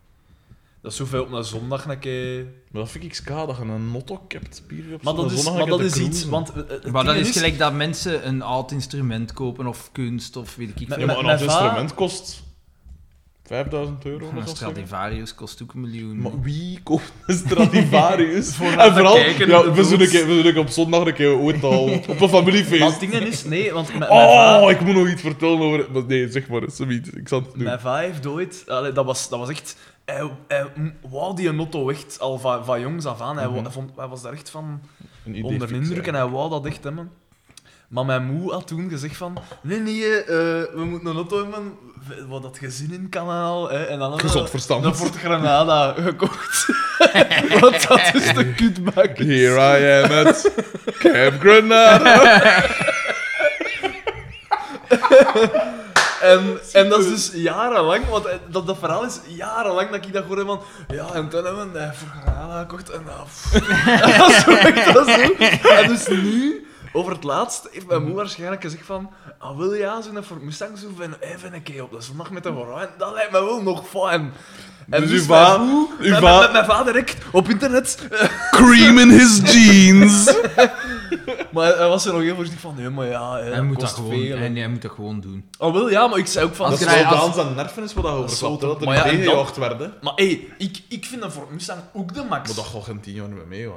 Dat is zoveel op een zondag een keer. Maar dat vind ik ska, dat je een notto hebt. Bier op Maar zo'n dat is, zondag maar een dat is iets, want... Maar dat is gelijk dat mensen een oud instrument kopen of kunst of weet ik Met- Ja, veel. maar een oud instrument kost 5000 euro. Een. Stradivarius kost ook een miljoen. Maar wie koopt een Stradivarius? Voor en vooral, kijken, ja, we zullen, we zullen op zondag een keer ooit al op een familiefeest. Maar het ding is, nee, want mijn, mijn Oh, ik moet nog iets vertellen over... maar Nee, zeg maar, zoiets. Ik zal het doen. Mijn va heeft ooit... Allee, dat, was, dat was echt... Hij, hij wou die Notto echt al van, van jongs af aan. Hij, Mhm. vond, hij was daar echt van onder de indruk en hij wou dat echt hebben. Maar mijn moe had toen gezegd van... Nee, nee, eh, we moeten een auto hebben wat dat gezin in kan en al. Hè. En dan hadden we Gezond verstand. een Ford Granada gekocht. Want dat is de kutbak. Here I am at Camp Granada. En, en dat is dus jarenlang, want eh, dat, dat verhaal is jarenlang dat ik dat hoorde van, ja, en toen hebben we een Ford Granada gekocht en dat... dat is zo, dat is zo. En dus nu, over het laatst, heeft mijn moeder waarschijnlijk gezegd van, ah, wil je ja, zo'n Ford Mustang zo van, even een keer op de zondag met de vrouw, en dat lijkt me wel nog fijn. En Dus dus, uw va- mijn moe, uw met- va- met mijn vader direct op internet, Cream in his jeans. maar hij was er nog heel voorzichtig van, nee, maar ja, hè, hij, moet dat kost gewoon, veel. en hij moet dat gewoon doen. Oh, wel, ja, maar ik zei ook van... Als Dat je is wel als- en nerven is wat dat Dat dat er Maar ja, niet en dan- tegengejaagd werd. hè. Maar hé, ik, ik vind een Ford Mustang ook de max. Maar dat gaat geen tien jaar niet meer mee, hè.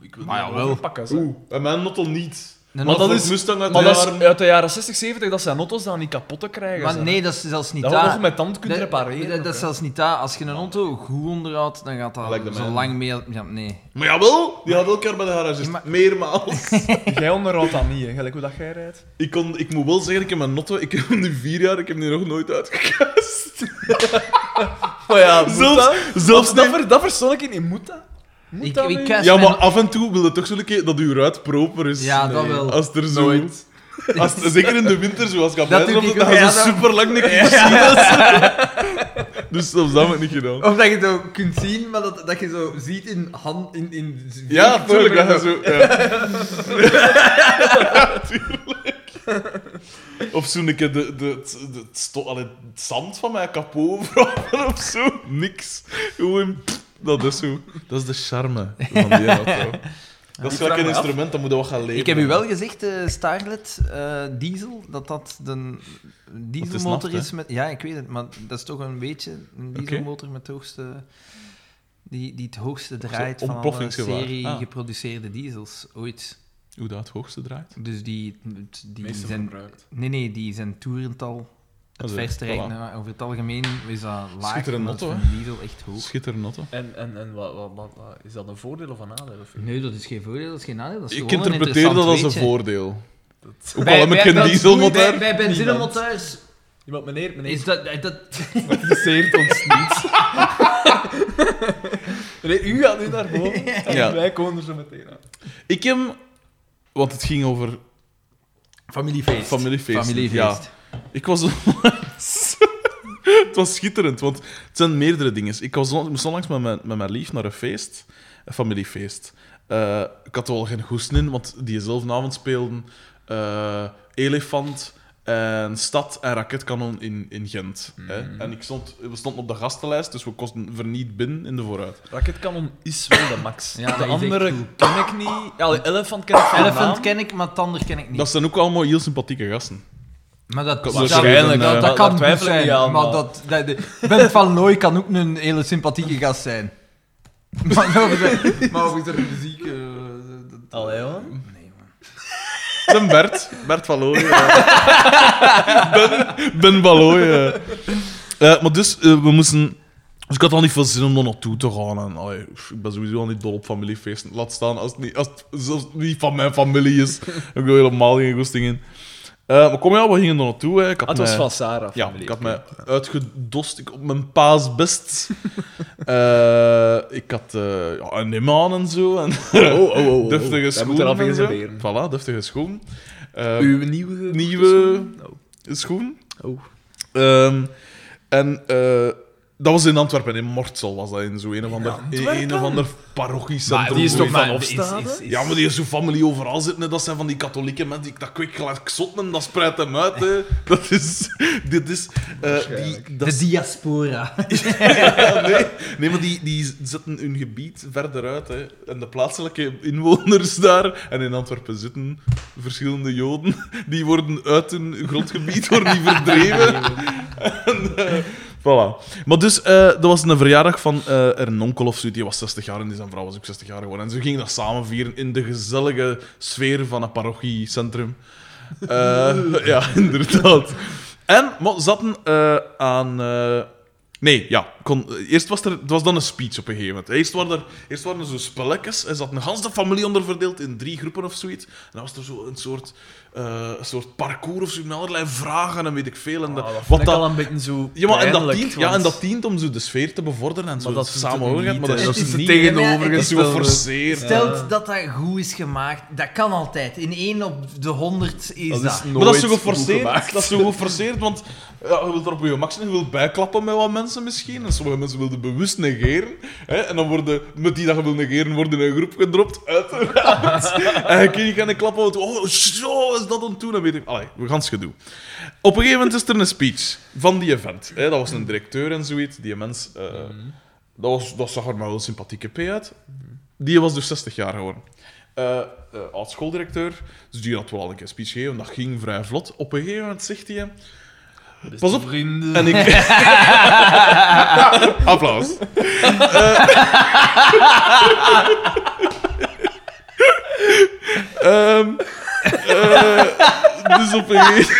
Ik wil Maar ja, wel. overpakken, zo. Oeh, en mijn notto niet. Nee, Maar dat is- Mustang uit Maar de dat is jaren... uit de jaren 60, 70, dat zijn auto's dan niet kapot te krijgen Maar zijn. nee, dat is zelfs niet dat dat. nog met tand kunt repareren. Dat, dat is zelfs niet dat. Als je een auto goed onderhoudt, dan gaat dat zo lang mee... Ja, nee. Maar jawel, die had elk jaar bij de garage. Ja, maar- Meermaals. Jij onderhoudt dat niet, hè. gelijk hoe dat jij rijdt. ik, kon, ik moet wel zeggen, ik heb mijn notto... Ik heb hem nu vier jaar, ik heb die nog nooit uitgekast. Maar ja, moet Zelfs- dat? zelfs Of dat, niet- ver, dat persoonlijk niet. Moet dat? Moet Ik- dat ik kast Ja, mijn- maar af en toe wil je toch zo'n keer dat uw ruit proper is. Ja, dat wel. Als er zo... Nooit. Als, zeker in de winter, zoals ik Dat doe ik dat ook, je zo dat- super lang niks gezien Dus zelfs dat heb ik niet gedaan. Of dat je zo kunt zien, maar dat, dat je zo ziet in hand... In, in Ja, tuurlijk. Dat je zo. ja. tuurlijk. Of zo'n keer de, de, het, het, sto- allee, het zand van mijn kapot vragen of zo. Niks. Gewoon, pff, dat is zo. Dat is de charme van die auto. Dat is gelijk een instrument, dat moet je wat gaan leren. Ik heb u wel gezegd, eh Starlet eh, diesel, dat dat de dieselmotor is met... Ja, ik weet het, maar dat is toch een beetje een dieselmotor met het hoogste... Die, die het hoogste draait van alle serie Ah. geproduceerde diesels ooit. Hoe dat het hoogste draait. Dus die, die zijn... gebruikt. Nee, nee, die zijn toerental Het is- verste rijk, voilà. nou, over het algemeen is dat laag, maar dat van Lidl echt hoog. Schitterend, notte. En, en, en wat, wat, wat, wat- is dat een voordeel of een nadeel? Of Nee, dat is geen voordeel, dat is geen nadeel. Dat is Ik interpreteer dat als een voordeel. dat... Ook al heb ik geen dieselmotor. Bij, benzinemotors Iemand, meneer, meneer, is dat... dat interesseert ons niet. meneer, u gaat nu naar boven en Ja. wij komen er zo meteen aan. Ik heb... Want het ging over familiefeest. familiefeest. Familiefeest. Ja. Ik was onlangs... het was schitterend, want het zijn meerdere dingen. Ik, was on- ik moest onlangs met mijn, met mijn lief naar een feest. Een familiefeest. Eh, ik had er wel geen goesting in, want die dezelfde avond speelden eh, Elefant en Stad en Raketkanon in, in Gent. Hè? En ik stond, we stonden op de gastenlijst, dus we kosten verniet binnen in de vooruit. Raketkanon is wel de max. Ja, de andere ken ik niet. Ja, Elephant ken ik van Elephant naam. ken ik, maar Tander ken ik niet. Dat zijn ook allemaal heel sympathieke gasten. Maar dat, Dat- dat, waarschijnlijk, dat, eh, dat kan ik zijn. aan, maar dat, dat, Bent van Looy kan ook een hele sympathieke gast zijn. maar maar over de muziek... eh, dat- Allee, hoor. Nee, man. De Bert. Bert van Looy. ja. Ben, ben van Looy. Eh, maar dus, eh, we moesten... Dus ik had al niet veel zin om er naartoe te gaan. En, allee, ik ben sowieso al niet dol op familiefeesten. Laat staan als het niet, als het zelfs niet van mijn familie is. heb ik er helemaal geen goesting in. Eh, maar kom ja, we gingen er naartoe. Hè. Ik had Ah, het was mij- van Sarah. ja, ik had mij uitgedost ik, op mijn paas best. Eh, ik had eh, ja, een nim aan en zo. En Oh, oh, oh, oh. deftige Wij schoenen. moeten al en zo. Voilà, deftige schoenen. Eh, Uw nieuwe... nieuwe Oh. schoen. Oh. Ehm, en dat was in Antwerpen, in Mortsel was dat, in zo een of ander, Antwerpen? een of ander parochiecentrum. Maar die is toch van Maar Hofstade? is- is- is- Ja, maar die is zo familie overal zitten. Dat zijn van die katholieke mensen. Die, dat kwik gelijk zotten, dat spreidt hem uit. Hè. Dat is... Dit is... eh, die, dat De diaspora. ja, nee, nee, maar die, die zetten hun gebied verder uit. Hè. En de plaatselijke inwoners daar, en in Antwerpen zitten verschillende Joden, die worden uit hun grondgebied worden die verdreven. en, eh, voilà. Maar dus, eh, dat was een verjaardag van eh een onkel of zo, die was 60 jaar en die zijn vrouw was ook 60 jaar geworden. En ze gingen dat samen vieren in de gezellige sfeer van een parochiecentrum. Eh, ja, inderdaad. En, maar zaten eh, aan... eh, nee, ja. Kon, eerst was er... Was dan een speech op een gegeven moment. Eerst waren er, eerst waren er zo spelletjes. Er zat een ganse familie onder verdeeld in drie groepen of zoiets. En dan was er zo een soort, eh, een soort parcours of zo, met allerlei vragen en weet ik veel. En dat, Ah, dat wat dat, al een beetje zo ja, maar en dat, dient, ja, want- en dat dient om zo de sfeer te bevorderen en zo Maar dat doet samen het horen. niet, Maar dat, is is niet... is zo geforceerd. Stelt dat dat goed is gemaakt, dat kan altijd. In één op de honderd is dat. Dat is Maar dat is zo geforceerd. gemaakt. Dat is zo geforceerd, want ja, je wilt er op je zijn, je wilt bijklappen met wat mensen misschien. En sommige mensen wilden bewust negeren. Hè? En dan worden, met die dat je wil negeren, worden in een groep gedropt, uiteraard. en je kun je gaan klappen, want oh, zo is dat. Dan weet ik, allee, we gaan het gedoe. Op een gegeven moment is er een speech van die event. Hè? Dat was een directeur en zoiets. Die mens, eh, dat, was, dat zag er maar wel een sympathieke P uit. Die was dus 60 jaar geworden. Eh eh, oud-schooldirecteur, dus die had wel al een keer speech gegeven. Dat ging vrij vlot. Op een gegeven moment zegt hij... Beste Pas op. Vrienden. En ik... Applaus. Eh. Ehm, eh, dus op een gegeven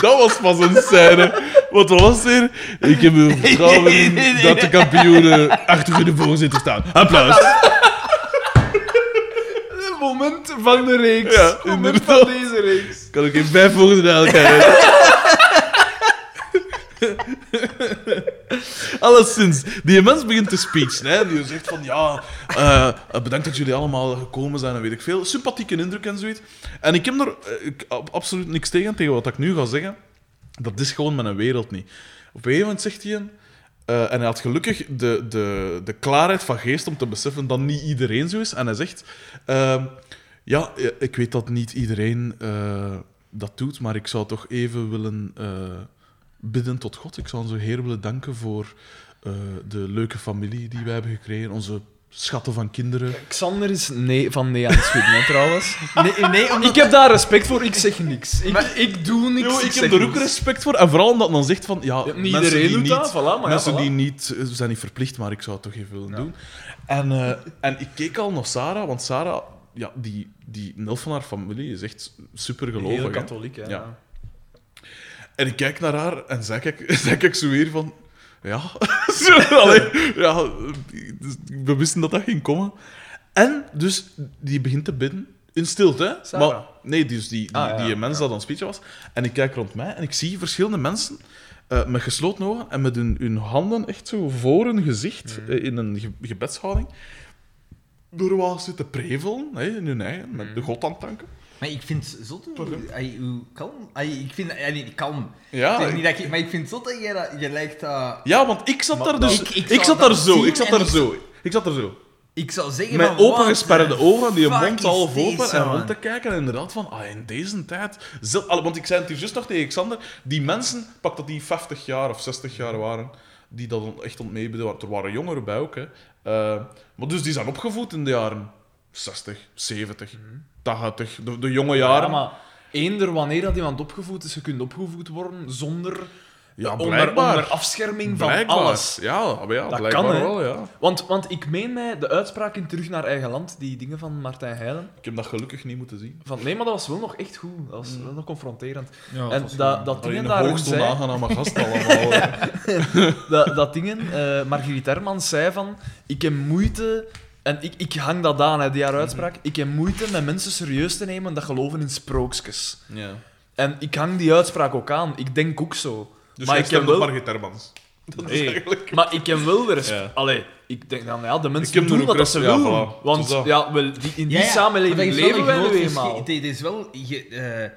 Dat was pas een scène. Wat was er? Ik heb u vertrouwen dat de kampioenen achter hun voorzitter staan. Applaus. Het moment van de reeks. Ja, moment inderdaad. van deze reeks. Kan ik in vijf naar elkaar. Alleszins, die mens begint te speechen. Hè. Die zegt van, ja, eh, bedankt dat jullie allemaal gekomen zijn en weet ik veel. Sympathieke indruk en zoiets. En ik heb er eh, absoluut niks tegen, tegen wat ik nu ga zeggen. Dat is gewoon mijn wereld niet. Op een gegeven moment zegt hij... eh, en hij had gelukkig de, de, de klaarheid van geest om te beseffen dat niet iedereen zo is. En hij zegt... ehm, ja, ik weet dat niet iedereen dat doet, maar ik zou toch even willen bidden tot God. Ik zou onze Heer willen danken voor eh, de leuke familie die wij hebben gekregen, onze schatten van kinderen. Xander is nee, van nee aan het schudden, hè, trouwens. Nee, nee omdat... Ik heb daar respect voor, ik zeg niks. Ik, Maar- ik doe niks. Yo, ik zeg heb er ook niks. respect voor. En vooral omdat men zegt van... Ja, Ja, niet mensen iedereen die doet niet, dat, voilà, maar ja, mensen voilà. die niet... Ze zijn niet verplicht, maar ik zou het toch even willen doen. En, eh, en ik keek al naar Sarah, want Sarah... Ja, die, die een helft van haar familie is echt super gelovig. Heel katholiek, hè. Ja. En ik kijk naar haar en zeg ik, zeg ik zo weer van... Ja, allee, ja, we wisten dat dat ging komen. En dus, die begint te bidden. In stilte, hè? Sarah? Maar, nee, dus die, die, Ah, ja, die mens ja. dat aan het speechen was. En ik kijk rond mij en ik zie verschillende mensen eh, met gesloten ogen en met hun, hun handen echt zo voor hun gezicht Mhm. eh, in een ge- gebedshouding. Door wat zitten prevelen hè, in hun eigen, met Mhm. de God aan het danken. Maar ik vind het zot hoe, ai, hoe kalm... ai, ik vind... ai, nee, kalm. Ja, Ik niet dat ik, maar ik vind het zot dat jij dat... Je lijkt dat... ja, want ik zat Maar daar dus... ik- Ik, ik zou zat daar zo, ik zat daar zo. Ik zat er zo. Ik zou zeggen Met van... opengesperde ogen, die mond deze, open en rond te kijken. En inderdaad van, ah, in deze tijd... al- Want ik zei het hier juist nog tegen Xander, die mensen, pak dat die 50 jaar of 60 jaar waren, die dat echt ontmeebeden waren. Er waren jongeren bij ook, hè. Eh, maar dus die zijn opgevoed in de jaren 60, 70, 80, de, de jonge jaren. Ja, maar eender wanneer dat iemand opgevoed is, je kunt opgevoed worden zonder, Ja, onder, blijkbaar. onder afscherming van alles. Ja, maar ja Dat blijkbaar kan, wel, ja. Want, want ik meen mij de uitspraak in Terug naar Eigen Land, die dingen van Martijn Heijlen, Ik heb dat gelukkig niet moeten zien. van nee, maar dat was wel nog echt goed. Dat was wel nog confronterend. Ja, en dat, dat dingen daarin hoogste zei... gasten allemaal. dat, dat dingen, eh Margriet Hermans zei van, ik heb moeite, en ik, ik hang dat aan, hè, die haar uitspraak, ik heb moeite met mensen serieus te nemen dat geloven in sprookjes. ja. En ik hang die uitspraak ook aan, ik denk ook zo. Dus maar ik heb wel... Margit Hermans. Dat is eigenlijk... maar ik heb wel de respect. Ja. Allee, ik denk dan, ja, de mensen doen wat dat ze ja, willen. voilà. Want dat. ja, wel, die, in die Ja, ja, samenleving maar dat is wel leven wij nu eenmaal. Het is wel... Je, eh,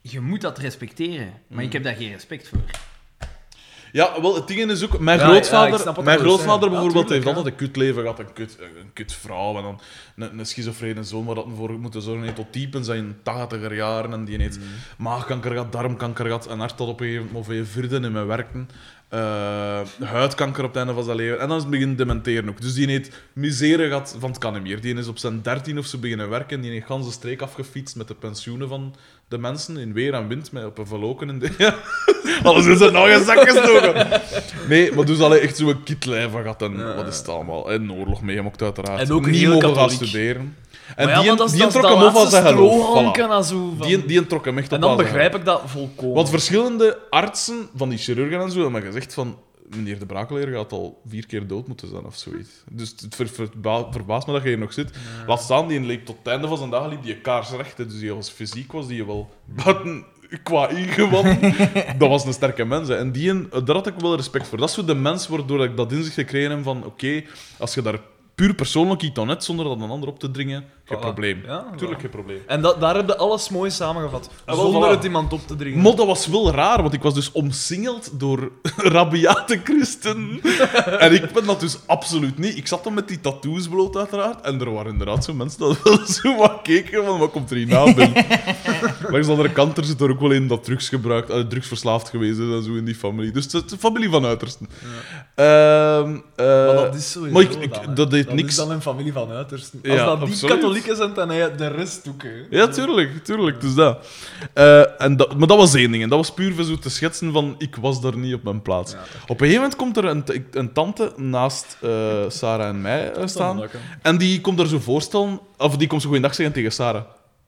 je moet dat respecteren. Maar ik heb daar geen respect voor. Ja, wel, het ding is ook... Mijn Ja, ja, ik grootvader, snap wat mijn je wilt grootvader zeggen. Ja, bijvoorbeeld tuurlijk, heeft ja. altijd een kutleven gehad. Een kut, een kut vrouw en dan een, een schizofrene zoon waar dat voor moeten zorgen heeft tot diep in zijn tachtiger jaren. En die heeft Mm. maagkanker gehad, darmkanker gehad en hart tot op een gegeven moment of je vierde in mijn werken. Eh, huidkanker op het einde van zijn leven. En dan is het beginnen dementeren ook. Dus die heeft misere gehad van het kan niet meer. Die is op zijn dertien of zo beginnen werken. Die heeft de ganse streek afgefietst met de pensioenen van de mensen. In weer en wind, met op een verloken. En de... Ja. Alles in zijn eigen zak gestoken. Nee, maar dus alleen echt zo'n kitlijf gehad. En wat is het allemaal? En oorlog meegemaakt, uiteraard. En ook niet mogen gaan studeren. En ja, die, is- die is trok hem op als laatste zijn geloof. strohalmken Voilà. en zo van- Die, die trok hem echt op En dan begrijp ik dat volkomen. want verschillende artsen van die chirurgen en zo hebben gezegd van... Meneer de Brakeleer gaat al vier keer dood moeten zijn of zoiets. Dus het ver, verba- verbaast me dat je hier nog zit. Laat staan, die leek tot het einde van zijn dagen liep die kaarsrecht. Dus die als fysiek was, die wel buiten qua ingewand. dat was een sterke mens. hè. En die, een- daar had ik wel respect voor. Dat is zo de mens waardoor ik dat inzicht gekregen heb van... Oké, als je daar puur persoonlijk iets aan hebt, zonder dat een ander op te dringen, geen Voilà. probleem. Ja, Tuurlijk geen probleem. En dat, daar heb je alles mooi samengevat. Zonder voilà. het iemand op te dringen. Maar dat was wel raar, want ik was dus omsingeld door rabiate christen. en ik ben dat dus absoluut niet. Ik zat dan met die tattoos bloot, uiteraard. En er waren inderdaad zo mensen dat wel zo wat keken van, wat komt er hier na binnen? Langs de andere kant, er zit er ook wel in dat drugs gebruikt, eh, drugsverslaafd geweest is en zo in die familie. Dus het is een familie van uitersten. Ehm, eh, Maar dat is sowieso maar ik- ik- dan, dat deed dat niks. is dan een familie van uitersten. Als Ja, dat die absoluut. Zijn, dan heb je de rest ook. Hè. Ja, tuurlijk, tuurlijk. Dus dat. Eh, en dat. Maar dat was één ding. En dat was puur voor zo te schetsen van ik was daar niet op mijn plaats. Op een gegeven moment komt er een, een tante naast eh, Sarah en mij eh, staan. En die komt er zo voorstellen, of die komt zo goeiedag zeggen tegen Sarah.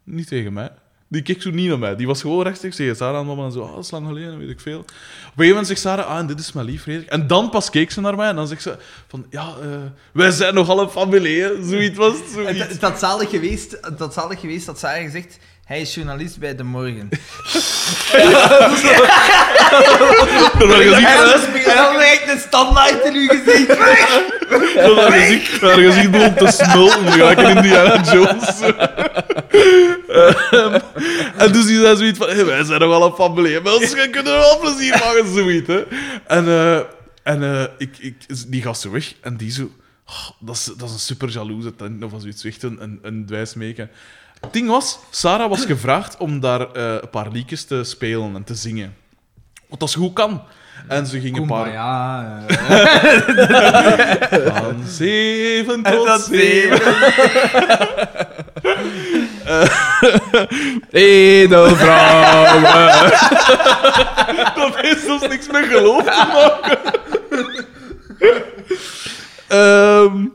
Niet tegen mij. Die keek zo niet naar mij. Die was gewoon rechtstreeks tegen Sarah en mama en zo. Ah, dat is lang geleden, weet ik veel. Op een gegeven moment zegt Sarah, ah, en dit is mijn lief, Frederik. En dan pas keek ze naar mij en dan zegt ze van, ja, eh, wij zijn nogal een familie, hè. Zoiets was het, Het, zoiets. het had zalig geweest, het had zalig geweest dat Sarah gezegd hij is journalist bij De Morgen. En dan gezien- En dan echt een standaard in uw gezicht. Dat haar gezicht, haar gezicht begon te smulten, gelijk in Indiana Jones. Ehm, en dus die zei zoiets van, hey, wij zijn nog wel een familie, ons kunnen we wel plezier maken, zoiets. Hè. En, eh, en eh, ik, ik, die gast zo weg en die zo... oh, dat, is, dat is een super jaloeze tent, of zoiets, echt een, een, een dwijsmeken. Het ding was, Sarah was gevraagd om daar eh, een paar liedjes te spelen en te zingen. Wat dat ze goed kan. En ze ging een paar... ja. Van zeven tot dat zeven. Edelvrouwen. Dat heeft zelfs niks met geloof te maken. Ehm,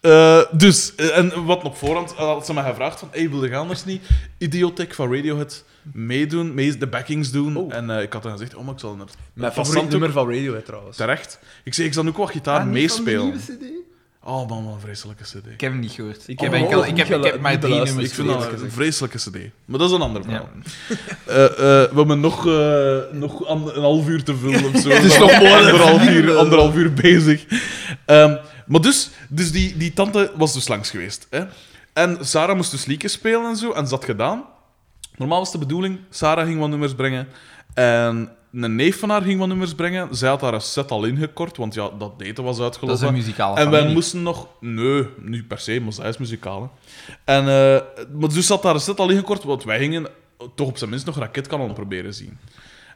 Eh, dus, eh, en wat op voorhand eh, had ze me gevraagd van, hey, wilde je anders niet Idiotech van Radiohead meedoen, mee de backings doen? Oh. En ik had dan gezegd, oh, maar ik zal er Mijn favoriet nummer van Radiohead trouwens. terecht. Ik zei, ik zal nu ook wat gitaar meespelen. Oh man, wat een vreselijke cd. Ik heb hem niet gehoord. Ik heb, enkel, ik heb, ik heb niet maar drie nummers Ik vind dat een vreselijke cd. Maar dat is een ander verhaal. Ja. Eh, eh, we hebben nog, eh, nog an- een half uur te vullen of zo. Het is nog mooi. anderhalf uur, anderhalf uur bezig. Ehm, maar dus, dus die, die tante was dus langs geweest. Hè? En Sarah moest dus liedjes spelen en zo, en ze had gedaan. Normaal was de bedoeling, Sarah ging wat nummers brengen. En een neef van haar ging wat nummers brengen. Zij had haar een set al ingekort, want ja, dat eten was Dat uitgelopen. is een muzikale En wij familie. moesten nog... Nee, niet per se, maar zij is muzikaal. Hè. En, eh, maar dus zat daar een set al ingekort, want wij gingen toch op zijn minst nog raketkanon proberen zien.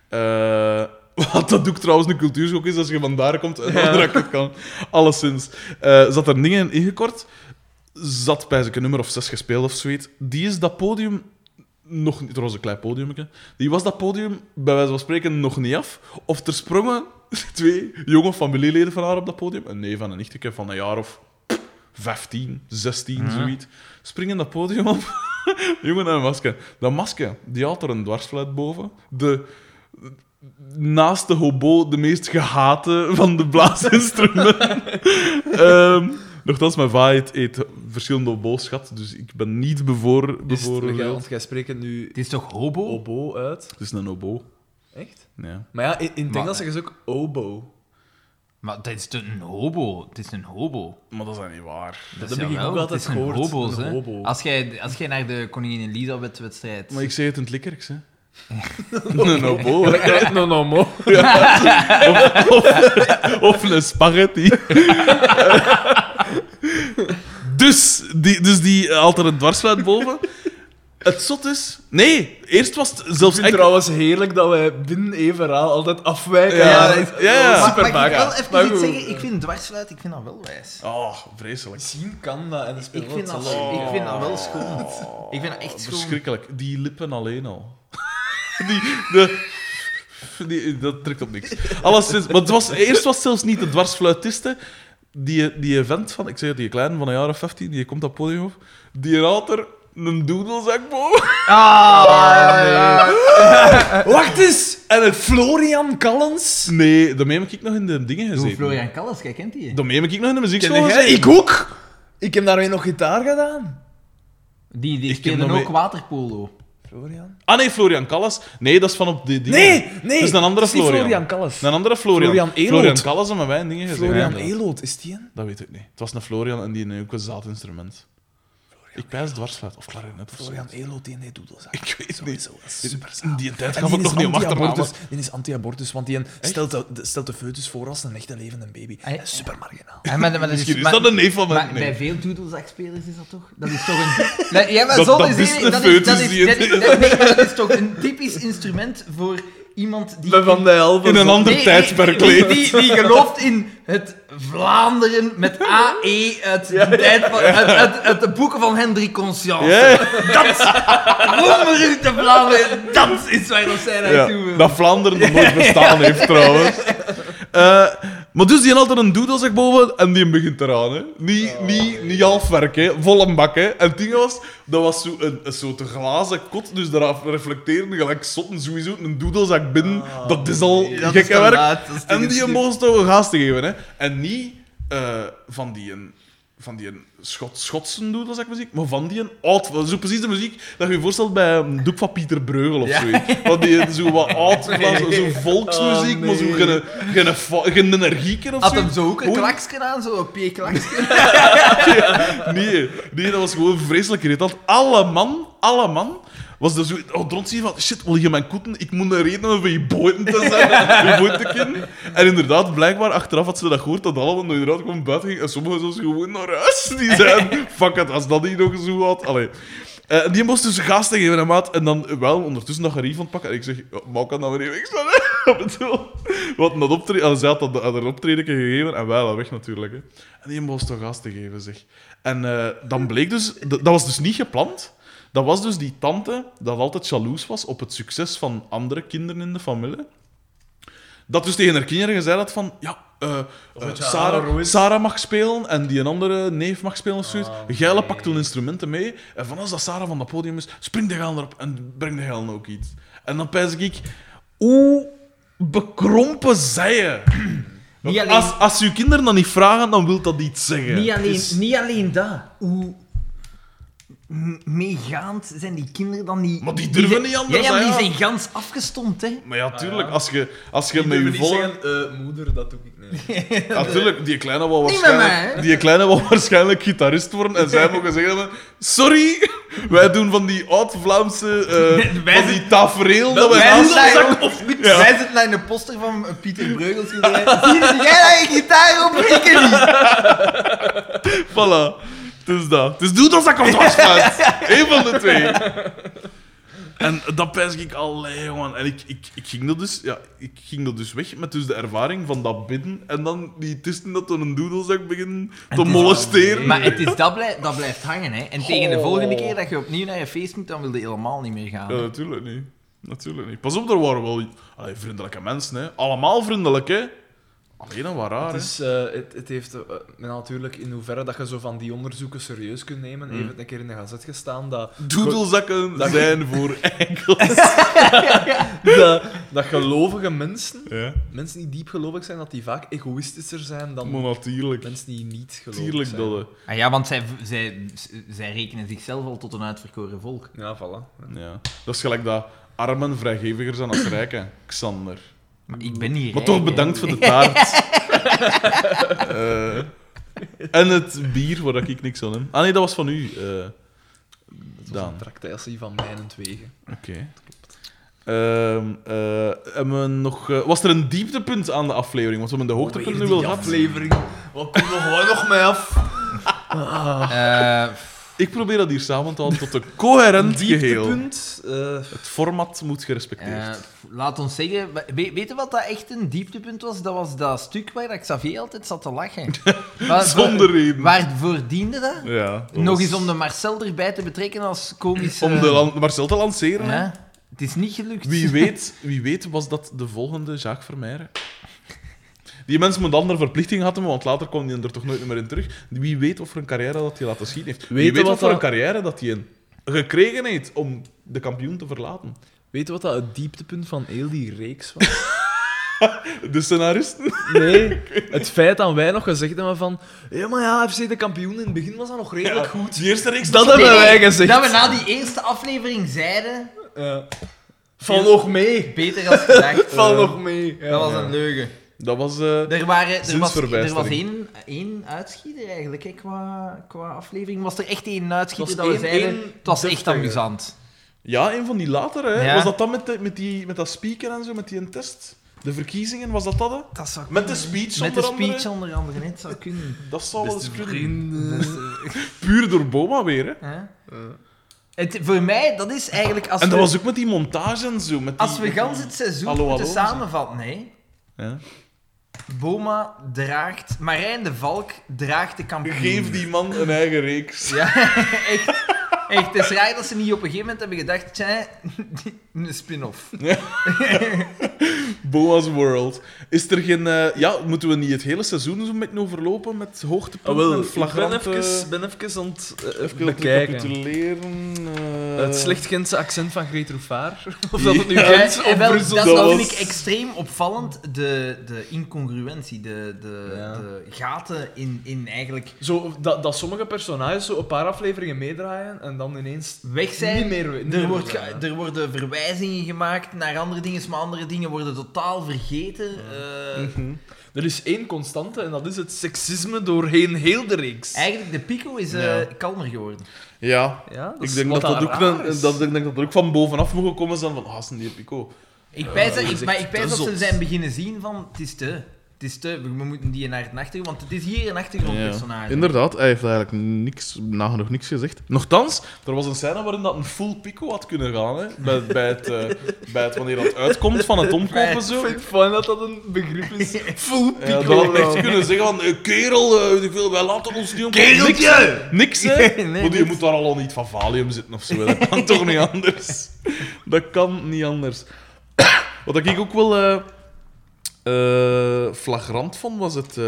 Eh, wat dat ook trouwens een cultuurschok is als je van daar komt en dan een raketkanon. Alleszins. Eh zat er dingen in ingekort. Zat bij een nummer of zes gespeeld of zoiets. Die is dat podium nog niet... Er was een klein podiumje. Die was dat podium, bij wijze van spreken, nog niet af. Of er sprongen twee jonge familieleden van haar op dat podium. Een neef en een nichtje van een jaar of 15, 16, zoiets. Springen dat podium op. Jongen en een masker. Dat masker, die had er een dwarsfluit boven. De, naast de hobo de meest gehate van de blaasinstrumenten. Ehm Nochtans, mijn va eet, eet verschillende obo's schat, dus ik ben niet bevoor, want jij spreekt het nu Het is toch hobo? obo uit? Het is een obo. Echt? Ja. Maar ja, in, in het Engels zeggen ze ook obo. Maar dat is een hobo. Het is een hobo. Maar dat is niet waar. Dat is heb ik ook altijd het is een gehoord, hobo's, een hobo. Als jij, als jij naar de Koningin Elisabeth-wedstrijd... Maar ik zei het in het Likkerks, hè. een obo. no, no, mo. of een spaghetti. dus, die, dus die had er een dwarsfluit boven. Het zot is... Nee, eerst was het Ik zelfs... vind het echt- trouwens heerlijk dat wij binnen één verhaal altijd afwijken. Ja, dat ja, is- ja, ja. is Maar super mag ik wel makkelijk. even Maar iets goed. zeggen? Ik vind dwarsfluit, ik vind dat wel wijs. Oh, vreselijk. Zien kan dat en dat speelt Ik wel vind, dat, ik vind dat wel schoon. Ik vind dat echt schoon. Verschrikkelijk. Die lippen alleen al. die, de, die, dat trekt op niks. Alleszins, maar het was, eerst was het zelfs niet de dwarsfluitiste. Die, die vent van, ik zeg het, die kleine van een jaar of 15, die komt op het podium op. Die had er een doedelzak boven. Ah, Wacht eens! En het Florian Callens? Nee, daarmee heb ik nog in de dingen Hoe gezeten. Florian Callas, jij kent die? Daarmee heb ik nog in de muziekschool jij? gezeten. Ik ook! Ik heb daarmee nog gitaar gedaan. Die, die Ik speelde ook mee- waterpolo. Florian? Ah nee, Florian Callas. Nee, dat is van op die dingen. Nee, nee! Dat is een andere is Florian. Florian Calles. Een andere Florian. Florian Eloot. Florian Callas en met wij in dingen gezeten. Florian. Eloot, is die een? Dat weet ik niet. Het was een Florian en die had ook een zaatinstrument. Ik pijs dwarsfluit of klarinet of zo. Florian Eloot, die nee doedelzak. Ik weet niet. Zo, dat is super In die tijd die ik is nog niet anti-abortus. Die is anti-abortus, want die een stelt, de, stelt de foetus voor als een echte levende baby. Dat super marginaal. Ja, maar, maar dat is, dat een neef van mijn... bij veel doedelzakspelers is dat toch? Dat is toch een... Ja, maar Dat- zo dat is is één- een dat is, dat foetus is, die dat het- is- dat- nee, maar dat is toch een typisch instrument voor iemand die... Bij Van de Helven. In een ander Nee, die, leeft. die, die gelooft in het Vlaanderen met AE uit de, tijd van, uit, uit, uit de boeken van Hendrik Conscience. Ja, Wonderlijke Vlaanderen, dat is waar dat zij naartoe ja, dat Vlaanderen nog nooit bestaan heeft, trouwens. Eh, maar dus die had er een doedelzak boven en die begint eraan. Hè. Niet, niet, niet half werk, hè. vol een bak. Hè. En het ding was, dat was zo een, een soort glazen kot, dus daar reflecteerde gelijk zotten sowieso een doedelzak binnen. dat is al is gekke werk. laat, En die moest toch een gaas te geven. Hè. En niet eh, van die... Een, van die een Schot, Schotse doedelzak muziek, maar van die een oud... Zo precies de muziek dat je je voorstelt bij een doek van Pieter Breugel of Ja. zoiets. Van die zo wat oud, zo, zo volksmuziek, Oh, maar zo geen, geen, fa- geen energieker of Had zo. hem zo ook een Oei. klaksje aan, zo een P-klaksje. Nee, nee, dat was gewoon vreselijk irritant. Alle man, alle man, was er zo oh, rond zien van shit, wil je mijn koeten? Ik moet een reden hebben voor je boten te zijn, je boten te kennen. En inderdaad, blijkbaar, achteraf had ze dat gehoord, dat allemaal inderdaad gewoon buiten ging. En sommigen zelfs gewoon naar huis. Die zeiden, fuck it, als dat niet nog zo had. Allee. Eh, die moest dus te geven, hè, maat. En dan wel ondertussen dat gerief ontpakken. En ik zeg, ja, maar kan dat weer even staan, bedoel, Wat dat optreden... en Zij had dat een optreden gegeven en wij weg natuurlijk. Hè. En die moest toch gas te geven, zeg. En eh, dan bleek dus... Dat dat was dus niet gepland. Dat was dus die tante dat altijd jaloers was op het succes van andere kinderen in de familie. dat dus tegen haar kinderen gezegd had van... Ja, ja, Sarah, mag spelen en die een andere neef mag spelen of zoiets. Ah, Geile nee. pakt toen instrumenten mee. En van als dat Sarah van dat podium is, spring de geil erop en breng de geil ook iets. En dan pijs ik... Hoe bekrompen zij je? Niet alleen- Als, als je kinderen dan niet vragen, dan wil dat iets zeggen. Niet alleen, is- niet alleen dat. Hoe meegaand zijn die kinderen dan niet... Maar die durven zijn- niet anders, Ja, ja, maar die ja. zijn gans afgestomd, hè. Maar ja, tuurlijk, Ah, ja. als je, als je Die met je eh, moeder, dat doe ik niet. Natuurlijk, die kleine wil Niet met mij, waarschijnlijk, die kleine wil waarschijnlijk gitarist worden en zij mogen zeggen van, sorry, wij doen van die oud-Vlaamse, eh, Wij van die tafereel dat wij aan... of niet. Wij zitten naar een poster van Pieter Breugels. Zie jij dat je gitaar op? Ik niet. Voilà. Het is dat. Het is doe dat ik op dwarsfluit. Eén van de twee. En dat pijs ik allee, jongen. En ik, ik, ik, ging dat dus, ja, ik ging dat dus weg met dus de ervaring van dat bidden en dan die tussen dat een doedelzak beginnen te molesteren. Maar het is, dat, blijft, dat blijft hangen, hè. En tegen de volgende keer dat je opnieuw naar je feest moet, dan wil je helemaal niet meer gaan. Ja, natuurlijk niet. Natuurlijk niet. Pas op, er waren wel allee, vriendelijke mensen. Hè. Allemaal vriendelijk, hè. Alleen een wat raar, Het, is, eh, het, het heeft eh, natuurlijk in hoeverre dat je zo van die onderzoeken serieus kunt nemen. Mm. Heeft het een keer in de gazet gestaan dat. Doedelzakken Dat- zijn voor enkels. dat, dat gelovige mensen, ja, mensen die diep gelovig zijn, dat die vaak egoïstischer zijn dan mensen die niet gelovig Tuurlijk zijn. dat. Ah ja, want zij, zij, zij rekenen zichzelf al tot een uitverkoren volk. Ja, voilà. Ja. Dat is gelijk dat armen vrijgeviger zijn als rijken. Xander. Maar ik ben niet Maar rijk, toch hè. bedankt voor de taart. Eh, en het bier, waar ik niks aan heb. Ah nee, dat was van u, eh Dat was Daan. een tractatie van mijnentwegen. Oké. Ehm, eh, hebben we nog, eh, was er een dieptepunt aan de aflevering? Want we hebben de hoogtepunt nu wel gehad. aflevering. Wat komt er gewoon nog mee af? Eh, Ik probeer dat hier samen te houden tot een coherent geheel. Dieptepunt. eh, Het format moet gerespecteerd. eh, laat ons zeggen, we- weet je wat dat echt een dieptepunt was? Dat was dat stuk waar Xavier altijd zat te lachen. Waar- Zonder reden. Waarvoor diende dat? Ja, dat Nog was- eens om de Marcel erbij te betrekken als komische... Om de Marcel te lanceren. Ja, het is niet gelukt. Wie weet, wie weet was dat de volgende Jacques Vermeijren. Die mensen moet andere verplichtingen hadden, want later kwam hij er toch nooit meer in terug. Wie weet of er een carrière dat hij laten schieten heeft. Wie Weet je weet wat wat voor een carrière dat hij een gekregen heeft om de kampioen te verlaten. weet je wat dat het dieptepunt van heel die reeks was? De scenaristen? Nee, het feit dat wij nog gezegd hebben van... Ja, maar ja, FC de kampioen, in het begin was dat nog redelijk goed. Die eerste reeks... Dat hebben wij gezegd. Dat we na die eerste aflevering zeiden, Ja. Val nog mee. beter als gedacht. Val nog mee. Ja. Dat was een leugen. Dat was... eh, Er, waren, er, was, er was één, één uitschieter eigenlijk, hè, qua, qua aflevering. Was er echt één uitschieter Het dat we zeiden, één het was echt amusant. Ja, een van die latere. Hè. Ja. Was dat dan met, de- met, die, met dat speaker en zo, met die test? De verkiezingen, was dat dat? Hè? Dat zou Met de speech Met de onder andere? speech onder andere, hè, het zou kunnen. Dat zou wel eens kunnen. Puur door Boma weer, hè. Hè? Het, voor mij, dat is eigenlijk... Als En dat we, was ook met die montage en zo. Met die, als we gans het seizoen Hallo, moeten hallo, samenvatten, nee. Ja. Boma draagt... Marijn de Valk draagt de kampioen. Geef die man een eigen reeks. Ja, echt. Echt, het is raar dat ze niet op een gegeven moment hebben gedacht, tja, een spin-off. Boa's World. Is er geen... eh, ja, moeten we niet het hele seizoen zo'n beetje overlopen met hoogtepunten Ah, wel, en ik ben flagrante... even, ben even aan het eh, Even bekijken. recapituleren. eh. Het slecht Gentse accent van Greet Roefaar. Of dat het nu Ja, Eh, of wel, dat, dat dat was- vind ik extreem opvallend, de, de incongruentie, de, de, Ja. de gaten in, in eigenlijk Zo, dat, dat sommige personages zo een paar afleveringen meedraaien en dan ineens weg zijn. niet meer, niet er, wordt er worden verwijzingen gemaakt naar andere dingen, maar andere dingen worden totaal vergeten. Eh, Mhm. Er is één constante en dat is het seksisme doorheen heel de reeks. eigenlijk, de Pico is eh, Ja. kalmer geworden. Ja, Ja, ik is denk dat dat, ook, een- is. dat, ik denk dat dat ook van bovenaf moet komen zijn van, ah, zijn die Pico. Ik dat is ik, maar ik pijs te dat ze zijn beginnen zien van, het is te. Het is te, we moeten die naar het achtergrond, want het is hier een achtergrondpersonage. Inderdaad, hij heeft eigenlijk niks, nagenoeg niks gezegd. Nochtans, er was een scène waarin dat een full Pico had kunnen gaan, hè, bij, bij, het, eh, bij het wanneer dat uitkomt van het omkopen Ik zo. vind het fijn dat dat een begrip is. Full Ja, pico. dat had echt kunnen zeggen van, eh, kerel, eh, ik veel, wij laten ons niet om... Kereltje! Niks, hè? Nee, Want je moet daar al niet van Valium zitten of zo. Dat kan toch niet anders? Dat kan niet anders. Wat ik ook wel... eh, flagrant vond, was het, eh,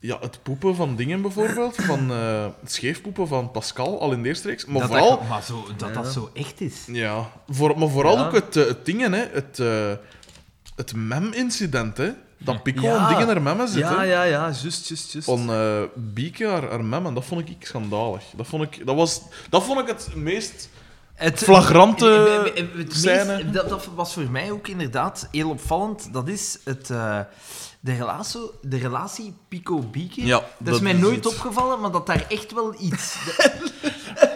ja, het poepen van dingen bijvoorbeeld. Van eh, het scheefpoepen van Pascal, al in de eerste reeks. Maar dat vooral, dat, maar zo, dat, dat zo echt is. ja, voor, maar vooral Ja. ook het, het dingen, hè, het, eh, het mem-incident. Hè, dat Pico Ja. en dingen er memmen zit. Ja, hè. ja, ja, juist, juist, juist. Van eh Bieke, haar, haar mem, en dat vond ik schandalig. Dat vond ik, dat was, dat vond ik het meest Het, flagrante het- het- het scène. meest- dat, dat was voor mij ook inderdaad heel opvallend. Dat is het, eh, de, relatie, de relatie Pico-Bieke. Ja, dat, dat is mij is nooit het. opgevallen, maar dat daar echt wel iets...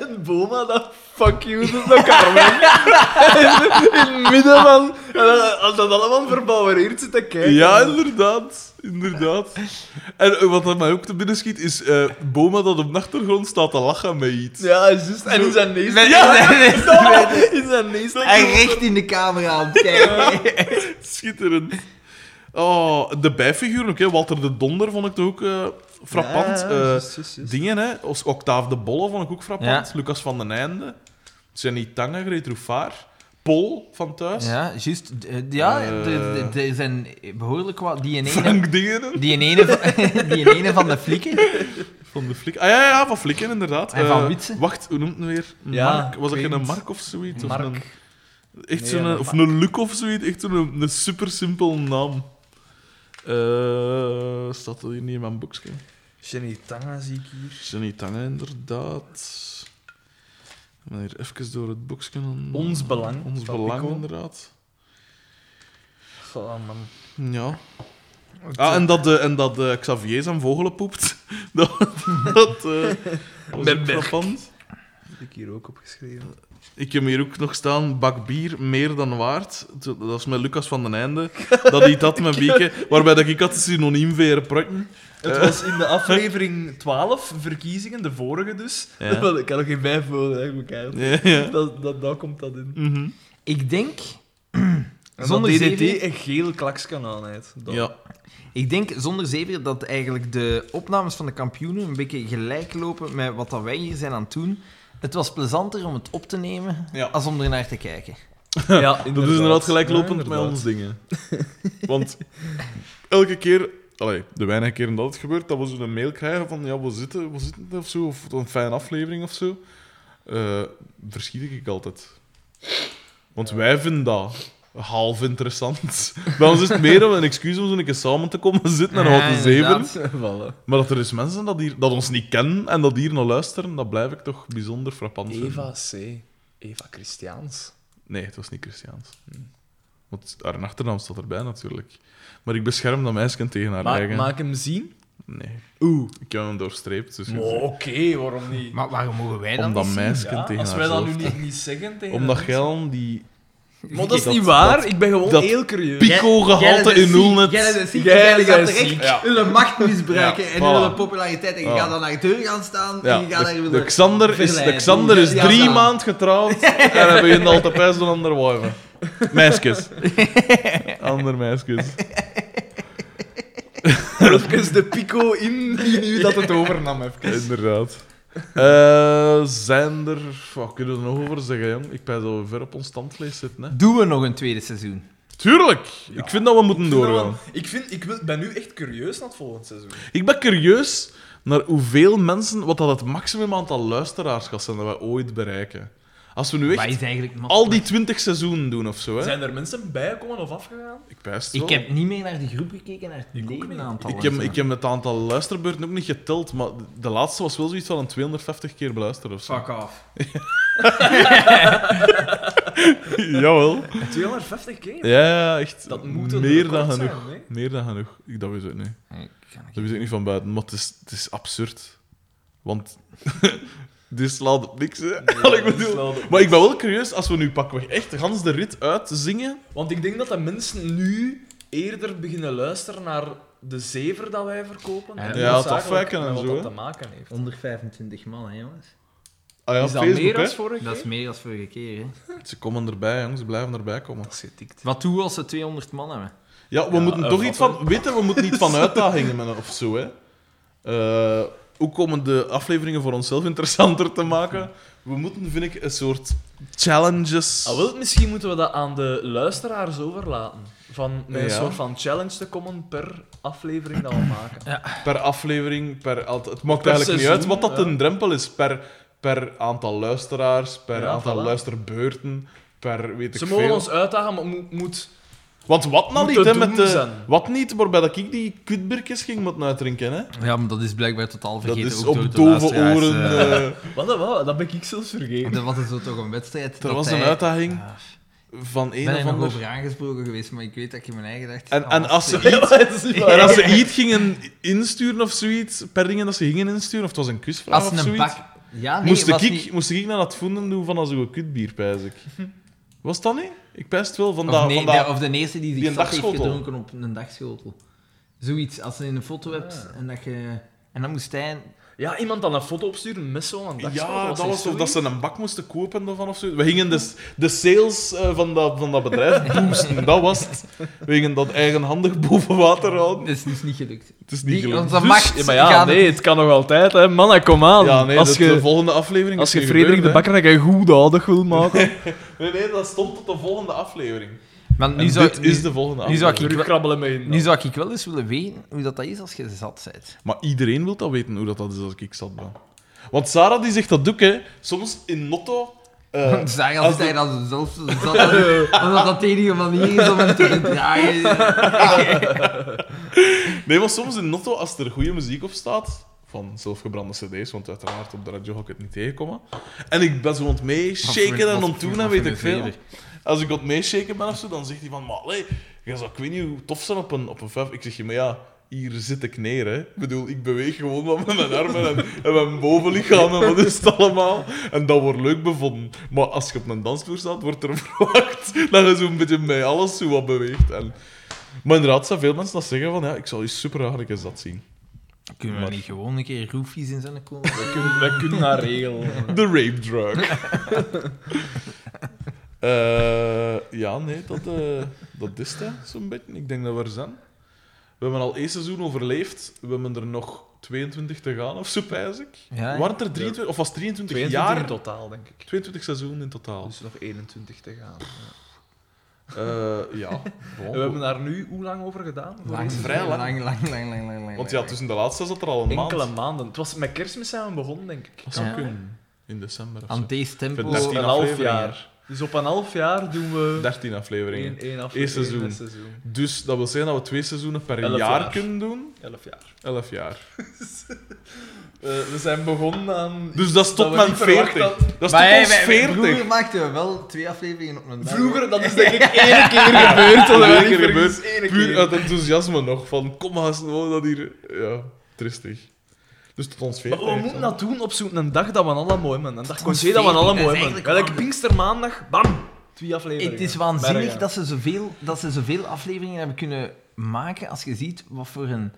En Boma, dat fuck you naar Carmen. in, in het midden van... Als dat allemaal verbouwereerd zit te kijken. Ja, inderdaad. Inderdaad. En eh, wat er mij ook te binnen schiet, is eh, Boma dat op de achtergrond staat te lachen met iets. Ja, juist. En in zijn neus... Nee, Ja, in zijn neus... En recht in de camera aan het kijken. Schitterend. Oh, de bijfiguren ook, hè. Walter de Donder vond ik toch ook eh, frappant. Ja, Eh, dingen, hè. Octave de Bolle vond ik ook frappant. Ja. Lucas van den Einde. Jenny Tange, Greet Roefaar. Paul van thuis. Ja, juist. Eh, Ja, er- zijn behoorlijk wat... Die ene, Frank Dingen. die ene, van, die ene van de flikken. Van de flik. Ah ja, ja, van Flikken, inderdaad. En van Eh, Witse. Wacht, hoe noemt het weer? Ja, Mark? Was dat het. Mark of zoiets? Of Mark. een, echt Nee, zo'n, een of een Luc of zoiets. Echt zo'n een super simpel naam. Eh, staat dat hier niet in mijn boekje? Jenny Tanga zie ik hier. Jenny Tange, inderdaad. Ik ben hier even door het boekje. aan- Ons Belang, Ons belang, Pico. inderdaad. Oh, man. Ja. Ah, en dat, eh, en dat eh, Xavier zijn vogelen poept. dat dat eh, was ook heb ik hier ook opgeschreven. Ik heb hier ook nog staan, bak bier meer dan waard. Dat is met Lucas van den Einde. Dat hij dat met Bieke. Waarbij dat ik had synoniem veren protten. Het was in de aflevering 12, verkiezingen, de vorige dus. Ja. Ik had nog geen bijvullen, hè, ik moet kijken. Ja, ja. Dat, dat, daar komt dat in. Mhm. Ik denk... En Zonder DDT zeven- een geel klakskan aan heeft. Dat- ja. Ik denk zonder zeven dat eigenlijk de opnames van de kampioenen een beetje gelijk lopen met wat dat wij hier zijn aan het doen. Het was plezanter om het op te nemen Ja. als om er naar te kijken. Ja, Dat is inderdaad gelijklopend Ja, met ons dingen. Want elke keer, allee, de weinige keren dat het gebeurt, dat we zo'n mail krijgen van ja, we zitten, we zitten of zo, of een fijne aflevering of zo, eh, verschiet ik altijd. Want wij vinden dat half interessant. Bij ons is het meer om een excuus om zo'n keer samen te komen zitten en nog te zeven. Maar dat er is mensen dat, hier, dat ons niet kennen en dat hier naar luisteren, dat blijf ik toch bijzonder frappant vinden. Eva C. Eva Christiaans. Nee, het was niet Christiaans. Want haar achternaam staat erbij natuurlijk. Maar ik bescherm dat meisje tegen haar Ma eigen... Maak hem zien. Nee, Oeh. ik heb hem doorstreept. Dus Oké, waarom niet? Maar waarom mogen wij dan Omdat niet zien? meisje Ja, tegen als wij dat nu niet, niet zeggen tegen Omdat al die Maar dat is niet waar. ik ben gewoon dat heel curieus. pico-gehalte in Ulnet. Jij bent ziek, Jij gaat. Ja. hun macht misbruiken Ja, en voilà. hun populariteit. En je gaat dan naar de deur gaan staan Ja, en je gaat daar de, Xander is, de. Xander is drie maanden getrouwd en hij begint al te pijzen door andere wijven. Meisjes. Ander meisjes. Even de pico in die nu dat het overnam. Even. Inderdaad. Eh, zijn er... Wat kunnen we er nog over zeggen, jong? Ik ben zo ver op ons standvlees zitten, hè. Doen we nog een tweede seizoen? Tuurlijk! Ik vind dat we moeten doorgaan. Ik, vind, ik wil, ben nu echt curieus naar het volgende seizoen. Ik ben curieus naar hoeveel mensen, wat dat het maximum aantal luisteraars gaat zijn dat we ooit bereiken. Als we nu Wat echt is eigenlijk al die twintig seizoenen doen of zo, hè. Zijn er mensen bijgekomen of afgegaan? Ik pijs het Ik wel. heb niet meer naar de groep gekeken, naar het levenaantal. Ik heb, ik heb het aantal luisterbeurten ook niet geteld, maar de laatste was wel zoiets van een 250 keer beluisterd of zo. Fuck off. Jawel. 250 keer? Ja, echt. Dat moet een meer dan zijn, genoeg. nee? Meer dan genoeg. Ik, dat wist ik niet. Dat wist ik niet van buiten, maar het is, het is absurd. Want dit slaat op niks, hè. Ik bedoel... Maar ik ben wel curieus, als we nu pakken we echt gans de rit uit zingen. Want ik denk dat de mensen nu eerder beginnen luisteren naar de zever dat wij verkopen. Ja, en Ja, het afwijken en zo, wat hè. dat te maken heeft. 125 man, hè, jongens. Ah ja, is dat Facebook, meer dan vorige Dat is keer? meer dan vorige keer, hè. Ze komen erbij, jongens. Ze blijven erbij komen. Dat is getikt. Wat doen we als we 200 man hebben? Ja, we Ja, moeten eh, toch iets van... Weten, we moeten niet van uitdagingen met of zo, hè. Eh, hoe komen de afleveringen voor onszelf interessanter te maken? we moeten, vind ik, een soort challenges... Ah, wel, misschien moeten we dat aan de luisteraars overlaten. Van met een Ja. soort van challenge te komen per aflevering dat we maken. Per aflevering, per... Het maakt Per eigenlijk niet uit wat dat ja. een drempel is. Per, per aantal luisteraars, per Ja, aantal voilà. luisterbeurten, per weet ik Ze mogen veel. ons uitdagen, maar moet... Want wat nou niet, hè, met de... Wat niet, waarbij dat ik die kutberkjes ging moeten uitdrinken, hè. Ja, maar dat is blijkbaar totaal Dat vergeten. is ook door op dove luisteraars, oren... eh. eh, Wat, wat, dat ben ik zelfs vergeten. Dat was zo toch een wedstrijd. Er dat was een uitdaging Ja, van ik een ben er of nog ander... over aangesproken geweest, maar ik weet dat ik in mijn eigen dacht... En, ah, en als ze iets... is. En als ze iets gingen insturen of zoiets, per dingen dat ze gingen insturen, of het was een quizvraag Als of een zoiets, bak... Ja, nee, moest, ik, niet- moest ik naar dat vonden doen van zo'n kutbier, pijs ik. Was dat niet? Ik pijst wel van Of, dat... nee, van dat de, of de eerste die zich zat heeft gedronken op een dagschotel. Zoiets, als je een foto hebt Ah. en dat je... En dan moest hij... Ja, iemand dan een foto opsturen met zo'n dagschotel. ja, dat was of dat ze een bak moesten kopen of, of zo. We gingen de, de sales eh, van, dat, van dat bedrijf boosten, dat was het. We gingen dat eigenhandig boven water houden. Dat is dus niet gelukt. Het is niet Die, gelukt. onze Dus- macht ja, maar ja, gaat- nee, het kan nog altijd, hè. Mannen, kom aan. Ja, nee, als dat- je, de volgende aflevering als je Frederik de Bakker een goed oudig wil maken... Nee, nee, dat stond tot de volgende aflevering. Maar nu En zou, dit nu, is de volgende nu zou ik krabbelen mee in. nu zou ik wel eens willen weten hoe dat, dat is als je zat bent. Maar iedereen wil dat weten, hoe dat, dat is als ik zat ben. Want Sarah die zegt dat ook, hè. Soms in Notto... eh, Zeg als hij dat zelf zat, omdat dat de enige manier is om hem te verdragen. Nee, maar soms in Notto, als er goede muziek op staat, van zelfgebrande cd's, want uiteraard op de radio ga ik het niet tegenkomen, en ik ben zo aan het meeshaken en aan het doen en weet ik veel. Als ik het meeshaken ben of zo, dan zegt hij van, maar allee, je zou, ik weet niet hoe tof zijn op een, op een vijf. Ik zeg, je, maar ja, hier zit ik neer, hè. Ik bedoel, ik beweeg gewoon wat met mijn armen en, en mijn bovenlichaam en wat is het allemaal. En dat wordt leuk bevonden. Maar als je op een dansvloer staat, wordt er verwacht dat je zo'n beetje met alles zo wat beweegt. En... Maar inderdaad, zijn veel mensen dat zeggen van, ja, ik zal je super graag een keer dat zien. Kunnen we Maar- niet gewoon een keer roefies in zijn komen? We kunnen, we kunnen dat regelen. De rape drug. Eh, ja, nee, dat, eh, dat is het, zo'n beetje. Ik denk dat we er zijn. We hebben al één seizoen overleefd. We hebben er nog 22 te gaan, of zo, pijs ik. Ja, ja. Waren het er 23, of was het 23 22 jaar? in totaal, denk ik. 22 seizoenen in totaal. Dus nog 21 te gaan. Ja. bon. We hebben daar nu hoe lang over gedaan? Lang, vrij lang. lang, lang, lang, lang, lang, lang. Want ja, tussen de laatste zat er al een Enkele maand. maanden. Het was met kerstmis zijn we begonnen, denk ik. Dat zou Ja. kunnen. In december of zo. Aan deze tempo... Een half jaar. Dus op een half jaar doen we 13 afleveringen. één, één Eén aflevering. seizoen. één seizoen. Dus dat wil zeggen dat we twee seizoenen per jaar, jaar. kunnen doen. Elf jaar. 11 jaar. Eh, we zijn begonnen aan... Dus dat is tot mijn niet verwacht 40. hadden. Dat is Maar tot ons wij- wij- 40. Vroeger maakten we wel twee afleveringen op een dag. Vroeger, dat is denk ik één keer gebeurd. dat Eén we keer gebeurd. één Puur uit enthousiasme nog. Van, kom maar, snel dat hier... Ja, tristig. Dus tot ons 40. Maar we moeten dat doen op zo'n dag dat we alle mooi hebben. Een dag congé dat we 40, alle dat is mooi hebben. eigenlijk Welk wel- Pinkstermaandag, bam! Twee afleveringen. Het is waanzinnig dat ze, zoveel, dat ze zoveel afleveringen hebben kunnen maken als je ziet wat voor een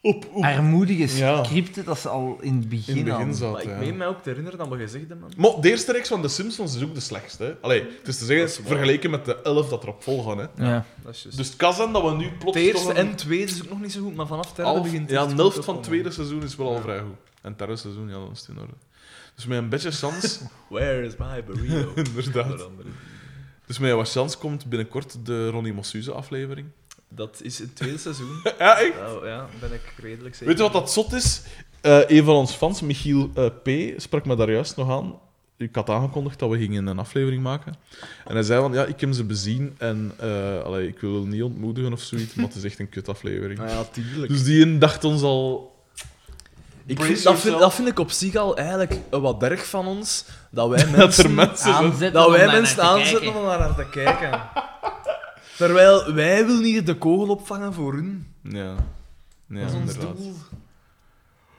Op, op. armoedige Ja. scripten dat ze al in het begin, In het begin hadden. zat, Maar ik ja. meen mij ook te herinneren dat we gezegd hebben... Maar de eerste reeks van de Simpsons is ook de slechtste. Hè? Allee, het is te zeggen, Dat is vergeleken met de 11 dat erop volgen. Hè? Ja. Dat is. Dus het kan zijn dat we nu plots het eerste en tweede is ook nog niet zo goed, maar vanaf het derde begint het Ja, goed helft van het tweede seizoen is wel al vrij goed. En het derde seizoen, ja, dan is het in orde. Dus met een beetje chance, Where is my burrito? inderdaad. Dus met wat chance komt binnenkort de Ronnie Mossuze aflevering. Dat is het tweede seizoen. Ja, echt? Nou, ja, ben ik redelijk zeker. Weet je wat dat zot is? Eh, een van ons fans, Michiel eh, P., sprak me daar juist nog aan. Ik had aangekondigd dat we gingen een aflevering maken. En hij zei van, ja, ik heb ze bezien en eh, allee, ik wil niet ontmoedigen of zoiets, maar het is echt een kutaflevering. Nou ja, tuurlijk. Dus die een dacht ons al... Ik vind, dat, vind, yourself. dat vind ik op zich al eigenlijk wat erg van ons. Dat wij Dat mensen, er. Aanzetten dat om wij naar mensen te aanzetten kijken. om daar naar te kijken. Terwijl wij willen hier de kogel opvangen voor hun. Ja, ja dat is ons inderdaad. doel.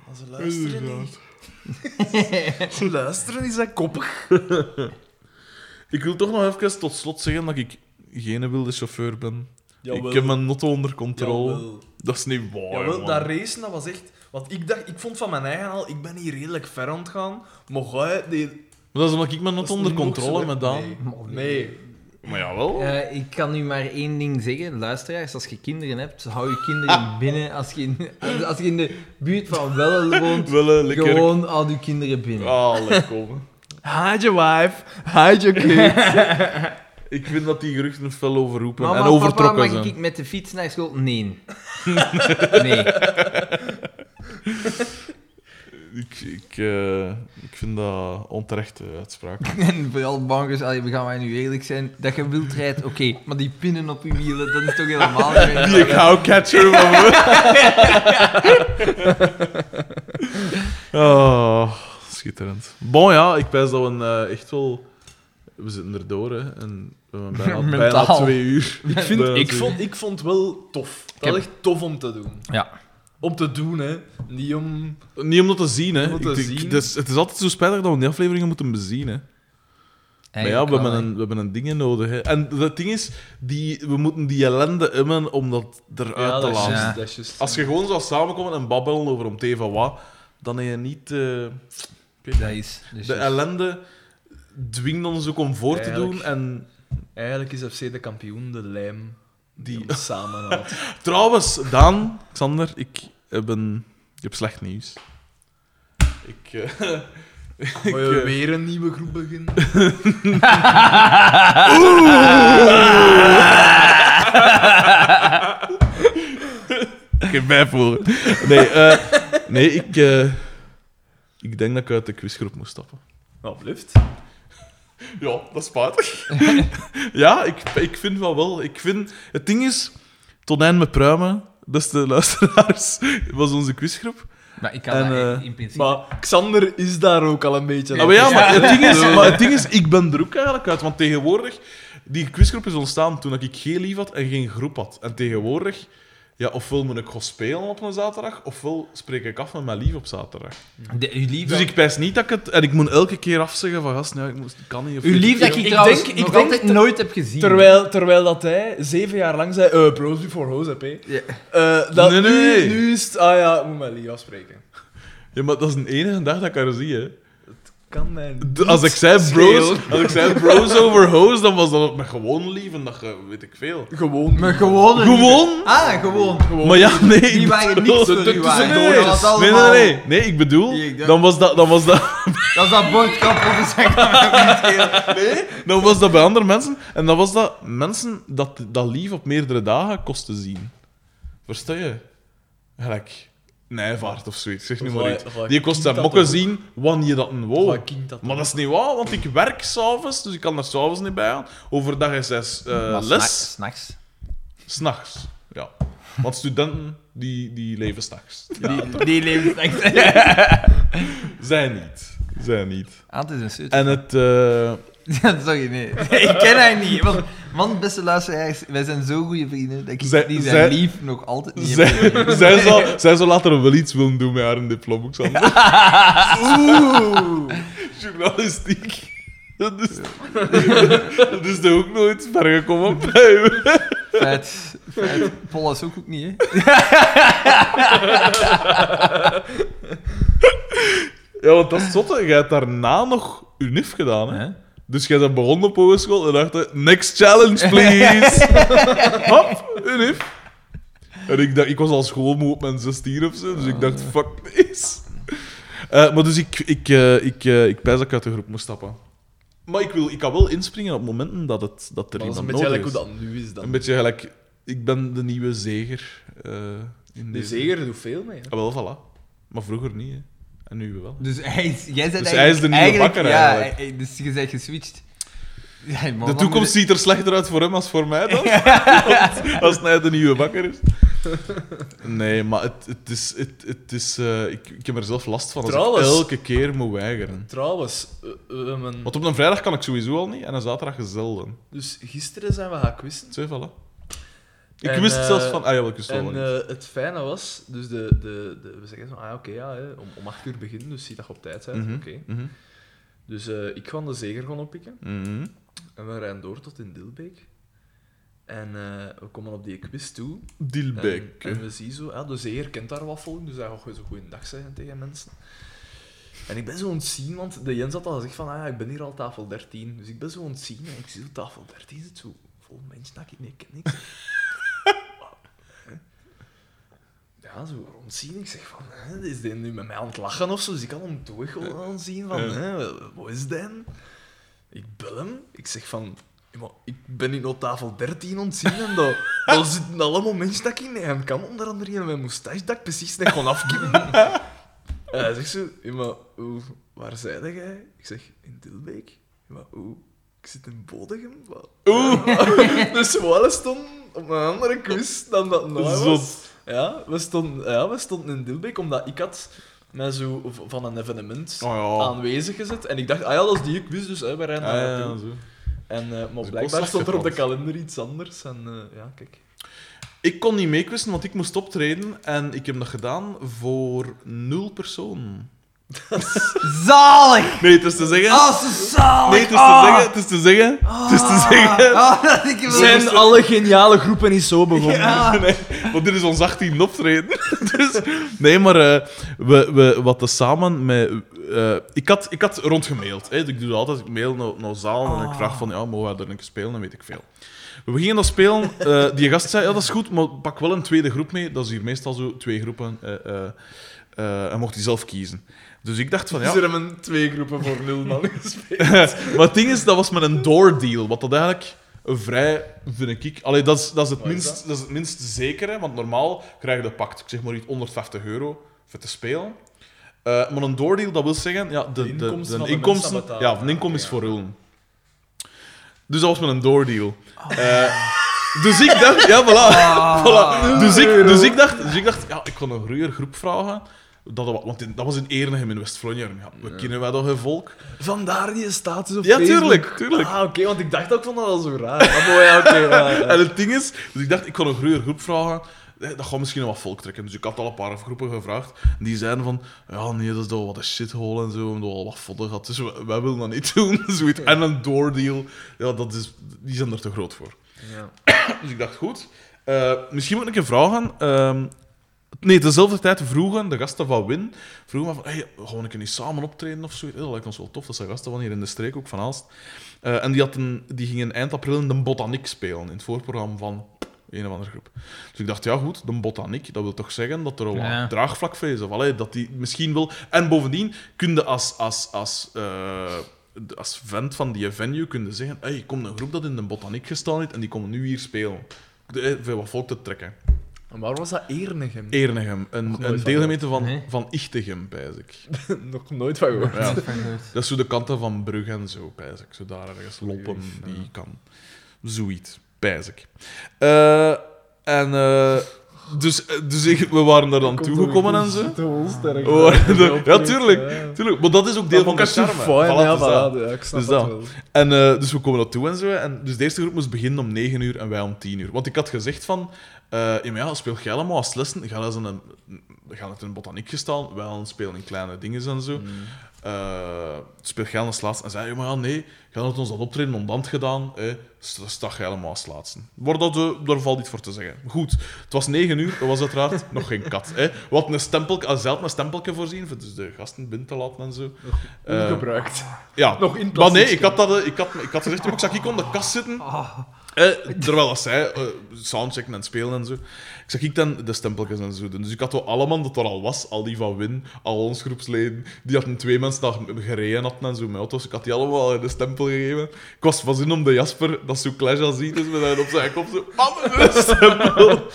Als ze luisteren Inderdaad. niet. Ze luisteren is dat koppig. Ik wil toch nog even tot slot zeggen dat ik geen wilde chauffeur ben. Jawel. Ik heb mijn notto onder controle. Jawel. Dat is niet waar, Jawel, man. dat racen, dat was echt... Want ik dacht, ik vond van mijn eigen al, ik ben hier redelijk ver aan het gaan. Maar jij... Die, Maar dat is omdat ik mijn notto onder controle heb gedaan. Nee. nee. Maar jawel. Eh, ik kan u maar één ding zeggen, luisteraars, als je kinderen hebt, hou je kinderen binnen. Als je, in, als je in de buurt van Welle woont, gewoon al je kinderen binnen. Ah, lekker komen. Hide your wife, hide your kids. Ik vind dat die geruchten fel overroepen Mama, en papa, overtrokken mag zijn. ik met de fiets naar school? Nee. nee. Ik, ik, eh, ik vind dat onterechte uitspraak. En vooral bankers, allee, we gaan maar nu eerlijk zijn, dat je wilt rijdt, oké, maar die pinnen op je wielen, dat is toch helemaal niet Die gauwcatcher van me. oh, schitterend. Bon, ja, ik pijs dat we eh, echt wel... We zitten erdoor, hè. En we hebben bijna, bijna twee uur. Ik, vind, Bijna ik, twee vond, ik vond wel tof. Dat echt tof om te doen. Ja. Om te doen, hè. Niet om... Niet om dat te zien, hè. Om dat te Ik zien. dus het is altijd zo spijtig dat we die afleveringen moeten bezien, hè. Maar ja, we hebben, een, we hebben een dingen nodig. Hè. En het ding is, die, we moeten die ellende immen om dat eruit Ja, te dat laten. Ja. dat. Als je gewoon zou samenkomen en babbelen over om te van wat, dan heb je niet... eh, Dat is... Dus de ellende dwingt ons ook om voor te doen. En Eigenlijk is FC de kampioen de lijm die samenhoudt. trouwens, Daan, Xander, ik heb, een, ik heb slecht nieuws. Ik... eh, ik, Wil je eh, weer een nieuwe groep beginnen? ik heb bijvoeren. Nee, eh, nee ik, eh, ik denk dat ik uit de quizgroep moet stappen. Alsjeblieft. Ja, dat is spijtig. ja, ik, ik vind wel wel. Ik vind, het ding is, Tonijn met pruimen, beste luisteraars, was onze quizgroep. Maar ik kan En, dat eh, in principe... Maar Xander is daar ook al een beetje Ah, maar ja, maar het, ding is, maar het ding is, ik ben er ook eigenlijk uit. Want tegenwoordig, die quizgroep is ontstaan toen ik geen lief had en geen groep had. En tegenwoordig, ja, ofwel moet ik gaan spelen op een zaterdag, ofwel spreek ik af met mijn lief op zaterdag. De, uw lief... Dus ik pijs niet dat ik het... En ik moet elke keer afzeggen van, gast, nou, ik moest, kan niet. Of Uw lief dat ik, Ik trouwens denk- ik denk ter- nooit heb gezien. Terwijl, terwijl dat hij zeven jaar lang zei, eh bros before hoes, heb. Eh, dat Nee, nee, nu, nu is het, ah ja, ik moet mijn lief afspreken. Ja, maar dat is de enige dag dat ik haar zie, hè. Kan mij Als ik zei bros, schelen. als ik zei bros over hoes, dan was dat met gewoon lief en dat weet ik veel. Gewoon. Maar gewoon... Gewoon? Ah, gewoon. Maar ja, nee. Die ik waren bedoel- niks voor u waren. tussendoor. Dat was Nee, nee, allemaal- nee, nee. Nee, ik bedoel, dan was dat, dan was dat, Dat is dat niet schelen. nee, dan was dat bij andere mensen. En dan was dat mensen dat, dat lief op meerdere dagen kosten zien. Versta je? Gelijk Nijvaart of zoiets, zeg nu Of maar iets. Die kost zijn ook. zien wanneer dat een wou. Maar dat is niet waar, want ik werk s'avonds, dus ik kan er s'avonds niet bij gaan. Overdag is hij eh, Maar les, S'nachts. s'nachts. Ja. Want studenten, die, die leven s'nachts. Ja, Die, die leven s'nachts. zij niet. Zij niet. Ah, het is een. En het... eh, Ja, sorry, nee. Ik ken haar niet. Want, want beste luisteraars, wij zijn zo goede vrienden dat ik Zij- die zijn zij- lief nog altijd niet heb zij, gezien. zij, zal, zij zal later wel iets willen doen met haar diploma. Oeh. Journalistiek. Dat is, dat is er ook nooit ver gekomen bij me. Feit. Feit. Paul is ook, ook niet, hè. Ja, want dat is zotte. Jij hebt daarna nog UNIF gedaan, hè? Dus jij bent begonnen op hogeschool en dacht, next challenge, please. Hop, UNIF. En ik, dacht, ik was al schoolmoe op mijn 16 of zo, dus ik dacht, fuck this. Eh, maar dus ik, ik, eh, ik, eh, ik pijs dat ik uit de groep moest stappen. Maar ik, wil, ik kan wel inspringen op momenten dat, het, dat er Dat is een iemand beetje nodig gelijk hoe is. dat nu is dan. Een beetje gelijk, ik ben de nieuwe zeger. in De deze- zeger doet veel mee. hè. Ah, wel, voilà. Maar vroeger niet, hè. En nu wel. Dus hij is, jij bent Dus hij is de nieuwe bakker, Ja, eigenlijk. dus je bent geswitcht. Ja, maar De toekomst ziet er slechter uit voor hem als voor mij dan. Als hij de nieuwe bakker is. Nee, maar het, het is... Het, het is eh, ik, ik heb er zelf last van als Trouwens- ik elke keer moet weigeren. Trouwens, eh, we hebben- Want op een vrijdag kan ik sowieso al niet en een zaterdag zelden. dus gisteren zijn we gaan quizzen. Zo, voilà. Ik En, wist eh, zelfs van... Ah ja, wel, ik wist wel En eh, het fijne was, dus de, de, de, we zeggen zo, ah oké, ja, om, om acht uur beginnen, dus zie dat je op tijd bent. Mhm, Oké. mhm, Dus eh, ik ga de zeger gaan oppikken mhm. en we rijden door tot in Dilbeek. En eh, we komen op die quiz toe. Dilbeek. en we zien zo, ja, de zeger kent daar volk, dus hij gaat zo goeiedag zeggen tegen mensen. En ik ben zo aan het zien, want de Jens had al gezegd van, ah ja, ik ben hier al tafel 13. Dus ik ben zo aan het zien en ik zie zo tafel 13 zit zo vol mensen dat ik niet ken. Ik zeg, "Wauw, hè?" Ja, zo rondzien. Ik zeg van, hè, is die nu met mij aan het lachen of zo? Dus ik kan hem toch gewoon aanzien van, Ja. hè, wat is dat? Ik bel hem. Ik zeg van, "Ja, maar ik ben in op tafel 13 ontzien en dat, daar zitten allemaal mensen dat ik in hem kan. Onder andere met mijn moustache dat ik precies net kon afkippen. En hij zegt zo, "Ja, maar hoe, waar zei jij? Ik zeg, in Dilbeek. "Ja, maar hoe? Ik zit in Bodegem. Oeh. dus we stonden op een andere quiz dan dat nou was. Zot. Ja, we stonden, ja, we stonden in Dilbeek, omdat ik had mij zo van een evenement Oh ja. aanwezig gezet. En ik dacht, ah ja, dat is die quiz, dus hè, we rijden Ah, ja, naartoe. zo. En, eh, maar ik was blijkbaar stond er op de kalender iets anders. En eh, ja, kijk. Ik kon niet meequisten, want ik moest optreden. En ik heb dat gedaan voor nul personen. Zalig! Nee, het is te zeggen... Oh, zo zalig! Nee, het is Ah. te zeggen... Het is te zeggen... Het is te zeggen... Ah, dat ik Zijn wel- alle geniale groepen niet zo begonnen? Ja. Nee, want dit is ons 18 optreden. dus, nee, maar eh, we, we wat samen met... eh, ik, had, ik had rondgemaild. Hè. Ik doe altijd. Ik mail naar, naar zaal en ik vraag van... Ja, mogen we er een keer spelen? Dan weet ik veel. We gingen dat spelen. eh, die gast zei... Ja, dat is goed, maar pak wel een tweede groep mee. Dat is hier meestal zo. Twee groepen. en mocht hij zelf kiezen. Dus ik dacht van... Ja, Dus er hebben twee groepen voor nul man gespeeld. maar het ding is, dat was met een door deal. Wat dat eigenlijk vrij, vind ik. Allee, dat is, dat is, het, Wat is minst, dat? is het minst zekere, want normaal krijg je pakt, ik zeg maar iets, 150 euro voor te spelen. Eh, maar een doordeal, dat wil zeggen, ja, de, De de, inkomsten de de inkomsten, ja, van inkomen is Ja. voor hun. Dus dat was met een doordeal. Eh, dus ik dacht, ja, voilà. Ah. voilà. Dus, ik, dus, ik dacht, dus ik dacht, ja, ik kon een groeier groep vragen. Dat, dat- want dat was in Ernegem in West-Vlaanderen. Ja, we kennen wij toch een volk? Vandaar die status op Ja, Facebook. tuurlijk, tuurlijk. Ah, oké, want ik dacht ook van dat al zo raar. Ah, maar ja, oké. ja, ja. En het ding is, dus ik dacht, ik kon een groeier groep vragen. Eh, Dat gaat misschien nog wat volk trekken. Dus ik had al een paar groepen gevraagd. En die zeiden van, ja, nee, dat is toch wat een shithole en zo. We hebben al wat fodder gehad. Dus wij, wij willen dat niet doen. Zoiets. En een doordeal, ja, dat is, die zijn er te groot voor. Ja. Dus ik dacht, goed. eh, misschien moet ik een vraag aan. ehm, nee, dezelfde tijd vroegen de gasten van Win. Vroegen van, hey, we een niet samen optreden of zoiets? Dat lijkt ons wel tof. Dat zijn gasten van hier in de streek, ook van Aalst. Eh, en die, die gingen eind april in de Botaniek spelen. In het voorprogramma van een of andere groep. Dus ik dacht, ja goed, de Botaniek, dat wil toch zeggen dat er al Ja. wat draagvlak voor is. Of, allee, dat die misschien wel... En bovendien kun je als... als, als eh, als vent van die venue kunnen zeggen: hey, komt een groep dat in de botaniek gestaan heeft en die komen nu hier spelen. Eh, Veel wat volk te trekken. En waar was dat Ernegem? Ernegem, een, een van deelgemeente van, Nee. van Ichtegem, pijs ik. Nog nooit van gehoord. Ja. Dat is zo de kanten van Brugge en zo, pijs ik. Zo daar ergens lopen, die kan. Zoiets, pijs ik. Eh, en eh, dus, eh, dus ik- we waren daar dan toegekomen en zo. Ja, tuurlijk, tuurlijk. Maar dat is ook deel van de charme. Fijn, dat. ja, ik snap Dus dat dat. wel. En eh, dus we komen naartoe en zo. En dus de eerste groep moest beginnen om 9 uur en wij om 10 uur. Want ik had gezegd van, eh ja, maar ja, speel jij allemaal als lessen. Ga in een, gaan het in een botaniek gestaan. Gaan spelen in kleine dingen en zo. Eh, speel jij als laatste. En zei je, maar ja, nee, ga het ons dat optreden ondant gedaan. Eh, sta sta jij helemaal als laatste. Maar dat, eh, daar valt iets voor te zeggen. Goed, het was 9 uur. Er was uiteraard nog geen kat. Eh. Hadden een stempel, uh, zelf een stempeltje voorzien, voor dus de gasten binnen te laten en zo. Eh, Ongebruikt. ja, Nog in maar nee, ik had, dat, eh, ik had, ik had gezegd, ik zag ik op de kast zitten. Eh, terwijl dat zij eh, soundchecken en spelen en zo. Ik zag ik dan de stempeltjes en zo doen. Dus ik had wel allemaal dat er al was, al die van Win, al ons groepsleden. Die hadden twee mensen gereden hadden en zo met auto's. Ik had die allemaal een stempel gegeven. Ik was van zin om de Jasper, dat zo Clash als ziet, dus met hem op zijn kop zo, bam, een stempel.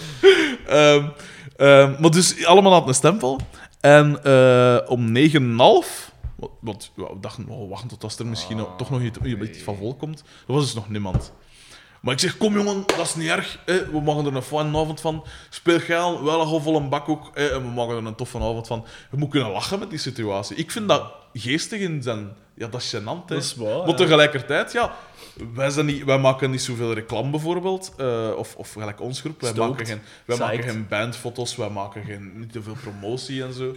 Ehm, maar dus allemaal hadden een stempel. En eh, om negen en een half... Want, want ja, we dachten, oh, wachten tot als er misschien nog- toch nog iets, iets van vol komt. Er was dus nog niemand. Maar ik zeg, kom jongen, dat is niet erg. Hè. We maken er een fijne avond van. Speel geil, wel een vol een bak ook. Hè. En we maken er een toffe avond van. Je moet kunnen lachen met die situatie. Ik vind dat geestig in zijn... Ja, dat is gênant. Hè. Dat is waar, Maar ja. tegelijkertijd, ja... Wij, zijn niet, wij maken niet zoveel reclame, bijvoorbeeld. eh, of, of gelijk ons groep. Wij, Stoked. maken geen, wij maken geen bandfoto's. Wij maken geen, niet te veel promotie en zo.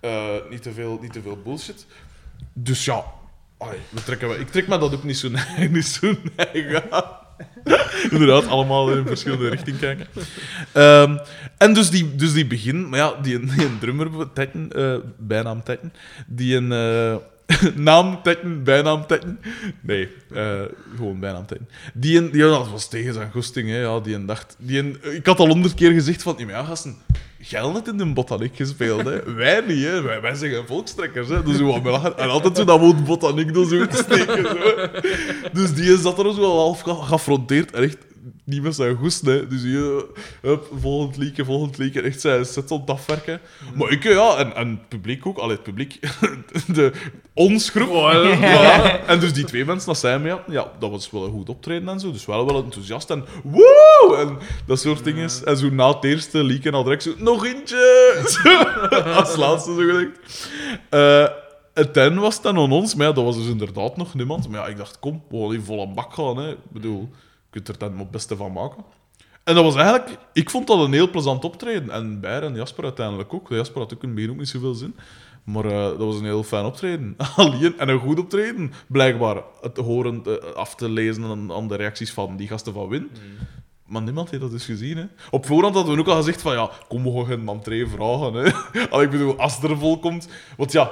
Eh, niet, te veel, niet te veel bullshit. Dus ja... allee, we trekken, ik trek me dat ook niet zo, niet zo neig aan. Inderdaad, allemaal in verschillende richting kijken. Ehm, en dus die, dus die begin, maar ja, die, een drummer, Tetten, eh, bijnaam Tetten, die een, eh, naam tekken, bijnaam tekken. Nee, eh, gewoon bijnaam tekken. Die, een, die dat was tegen zijn goesting, hè. Ja, die een dacht... Die een, ik had al honderd keer gezegd van... Ja, gasten... Jij net in de botaniek gespeeld, hè. Wij niet, hè. Wij, wij zijn geen volkstrekkers, hè. Dus wat lachen. En altijd zo dat woord botaniek door zo te steken, zo. Dus die zat er zo wel half ge- geaffronteerd. En echt niet met zijn goest, hè. Dus eh, hup, volgend liedje, volgend liedje. Echt zijn set op afwerken. Maar ik, ja, en, en het publiek ook. Allee, het publiek. De, ons groep. Ja. En dus die twee mensen dat zij mee hadden, ja, dat was wel een goed optreden en zo. Dus wel wel enthousiast en woe! En dat soort dingen. En zo na het eerste liedje al direct zo, nog eentje! Als laatste zo gezegd. Eh, het ten was dan aan ons, maar ja, dat was dus inderdaad nog niemand. Maar ja, ik dacht, kom, we gaan in volle bak gaan. Hè. Ik bedoel, je kunt er dan het beste van maken. En dat was eigenlijk... Ik vond dat een heel plezant optreden. En Beir en Jasper uiteindelijk ook. Jasper had ook begin ook niet zoveel zin. Maar eh, dat was een heel fijn optreden. Alleen, en een goed optreden, blijkbaar. Het horen, eh, af te lezen aan, aan de reacties van die gasten van Win. Maar niemand heeft dat dus gezien. Hè. Op voorhand hadden we ook al gezegd van ja, kom, we gaan geen entree vragen. Hè. Al, ik bedoel, als er vol komt... Want ja,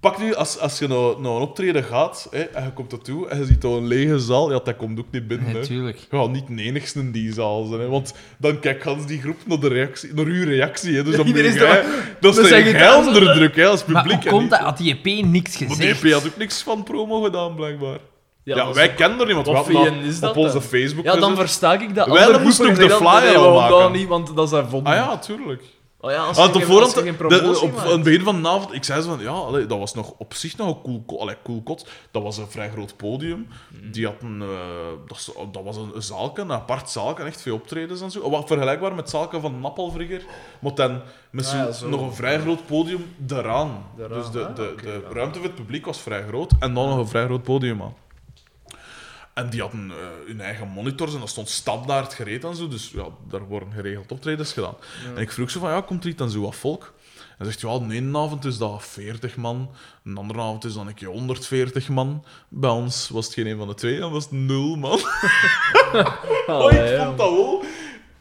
pak nu, als, als je naar, naar een optreden gaat hè, en je komt er toe en je ziet daar een lege zaal, ja, dat komt ook niet binnen. Hè. Natuurlijk. Je gaat niet de enigste in die zaal zijn, hè, want dan kijkt Hans die groep naar, de reactie, naar uw reactie. Hè, dus dan ben Iedereen jij, is dat dan is een onder druk hè, als Maar publiek. hoe en komt dat? Had die EP niks Want gezegd? die EP had ook niks van promo gedaan, blijkbaar. Ja, dat wij kennen er niemand. Wat is dat dat op onze dan? Facebook Ja, dan versta ik dat. Wij moesten ook de flyer al maken. niet, want dat is daar vonden. Ah ja, tuurlijk. Oh ja, als je op voorhand, de- op maakt. het begin van de avond, ik zei zo van, ja, allee, dat was nog op zich nog een cool, allee, cool kot. Dat was een vrij groot podium. Die had een, eh, dat, was een, een zaalke, een apart zaalke, echt veel optredens en zo. Wat vergelijkbaar met het zaalke van Nappelvrigger, maar dan met Ah zo, ja, zo. nog een vrij groot podium eraan. Daaraan, Dus de, ah, de, de ruimte voor het publiek was vrij groot en dan nog een vrij groot podium aan. En die hadden eh, hun eigen monitors en dat stond standaard gereed en zo. Dus ja, daar worden geregeld optredens gedaan. En ik vroeg zo van, ja, komt er iets dan zo wat volk? En zegt, ja, de ene avond is dat 40 man, een andere avond is dan een keer 140 man. Bij ons was het geen een van de twee, dan was het nul man. Oh, ik ja. vond dat wel...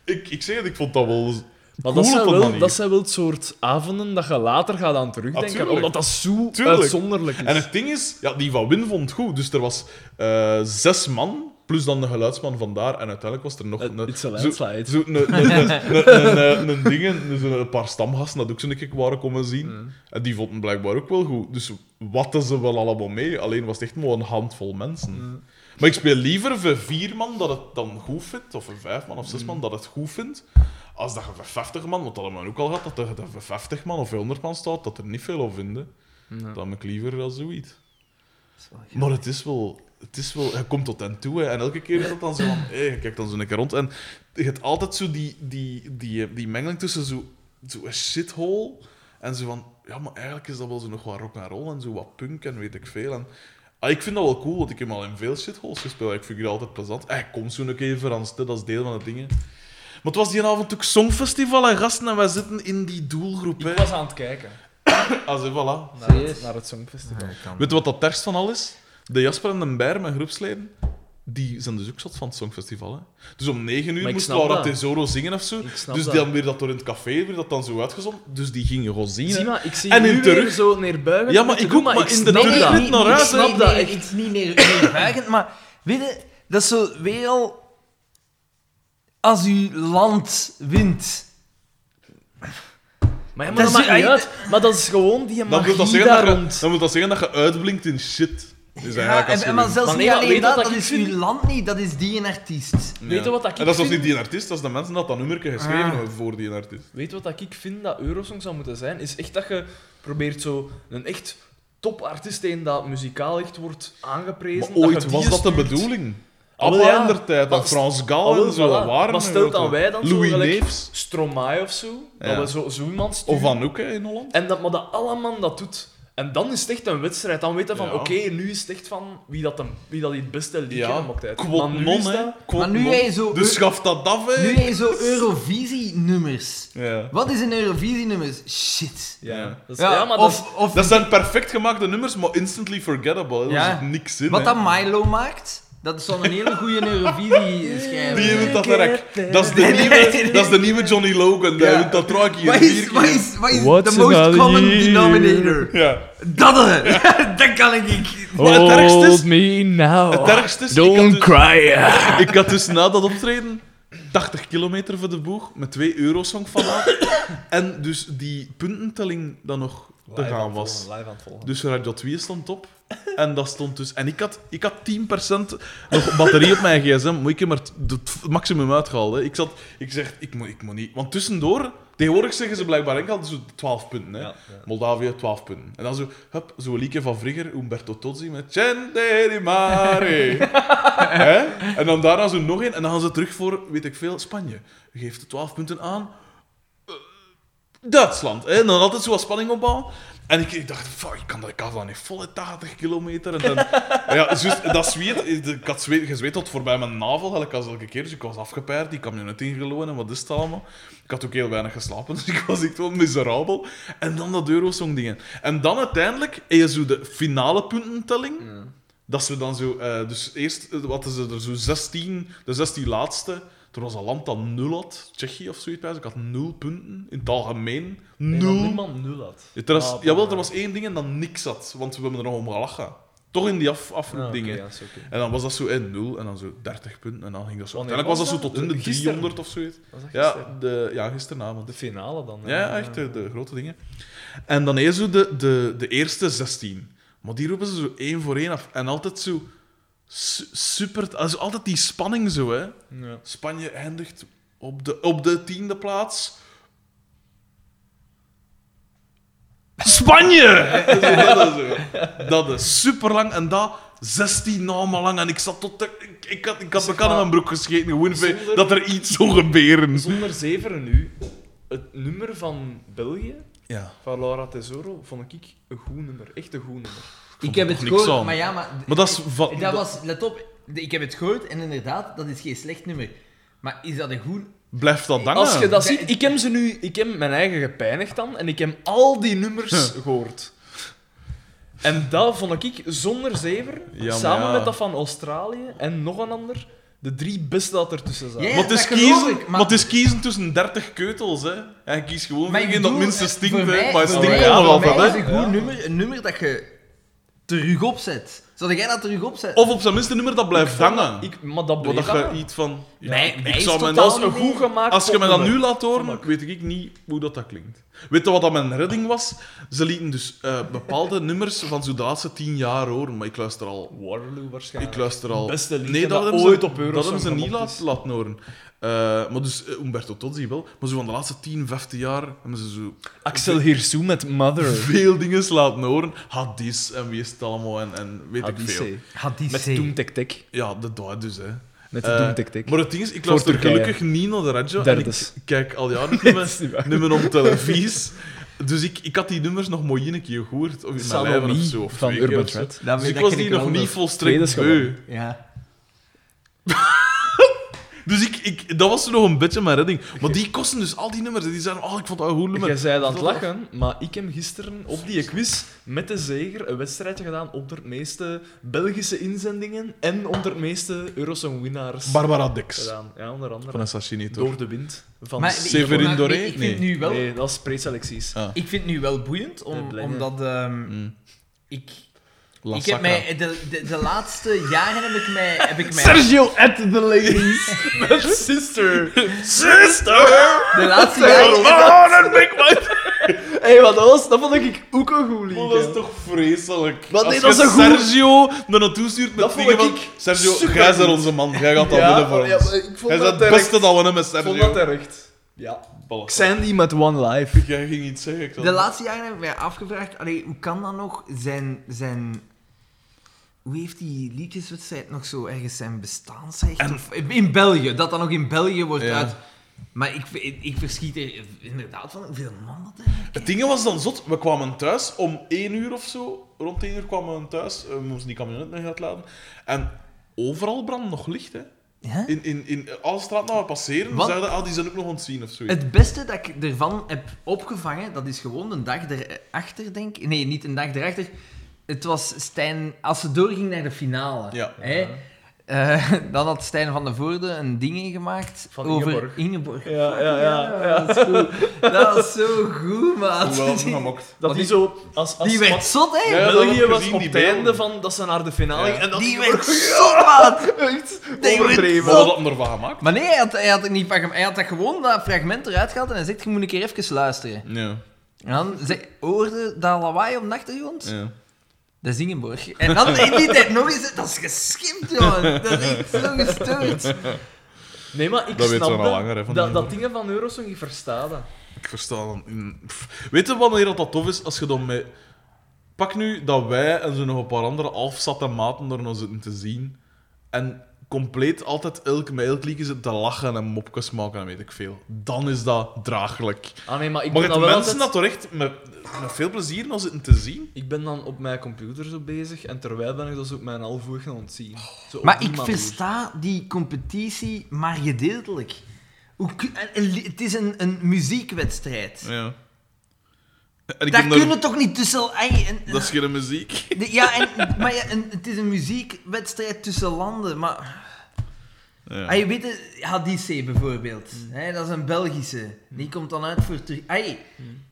Ik, ik zeg het, ik vond dat wel Maar dat zijn, wel, dat zijn wel het soort avonden dat je later gaat aan terugdenken. Ah, omdat dat zo Tuurlijk. uitzonderlijk is. En het ding is, ja, die van Win vond het goed. Dus er was eh, zes man, plus dan de geluidsman vandaar. En uiteindelijk was er nog... Het- een- zo-. Zo, een, dingen, een paar stamgasten dat ook zo'n keer waren komen zien. En die vonden blijkbaar ook wel goed. Dus watten ze wel allemaal mee. Alleen was het echt maar een handvol mensen. Maar ik speel liever voor vier man dat het dan goed vindt, of voor vijf man of zes man dat het goed vindt, als dat je voor 50 man, want dat hebben we ook al gehad, dat er voor 50 man of voor 100 man staat, dat er niet veel op vinden. Dan heb ik liever wel zoiets. Maar het is wel... Het is wel... Je komt tot hen toe, hè. En elke keer is dat dan zo van... Hé, je kijkt dan zo een keer rond. En je hebt altijd zo die, die, die, die mengeling tussen zo, zo een shithole en zo van... Ja, maar eigenlijk is dat wel zo nog wat rock and roll en zo wat punk en weet ik veel. En, ah, ik vind dat wel cool, want ik heb al in veel shitholes gespeeld. Ik vind het altijd plezant. Eh, kom zo een keer voor ons, dat is deel van de dingen. Maar het was die avond ook Songfestival en gasten en wij zitten in die doelgroep. Hè. Ik was aan het kijken Ah, zo, voilà. naar het, naar het Songfestival. Weet je wat dat terst van al is? De Jasper en de Beir, mijn groepsleden, die zijn dus ook zot van het Songfestival. Hè? Dus om negen uur ik moest snap Laura dat. Tesoro zingen of zo. Ik snap Dus dat. dan weer dat door in het café, weer dat dan zo uitgezonden. Dus die gingen gewoon zien. Zie hè. maar, ik zie En nu in weer terug- zo neerbuigend Ja, maar ik ook, maar ik in de snap dat. niet naar ik huis, snap hè. dat. is niet neer- neerbuigend, maar weet je, dat is zo weer al... Als uw land wint... Maar, ja, maar dat maakt niet uit. Maar dat is gewoon die dat magie daar dat je, rond. dan wil dat zeggen dat je uitblinkt in shit. Is Ja, en, maar wint. zelfs Maar niet alleen dat, dat ik is vind? uw land niet, dat is die een artiest. Weet je wat dat ik En dat is vind? niet die artiest, dat is de mensen dat dat nummerke geschreven Ah. hebben voor die artiest. Weet je wat ik vind dat Eurosong zou moeten zijn? Is echt dat je probeert zo een echt topartiest in dat muzikaal echt wordt aangeprezen. Maar dat ooit was dat de bedoeling. Ah, Abba ja. der tijd, en Frans Gal Ah, en zo, voilà. waren Maar stel er dan wij dan zo Louis gelijk- Neefs. Stromae of zo. Ja. Dat we zo, zo iemand sturen. Of Anouk in Holland. En dat, maar dat allemaal dat doet. En dan is het echt een wedstrijd. Dan weet je van, Ja. oké, nu is het echt van wie dat, een, wie dat die het beste liedje Ja, maakt uit. quot Maar nu non, dat... Maar nu jij zo- Dus schaf dat af, hè. Nu je zo Eurovisie-nummers. Ja. Wat is een Eurovisie-nummers? Shit. Ja, dat is, Ja, ja, maar dat is- of, Dat zijn perfect gemaakte nummers, maar instantly forgettable. hè. Er zit niks in. wat hè. dat Milo maakt, Dat zou een hele goede Eurovisie schrijven. Die wint dat rek. Dat is de nieuwe, dat is de nieuwe Johnny Logan. Die dat hier Wat is, wat is, wat is What's the most another common year? denominator? Ja. Dat, eh. dat kan ik niet. Maar het ergste is- Hold me now. Het ergste is, Don't dus, cry. ik had dus na dat optreden 80 kilometer voor de boeg met twee eurosong van En dus die puntentelling dan nog te gaan was. Live aan het volgen. Dus Radio 2 stond op. En dat stond dus... En ik had, ik had 10% nog batterie op mijn gsm, maar ik heb maar het maximum uitgehaald. Hè. Ik, zat, ik zeg, ik moet, ik moet niet... Want tussendoor... Tegenwoordig zeggen ze blijkbaar enkel zo 12 punten. Hè. Ja, ja. Moldavië, 12 punten. En dan zo, hup, zo'n liedje van Vrigger, Umberto Tozzi met Cente di mare. Hè? En dan daarna zo nog één. En dan gaan ze terug voor, weet ik veel, Spanje. Geeft de 12 punten aan. Eh, Duitsland. Hè? En dan altijd zo wat spanning opbouwen. En ik, ik dacht, fuck, ik kan dat, ik had dat niet volle 80 kilometer. En dan, ja, juist, dat zweet, ik had zweet, gezweet tot voorbij mijn navel, gelijk als elke keer. Dus ik was afgepeerd, die camionet ingelopen en wat is het allemaal. Ik had ook heel weinig geslapen, dus ik was echt wel miserabel. En dan dat Eurosong dingen. En dan uiteindelijk, je zo de finale puntentelling. Dat ze dan zo... eh, dus eerst eh, wat is er zo 16, de 16 laatste. Er was een land dat nul had, Tsjechië of zoiets. Ik had nul punten in het algemeen. Nee, Nul. dat niemand nul had. Ja, er was, Ah, jawel, er was één ding en dan niks had, want we hebben er nog om gelachen. Toch in die af, Ah, afroepdingen. ja, oké. En dan was dat zo in 0 en dan zo 30 punten en dan ging dat zo. Wanneer Uiteindelijk was dat zo tot in de Gisteren? 300 of zoiets. Was dat Ja, gisteren? de, ja gisteravond. De finale dan. Ja, ja, echt de, de grote dingen. En dan is zo de, de, de eerste 16. Maar die roepen ze zo één voor één af. En altijd zo su- super. Also altijd die spanning zo, hè. Ja. Spanje eindigt op de, op de tiende plaats. Spanje! Dat, is, dat is super lang en dat 16 namen lang. En ik zat tot. De, ik, ik had, ik had elkaar in mijn broek gescheten. Gewoon voor- zonder- dat er iets zou gebeuren. Zonder zeveren nu, het nummer van België, Ja. van Laura Tesoro, vond ik een goed nummer. Echt een goed nummer. Ik heb het gehoord, aan. maar ja, maar... Maar dat is Dat dat- was... Let op, ik heb het gehoord en inderdaad, dat is geen slecht nummer. Maar is dat een goed... Blijft dat dangen? Als je dat ziet, ik heb ze nu, ik heb mijn eigen gepijnigd dan en ik heb al die nummers gehoord. En dat vond ik zonder zever, Ja, samen ja. met dat van Australië en nog een ander, de drie beste dat ertussen zaten. Ja, maar, het is kiezen, ik, maar... het is kiezen tussen 30 keutels, hè. En je kiest gewoon dat minste stinkt, voor hè. mij- Maar het voor stinkt mij- wel altijd, mij is hè. een goed nummer een nummer dat je terug opzet. Zou jij dat terug opzet? Of op zijn minste nummer dat blijft hangen. dat- ik, maar dat bleef dat je iets van... Ja, Mij- mij ik is zou totaal mijn, Dat een niet- goed gemaakt als je me dat nu laat horen, weet ik niet hoe dat, dat klinkt. Weet je wat dat mijn redding was? Ze lieten dus eh, bepaalde nummers van zo de laatste tien jaar horen, maar ik luister al... Waterloo waarschijnlijk. Ik luister al... Beste liedje nee, dat, dat hebben ooit ze, op dat Eurosong hebben ze niet gemokt is. laten horen. Eh, maar dus eh, Umberto Tozzi wel. Maar zo van de laatste 10, 15 jaar hebben ze zo Axel Hirsou met Mother. veel dingen laten horen. Hadis en wie is het allemaal en, en weet ik veel. Hadise. Had die Met. Doom Tek Tek. Ja, de dood dus, hè. Met de Eh, Doom Tek Tek. Maar het ding is, ik luister gelukkig niet naar de radio. En ik kijk al jaren niet Dat meer, op televisie. Dus ik, ik had die nummers nog mooi een keer gehoord. Of in mijn of zo. Of van Urban. Thread. Dat- Dus ik dat was die nog niet volstrekt beu. Ja. Dus ik, ik, dat was nog een beetje mijn redding. Maar die kosten dus al die nummers. Die zeiden, oh, ik vond dat een goed nummer. Jij zei dat aan het lachen, maar ik heb gisteren op die quiz met de zeger een wedstrijdje gedaan onder het meeste Belgische inzendingen en onder het meeste Eurosong-winnaars Barbara Dix. gedaan. Ja, onder andere. Van Assassinii, toch? Door de wind. Van Maar, Severin maar Doré? Ik vind Nee. nu wel... Nee, dat is preselecties. Ah. Ik vind het nu wel boeiend, om, omdat ehm, Mm. ik... La ik heb mij, de, de, de laatste jaren heb ik mij... Heb ik mij Sergio at the ladies. met sister. Sister! de laatste jaren... Oh, dat big white! Hé, hey, wat dat was? Dat vond ik ook een goed liedje. Oh, dat is toch vreselijk. Maar nee, Als dat is een goed- Sergio naar naartoe stuurt met Dat vond dingen van... Sergio, jij bent onze man. Jij gaat dat winnen voor ja, ons. ik vond Jij dat het terecht. beste dat we hebben met Ik vond Sergio. dat terecht. Ja. Ballen. Sandy met One Life. Jij ging iets zeggen. Ik De laatste jaren heb ik mij afgevraagd, allee, hoe kan dat nog zijn, zijn... Hoe heeft die liedjeswedstrijd nog zo ergens zijn bestaansrecht? En- Of, in België, dat dat nog in België wordt Ja. uit... Maar ik, ik, ik verschiet er inderdaad van hoeveel man dat er... Het ding was dan zot. We kwamen thuis om één uur of zo. Rond één uur kwamen we thuis. We moesten die camionet nog uitladen. En overal brandde nog licht, hè. Ja? In, in, in alle straten waar we passeren, Wat? zeiden ah, die zijn ook nog ontzien of zoiets. Het beste dat ik ervan heb opgevangen, dat is gewoon een dag erachter, denk ik. Nee, niet een dag erachter. Het was Stijn, als ze doorging naar de finale. Ja. Hè, Eh, dan had Stijn van de Voorde een ding gemaakt Van over Ingeborg. Ingeborg. Ja, ja, ja. ja. Dat is goed. Dat is zo goed, maat. Gemokt. Dat die zo... Als, als, Die werd zot, hè? Ja, dat België was op het einde van dat ze naar de finale Ja. En dat Die werd zot, maat. echt overdreven. Wat hadden we ervan gemaakt? Maar nee, hij had, hij had, niet van hij had dat gewoon dat fragment eruit gehaald en hij zegt, je moet een keer even luisteren. Ja. En dan zeg, hoorde dat lawaai op de achtergrond? ja. Dat is Ingeborg. En dan in die tijd nog eens, dat is geschimpt, jongen. Dat is echt zo gestoord. Nee, maar ik Dat weet snap dat- langer, hè, van dat, dingen van Eurosong, ik versta dat. Ik versta dan. Weet je wanneer dat, dat tof is? Als je dan met. Pak nu dat wij en zo nog een paar andere afzatte maten er nog zitten te zien. En compleet altijd elk, met elk liedje zitten te lachen en mopjes maken en weet ik veel. Dan is dat draaglijk. Ah nee, maar ik maar het mensen altijd... dat toch echt met, met veel plezier nog zitten te zien? Ik ben dan op mijn computer zo bezig en terwijl ben ik dus op mijn halfwoord aan het zien. Zo Maar ik manier. versta die competitie maar gedeeltelijk. Hoe het is een, een muziekwedstrijd. Ja. En daar- kunnen toch niet tussen... Dat is geen muziek. de- ja, en, maar ja, het is een muziekwedstrijd tussen landen, maar... Ja. Ah, je weet het, bijvoorbeeld. Hè, dat is een Belgische. Die komt dan uit voor Turk. Ai,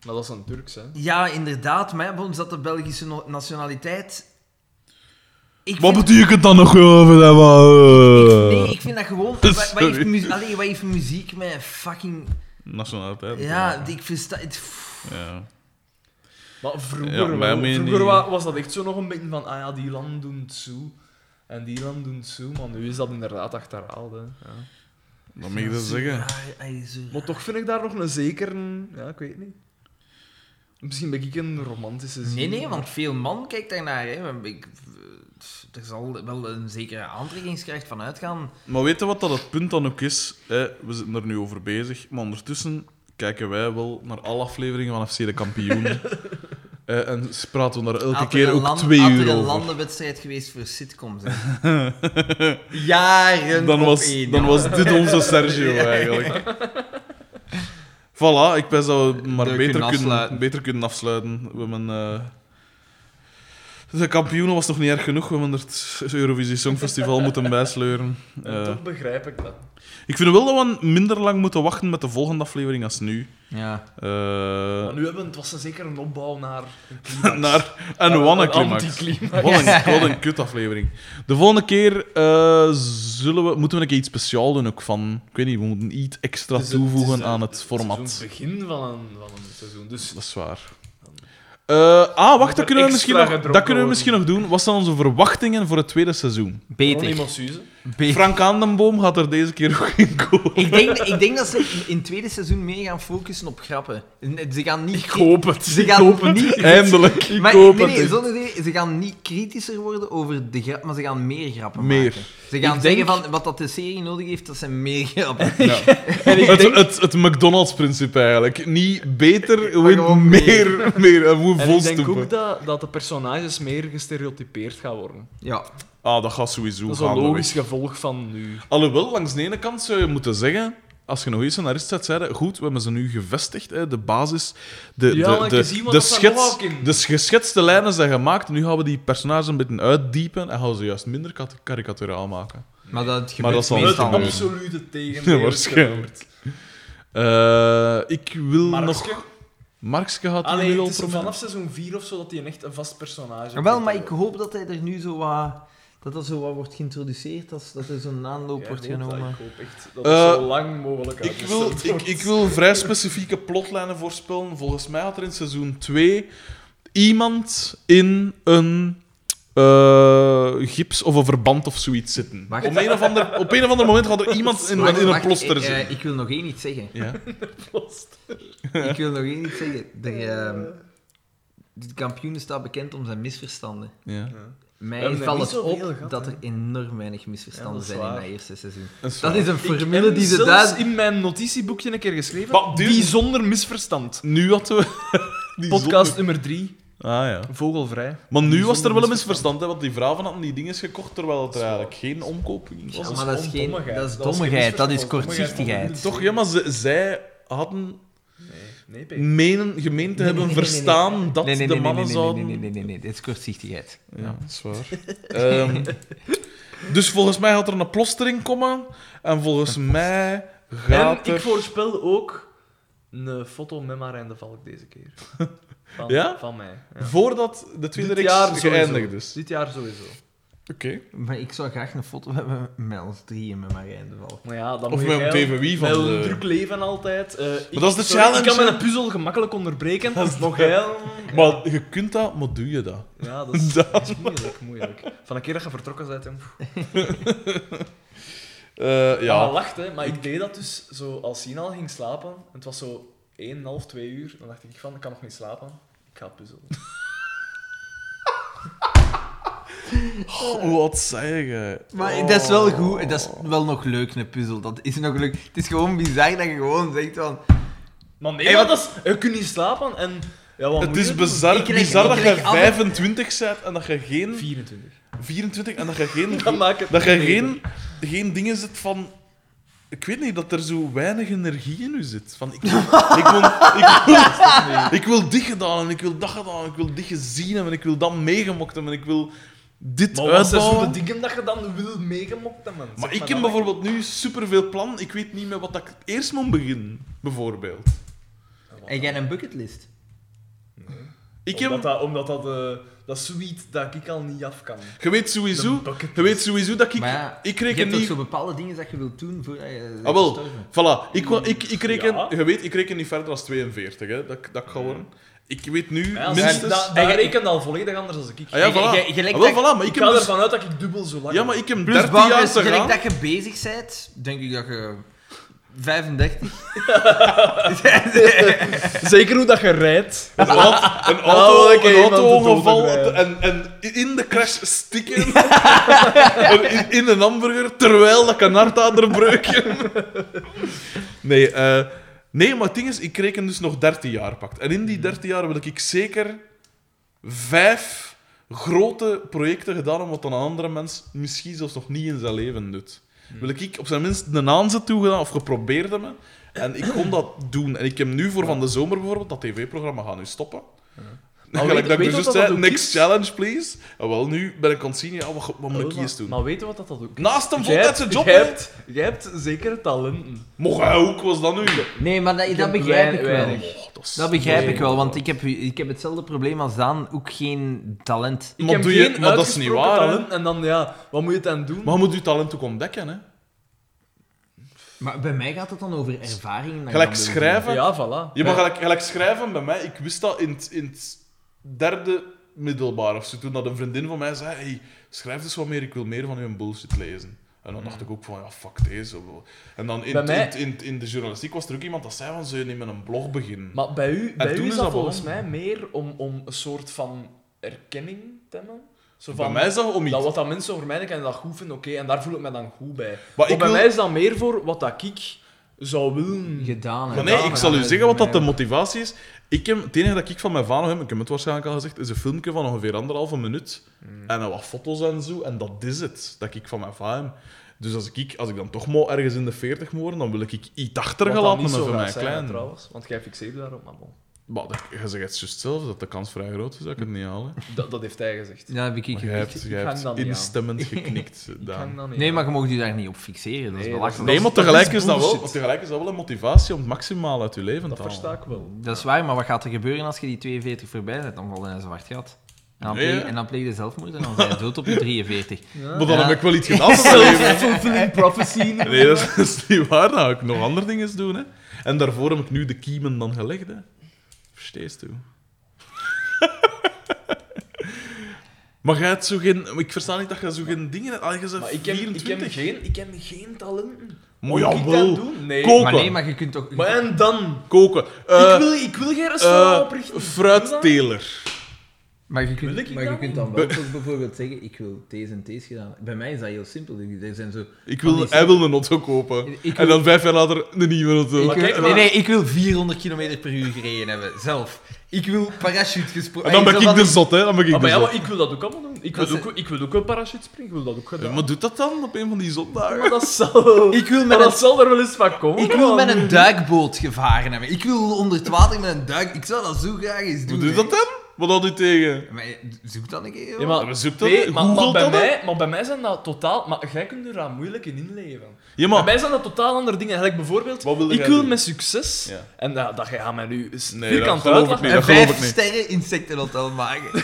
Maar dat is een Turks, hè. ja, inderdaad, maar ons dat de Belgische no- nationaliteit. Ik Wat vind- betekent dat nog over dat? ik- Nee, ik vind dat gewoon. Wat, wat, heeft, mu- allee, wat heeft muziek met fucking. Nationaliteit. Ja, die- ik versta het. Ja. Maar vroeger, Ja, maar wel. vroeger niet- was dat echt zo nog een beetje van, ah ja, die landen doen het zo. En die landen doen het zo, maar nu is dat inderdaad achterhaald. Hè. Ja. Dat mag je dat zeggen. Maar toch vind ik daar nog een zekere... Ja, ik weet niet. Misschien ben ik een romantische zin. Nee, nee, want veel man kijkt daarnaar. Hè. Ik, er zal wel een zekere aantrekkingskracht van uitgaan. Maar weet je wat dat het punt dan ook is? Hè? We zitten er nu over bezig, maar ondertussen kijken wij wel naar alle afleveringen van FC de Kampioenen. Eh, en praten we daar elke Had er keer ook land- twee had uur er een over. landenwedstrijd geweest voor sitcoms. Jaren Dan was, één, dan was dit onze Sergio eigenlijk. Voilà, ik ben dat we maar beter kunnen beter kunnen afsluiten. We hebben... De kampioenen was nog niet erg genoeg. We hebben het Eurovisie Songfestival moeten bijsleuren. En Eh, toch begrijp ik dat. ik vind wel dat we minder lang moeten wachten met de volgende aflevering als nu. Ja. Eh, Maar nu hebben we, het was een zeker een opbouw naar een naar een climax. anticlimax. Wat een, wat een kutaflevering. De volgende keer eh, zullen we, moeten we een keer iets speciaal doen ook van... Ik weet niet, we moeten iets extra Het is het- toevoegen het is aan het- het format. Het begin van een, van een seizoen. Dus Dat is waar. Eh, ah, wacht, dat kunnen, we misschien nog, dat kunnen we misschien nog doen. Wat zijn onze verwachtingen voor het tweede seizoen? Beter. Beter. Frank Aandenboom gaat er deze keer ook in komen. Ik denk, ik denk dat ze in het tweede seizoen meer gaan focussen op grappen. Ze gaan niet... Ik hoop het. Ze Ik gaan hoop het. niet... Eindelijk. maar, hoop nee, het nee, zonder idee, ze gaan niet kritischer worden over de grap, maar ze gaan meer grappen Meer. maken. Ze gaan Ik zeggen denk- van wat dat de serie nodig heeft, dat zijn meer grappen. Ja. het, het, het McDonald's-principe eigenlijk. Niet beter, gewoon gewoon meer. meer. En moet En ik denk ook dat, dat de personages meer gestereotypeerd gaan worden. Ja. Ah, dat gaat sowieso Dat is een logisch gevolg van nu. Alhoewel, langs de ene kant zou je moeten zeggen... Als je nog eens scenarist bent, zeiden, goed, we hebben ze nu gevestigd, hè, de basis, de, Ja, de, de, de, schets, de geschetste lijnen zijn gemaakt, nu gaan we die personages een beetje uitdiepen en gaan we ze juist minder kat- karikaturaal maken. Maar dat gebeurt Maar dat niet niet. absolute tegen. Ja, waarschijnlijk. Eh, ik wil Markske? nog... Markske gaat Allee, nu al het is vanaf seizoen 4 of zo dat hij echt een vast personage Wel, maar ik hoop dat hij er nu zo wat... Dat dat zo wat wordt geïntroduceerd, dat, dat er zo'n aanloop Ja, wordt hoop dat, genomen. Ik hoop echt dat Eh, het zo lang mogelijk Ik wil, ik, ik wil vrij specifieke plotlijnen voorspellen. Volgens mij had er in seizoen 2 iemand in een eh, gips of een verband of zoiets zitten. Wacht. Op een, of ander, op een of ander moment gaat er iemand in, Wacht, in een wacht, ploster ik, eh, zitten. ik wil nog één iets zeggen. Ja. Ik wil nog één iets zeggen. De, ehm, de kampioen staat bekend om zijn misverstanden. Ja. We Mij valt het op gehad, dat er enorm weinig misverstanden Ja, zijn in dat eerste seizoen. Dat is Dat waar. is een Ik formule heb die ze zelfs daar... in mijn notitieboekje een keer geschreven. Maar Bijzonder misverstand. Nu hadden we... die Podcast zonder- nummer 3, Ah ja. Vogelvrij. Maar nu was er wel een misverstand. hè, want die vrouwen hadden die dingen gekocht terwijl het er eigenlijk geen omkoping was. Ja, maar dat is, geen, dat is dommigheid, dat is misverstand, dat is kortzichtigheid. Toch, ja, maar ze, zij hadden... Nee, menen, gemeend te Nee, hebben nee, nee, nee, verstaan dat nee, nee, de nee, mannen nee, nee, zouden... Nee, nee, nee, nee, nee, dit is kortzichtigheid. Ja, dat is waar. Ehm, dus volgens mij gaat er een plostering komen. En volgens mij En gaat ik er... voorspel ook een foto met Marijn de Valk deze keer. Van, Ja? van mij. Ja. Voordat de tweede reeks geëindigd is. Dit jaar sowieso. Oké. Maar ik zou graag een foto hebben met ons drieën, met Marijn de Valk. Maar ja, dan Of met een TVW van de- een druk leven altijd. Eh, ik, dat is de sorry, challenge, Ik kan hè? mijn puzzel gemakkelijk onderbreken. Nog geil. Maar je kunt dat, maar doe je dat? Ja, dat is, Dat. dat is moeilijk, moeilijk. Van een keer dat je vertrokken bent, jong. Eh, Ja. ja. Ah, lacht, hè. Maar ik deed dat dus zo als Sina al ging slapen. En het was zo 1,5, 2 uur. Dan dacht ik van, ik kan nog niet slapen. Ik ga puzzelen. Oh, wat zei je? Maar dat is wel goed, dat is wel nog leuk, een puzzel. Dat is nog leuk. Het is gewoon bizar dat je gewoon zegt van... Maar nee, Hey, wat- dat is, je kunt niet slapen en... Ja, wat Het moet is bizar, Ik kreeg- bizar ik dat je alle- 25 bent en dat je geen... 24. 24 en dat je geen... Dan het Dat je geen, geen dingen zit van... Ik weet niet, dat er zo weinig energie in u zit. Van, ik, wil, ik, wil, ik, wil, ik wil dit gedaan en ik wil dat gedaan en ik wil dit gezien hebben en ik wil dat meegemokt hebben en ik wil dit Maar wat zijn zo de uitbouwen. dingen dat je dan wil meegemokt hebben? Zeg Maar ik heb bijvoorbeeld nu superveel plan. Ik weet niet meer wat ik eerst moet beginnen, bijvoorbeeld. En jij een bucketlist? Ik Omdat heb, dat, omdat dat, eh, dat zoiets dat ik al niet af kan. je, weet sowieso, je weet sowieso dat ik... maar ja, ik je reken hebt toch niet... zo bepaalde dingen dat je wilt doen voordat je Ah, wel. Voilà, ik, ik, ik reken, Ja. je weet, ik reken niet verder dan 42, hè, dat, ik- dat ik ga worden. Ik weet nu Ja, minstens... Dat, rekent al volledig anders dan ik. Ah, ja, voilà. Ah, wel, voilà, maar ik ik ga heb dus... ervan uit dat ik dubbel zo lang Ja, maar ik heb Plus 13 bang jaar is, te gelijk gaan. dat je bezig bent, denk ik dat je 35. Zeker hoe dat je rijdt. Een auto, een auto, een rijden. en, en in de crash stikken. En in, in een hamburger, terwijl dat ik een hartaderbreukje. Nee, eh, nee, maar het ding is, ik reken dus nog 13 jaar pakt. En in die 13 jaar wil ik zeker vijf grote projecten gedaan hebben wat een andere mens misschien zelfs nog niet in zijn leven doet. Wil ik op zijn minst een aanzet toegedaan of geprobeerd hebben. En ik kon dat doen. En ik heb nu voor van de zomer bijvoorbeeld, dat tv-programma gaat nu stoppen. Maar Gelijk weet- dat ik dus dat zei, next is? challenge, please. En wel, nu ben ik aan het zien, ja, wat, wat moet ik eens doen? maar weet je wat dat ook is? Naast een voltijdse job, jij hebt, jij hebt zeker talenten. Mocht hij ook, was dat nu? Nee, maar dat, dat heb begrijp ik wel. Oh, dat, Dat begrijp ik wel, want ik heb, ik heb hetzelfde probleem als Daan, ook geen talent. Ik Maar heb doe je- geen maar dat is niet uitgesproken waar, talent. En dan, ja, wat moet je dan doen? Maar je moet je talent ook ontdekken, hè? Maar bij mij gaat het dan over ervaring. dat je Gelijk schrijven. Ja, voilà. Je mag gelijk, gelijk schrijven bij mij. Ik wist dat in het derde middelbaar of zo. Toen dat een vriendin van mij zei: hey, schrijf eens wat meer, ik wil meer van uw bullshit lezen. En dan dacht ik ook van, ja, fuck deze. En dan in, Bij mij- in, in, in de journalistiek was er ook iemand dat zei van, zou je niet met een blog beginnen? Maar bij u, bij u is dat volgens mij meer om, om een soort van erkenning te hebben. Zo bij van, mij is dat om iets... dat wat dat mensen over mij denken en dat goed vinden, oké, en daar voel ik me dan goed bij. Maar Maar ik bij wil- mij is dat meer voor wat dat ik zou willen. Gedaan. Maar nee, ik zal u zeggen wat dat de motivatie is. Ik heb, het enige dat ik van mijn vader heb, ik heb het waarschijnlijk al gezegd, is een filmpje van ongeveer anderhalve minuut. Hmm. En dan wat foto's en zo. En dat is het, dat ik van mijn vader heb. Dus als ik, als ik dan toch maar ergens in de 40 moet worden, dan wil ik iets achtergelaten hebben van mijn klein. trouwens. Want jij fixeert daarop, maar bon. Maar dat, je zegt het juist zelf, dat de kans vrij groot is dat ik het niet haal. hè. Dat, dat heeft hij gezegd. Ja, heb ik Maar jij gezegd. hebt, ik jij hang hebt dan niet aan. instemmend geknikt, Ik Daan. hang dan niet Nee, aan. maar je mag je daar niet op fixeren. Dat is Nee, belachelijk. Nee, maar tegelijk is is, dat wel, bullshit. tegelijk is dat wel een motivatie om het maximaal uit je leven Dat te halen. versta ik wel. Dat is waar, maar wat gaat er gebeuren als je die 42 voorbij bent? Dan val je in een zwart gat. En dan, Nee, pleeg, en dan pleeg je zelfmoord en dan ben je dood op je 43. Maar dan Ja. heb ik wel iets gedaan in mijn leven. Fulfilling prophecy. Nee, dat is, dat is niet waar. Dan ga ik nog andere dingen doen. Hè. En daarvoor heb ik nu de kiemen dan gelegd. Hè. Versteest u? maar jij hebt zo geen... Ik versta niet dat je zo geen dingen hebt. Allee, je bent Maar ik heb, ik, 24. heb geen, ik heb geen talenten. Maar Moet ik jawel. dat doen? Nee. Koken. Maar nee, maar je kunt toch... Maar en dan? Koken. Eh, ik, wil, ik wil geen restaurant eh, oprichten. fruitteler. Maar je kunt, ik maar je kunt dan wel bijvoorbeeld zeggen, ik wil T's en T's gedaan. Bij mij is dat heel simpel. Er zijn zo... Ik wil, hij wil een auto kopen. Ik En wil- dan vijf jaar later een nieuwe auto. Maar kijk nee, maar- nee, ik wil 400 km per uur gereden hebben, zelf. Ik wil parachute gesprongen. En dan ben ik de zot, hè. Dan ben ik Ah, de maar ja, maar ik wil dat ook allemaal doen. Ik wil, ook, ik wil ook een parachute springen, ik wil dat ook Ja, gedaan. maar doet dat dan op een van die zondagen? Maar dat zal... Ik wil met dat een, zal er wel eens van komen. ik wil man. met een duikboot gevaren hebben. Ik wil onder het water met een duik... Ik zou dat zo graag eens doen. Hoe doet dat dan? Wat had u tegen? Maar zoek dan een keer. Ja, joh. maar, maar zoek dat- nee, maar, bij dat, mij, maar bij mij zijn dat totaal... Maar jij kunt er daar moeilijk in inleven. Ja, Bij maar... mij zijn dat totaal andere dingen. Gelijk bijvoorbeeld, ik wil doen? met succes... Ja. En dat, dat gaat mij nu eens Nee, vierkant dat dat geloof vijf ik niet. sterren insectenhotel maken.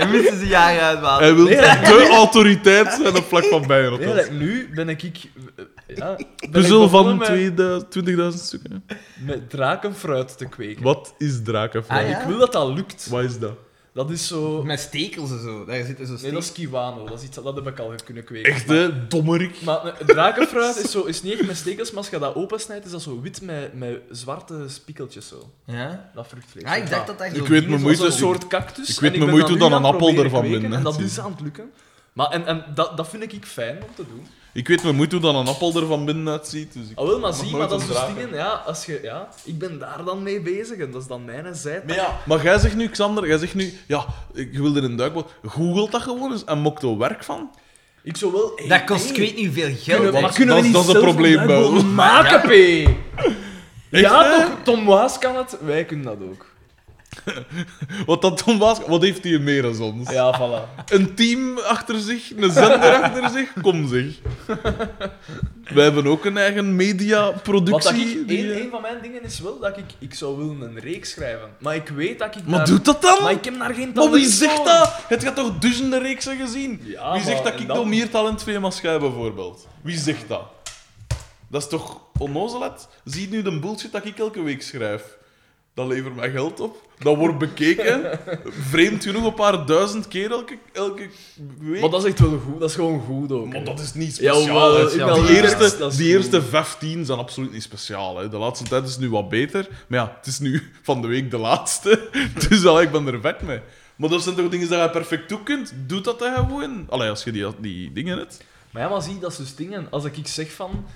en moesten ze jaren uitwalen. Hij wil Nee, de autoriteit zijn op vlak van bijen. Nee, like, nu ben ik... ik eh, ja, Puzzel van begonnen met, 2000 stukken. met drakenfruit te kweken. Wat is drakenfruit? Ah, ja? Ik wil dat dat lukt. Wat is dat? Dat is zo... Met stekels en zo. Daar zitten zo Nee, dat is kiwano. Dat is iets dat heb ik al kunnen kweken. Echt, hè? Dommerik. Maar nee, drakenfruit is, zo, is niet echt met stekels, maar als je dat opensnijdt, is dat zo wit met, met zwarte spiekeltjes zo. Ja? Dat vruchtvlees. Ah, ik dacht dat dat Ik weet mijn moeite- Zo'n soort cactus. ik weet mijn ben moeite dan een appel ervan binnen, En dat is aan het lukken. Maar en, en dat, dat vind ik fijn om te doen. Ik weet mijn moeite hoe dan een appel er van binnen uitziet. Dus ik... Al wel, maar Nog zie, nooit maar dat is dus dingen, ja, als je, ja, ik ben daar dan mee bezig en dat is dan mijn zijde. Maar ja, maar jij zegt nu, Xander, jij zegt nu, ja, ik wil er een duikboot. Googelt dat gewoon eens en mokt er werk van. Ik zou wel... hey, Dat kost, ik hey, weet niet hoeveel geld. kunnen, maar kunnen dat we is- niet dat is een zelf probleem, maken, P? Ja, toch? Tom Waas kan het, wij kunnen dat ook. Wat dat Tom wat heeft hij meer dan ons? Ja, voilà. Een team achter zich, een zender achter zich, kom zeg. Wij hebben ook een eigen mediaproductie. die, een, eh, een van mijn dingen is wel dat ik, ik zou willen een reeks schrijven. Maar ik weet dat ik Maar daar- doet dat dan? Maar ik heb daar geen Maar talent wie zegt voor. dat? Het gaat toch duizenden reeksen gezien? Ja, wie zegt maar dat ik dan- meer talent als jij bijvoorbeeld? Wie zegt dat? Dat is toch onnozelheid? Zie nu de bullshit dat ik elke week schrijf. Dat levert mij geld op. Dat wordt bekeken. Vreemd genoeg een paar duizend keer elke, elke week. Maar dat is echt wel goed. Dat is gewoon goed ook. Maar hè. dat is niet Ja, speciaal. wel, wel, die eerste, is- dat is die goed. eerste 15 zijn absoluut niet speciaal. Hè. De laatste tijd is nu wat beter. Maar ja, het is nu van de week de laatste. Dus allee, ik ben er vet mee. Maar dat zijn toch dingen die je perfect toe kunt? Doe dat dan gewoon. Allee, als je die, die dingen hebt. Maar ja, maar zie, dat is dus dingen. Als ik zeg van...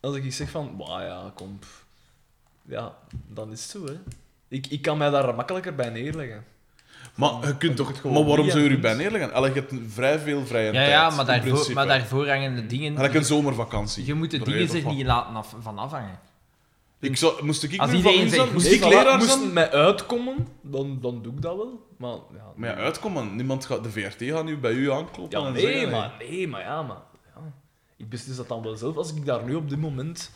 Als ik zeg van... Wauw, ja, kom. pff. Ja, dan is het zo, hè. Ik, ik kan mij daar makkelijker bij neerleggen. Maar je kunt toch... ik het gewoon Maar waarom zou je er bij neerleggen? Allee, je hebt vrij veel vrije Ja, tijd. ja maar, daarvoor, maar daarvoor hangen de dingen... Gelijk een zomervakantie. Je moet de dingen zich niet laten af, van afhangen. Ik zou, moest ik Als nu iedereen? Moest goed- ik leraar moest mij uitkomen, dan, dan doe ik dat wel. Maar ja, Maar ja, uitkomen. Niemand gaat, de VRT gaat nu bij u aankloppen Ja, en nee, zeggen... maar, nee, maar ja, maar... Ja. Ik beslis dat dan wel zelf. Als ik daar nu op dit moment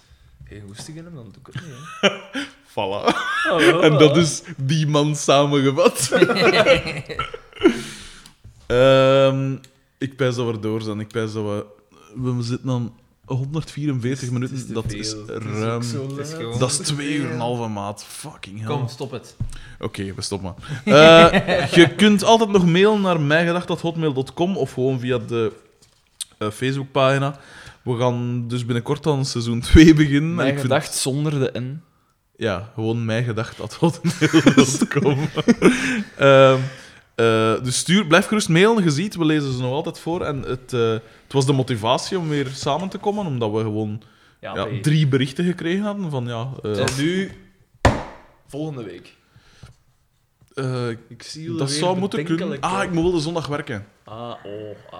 geen hoesting in heb, dan doe ik het niet, hè. Voilà. Oh, En dat is die man samengevat. Ehm ik pijs dat we door zijn. Ik pijs dat we... We zitten aan 144 minuten. dat is ruim... Het is gewoon- Dat is twee uur en een halve maat. Fucking hell. Kom, stop het. Oké, we stoppen. Eh je kunt altijd nog mailen naar mijgedacht.hotmail.com of gewoon via de eh, Facebookpagina. We gaan dus binnenkort aan seizoen 2 beginnen. En Mijn ik vind- gedacht zonder de N. ja, gewoon mijgedacht.hotmail.com. Ehm eh, dus stuur, blijf gerust mailen, je ziet, we lezen ze nog altijd voor. En het, eh, het was de motivatie om weer samen te komen, omdat we gewoon Ja, ja, nee. drie berichten gekregen hadden van ja... eh, En nu... Volgende week. eh, Ik zie jullie dat zou moeten kunnen. Ah, ik moet wel de zondag werken. Ah, oh, ah.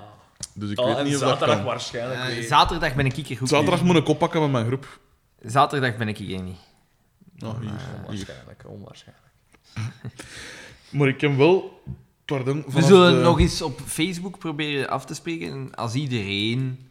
Dus ik Oh, weet en niet of dat zaterdag kan. waarschijnlijk Eh, weer. zaterdag ben ik hier goed. Zaterdag moet ik oppakken met mijn groep. Zaterdag ben ik hier niet. Oh, hier, hier. Onwaarschijnlijk, onwaarschijnlijk. Maar ik heb wel... Pardon, We vanaf zullen de- nog eens op Facebook proberen af te spreken. En als iedereen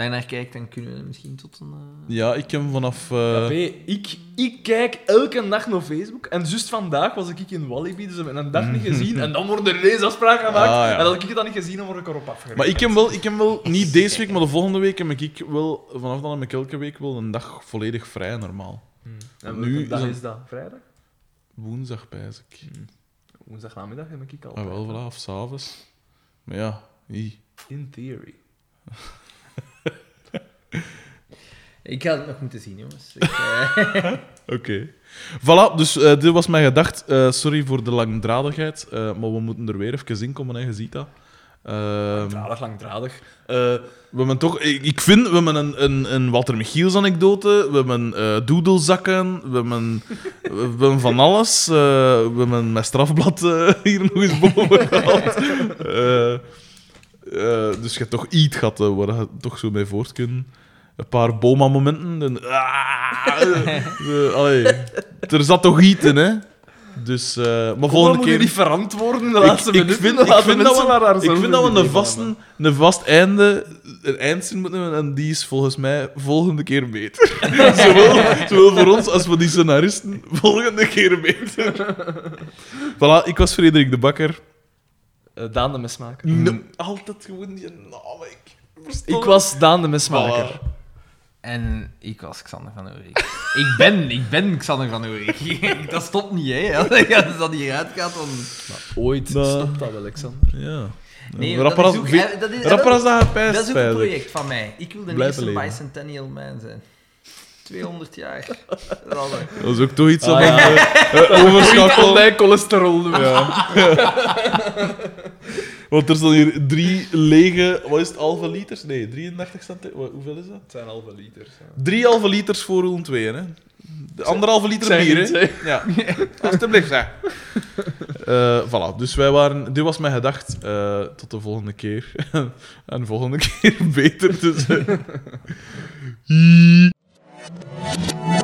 daarnaar kijkt, dan kunnen we misschien tot een... eh, Ja, ik heb vanaf... eh, Ja, ik, ik kijk elke dag naar Facebook en juist vandaag was ik in Walibi, dus we hebben een dag niet gezien en dan worden er ineens afspraken gemaakt. Ah, ja. En als ik het dan niet gezien, dan word ik erop afgerekend. Maar ik heb, wel, ik heb wel, niet deze week, maar de volgende week heb ik wel, vanaf dan heb ik elke week wel een dag volledig vrij, normaal. Hmm. En Nu dag is dat? Vrijdag? Woensdag, pijs ik. Woensdagnamiddag heb ik al. Ah, wel, of s'avonds. Maar ja, ie. In theory. Ik ga het nog moeten zien, jongens. Eh, Oké. Voilà, dus eh, dit was mijn gedacht. Eh, sorry voor de langdradigheid, maar we moeten er weer even in komen, hè, je ziet dat. Ehm, Langdradig, langdradig. We hebben toch, ik, ik vind, we hebben een, een, een Walter Michiels anekdote, we hebben doedelzakken, we hebben, we hebben van alles. we hebben mijn strafblad hier nog eens boven gehad. Eh, dus je hebt toch iets gehad eh, waar je toch zo mee voort kunt. Een paar Boma-momenten. en- Ah, eh, allee, er zat toch iets in, hè? Dus, eh, maar volgende volgende moet je keer... niet verantwoorden de Ik- laatste ik, minuten. vind, ik, vind dat we, ik vind dat we een, vasten, een vast einde, een eindzin moeten hebben en die is volgens mij volgende keer beter. zowel, zowel voor ons als voor die scenaristen, volgende keer beter. voilà, ik was Frederik de Bakker. Eh, Daan de mesmaker. No, altijd gewoon die naam. Ik, Ik was Daan de mesmaker. En ik was Xander van Oorik. ik, ben, ik ben Xander van Oorik. dat stopt niet, hè. Als dat hieruit gaat, dan... Maar ooit stopt dat, Alexander. Ja. Nee, Rapper dat is ook- dat is- rapper dat- een project van mij. Ik wil de Blijven eerste leven. bicentennial man zijn. 200 jaar. Dat is het. Dat is ook toch iets Ah, om ja. eh, eh, overschakelen. bij cholesterol doen. Ja. Want er staan hier drie lege, wat is het, halve liters? Nee, 33 centimeter. Hoeveel is dat? Het zijn halve liters. Drie halve liters voor Roen 2, hè? De anderhalve liter Zeg bier, het, hè? Ja. Alsjeblieft, hè. Eh voilà, dus wij waren... Dit was mijn gedacht. Eh, tot de volgende keer. en de volgende keer beter, dus... Thank you.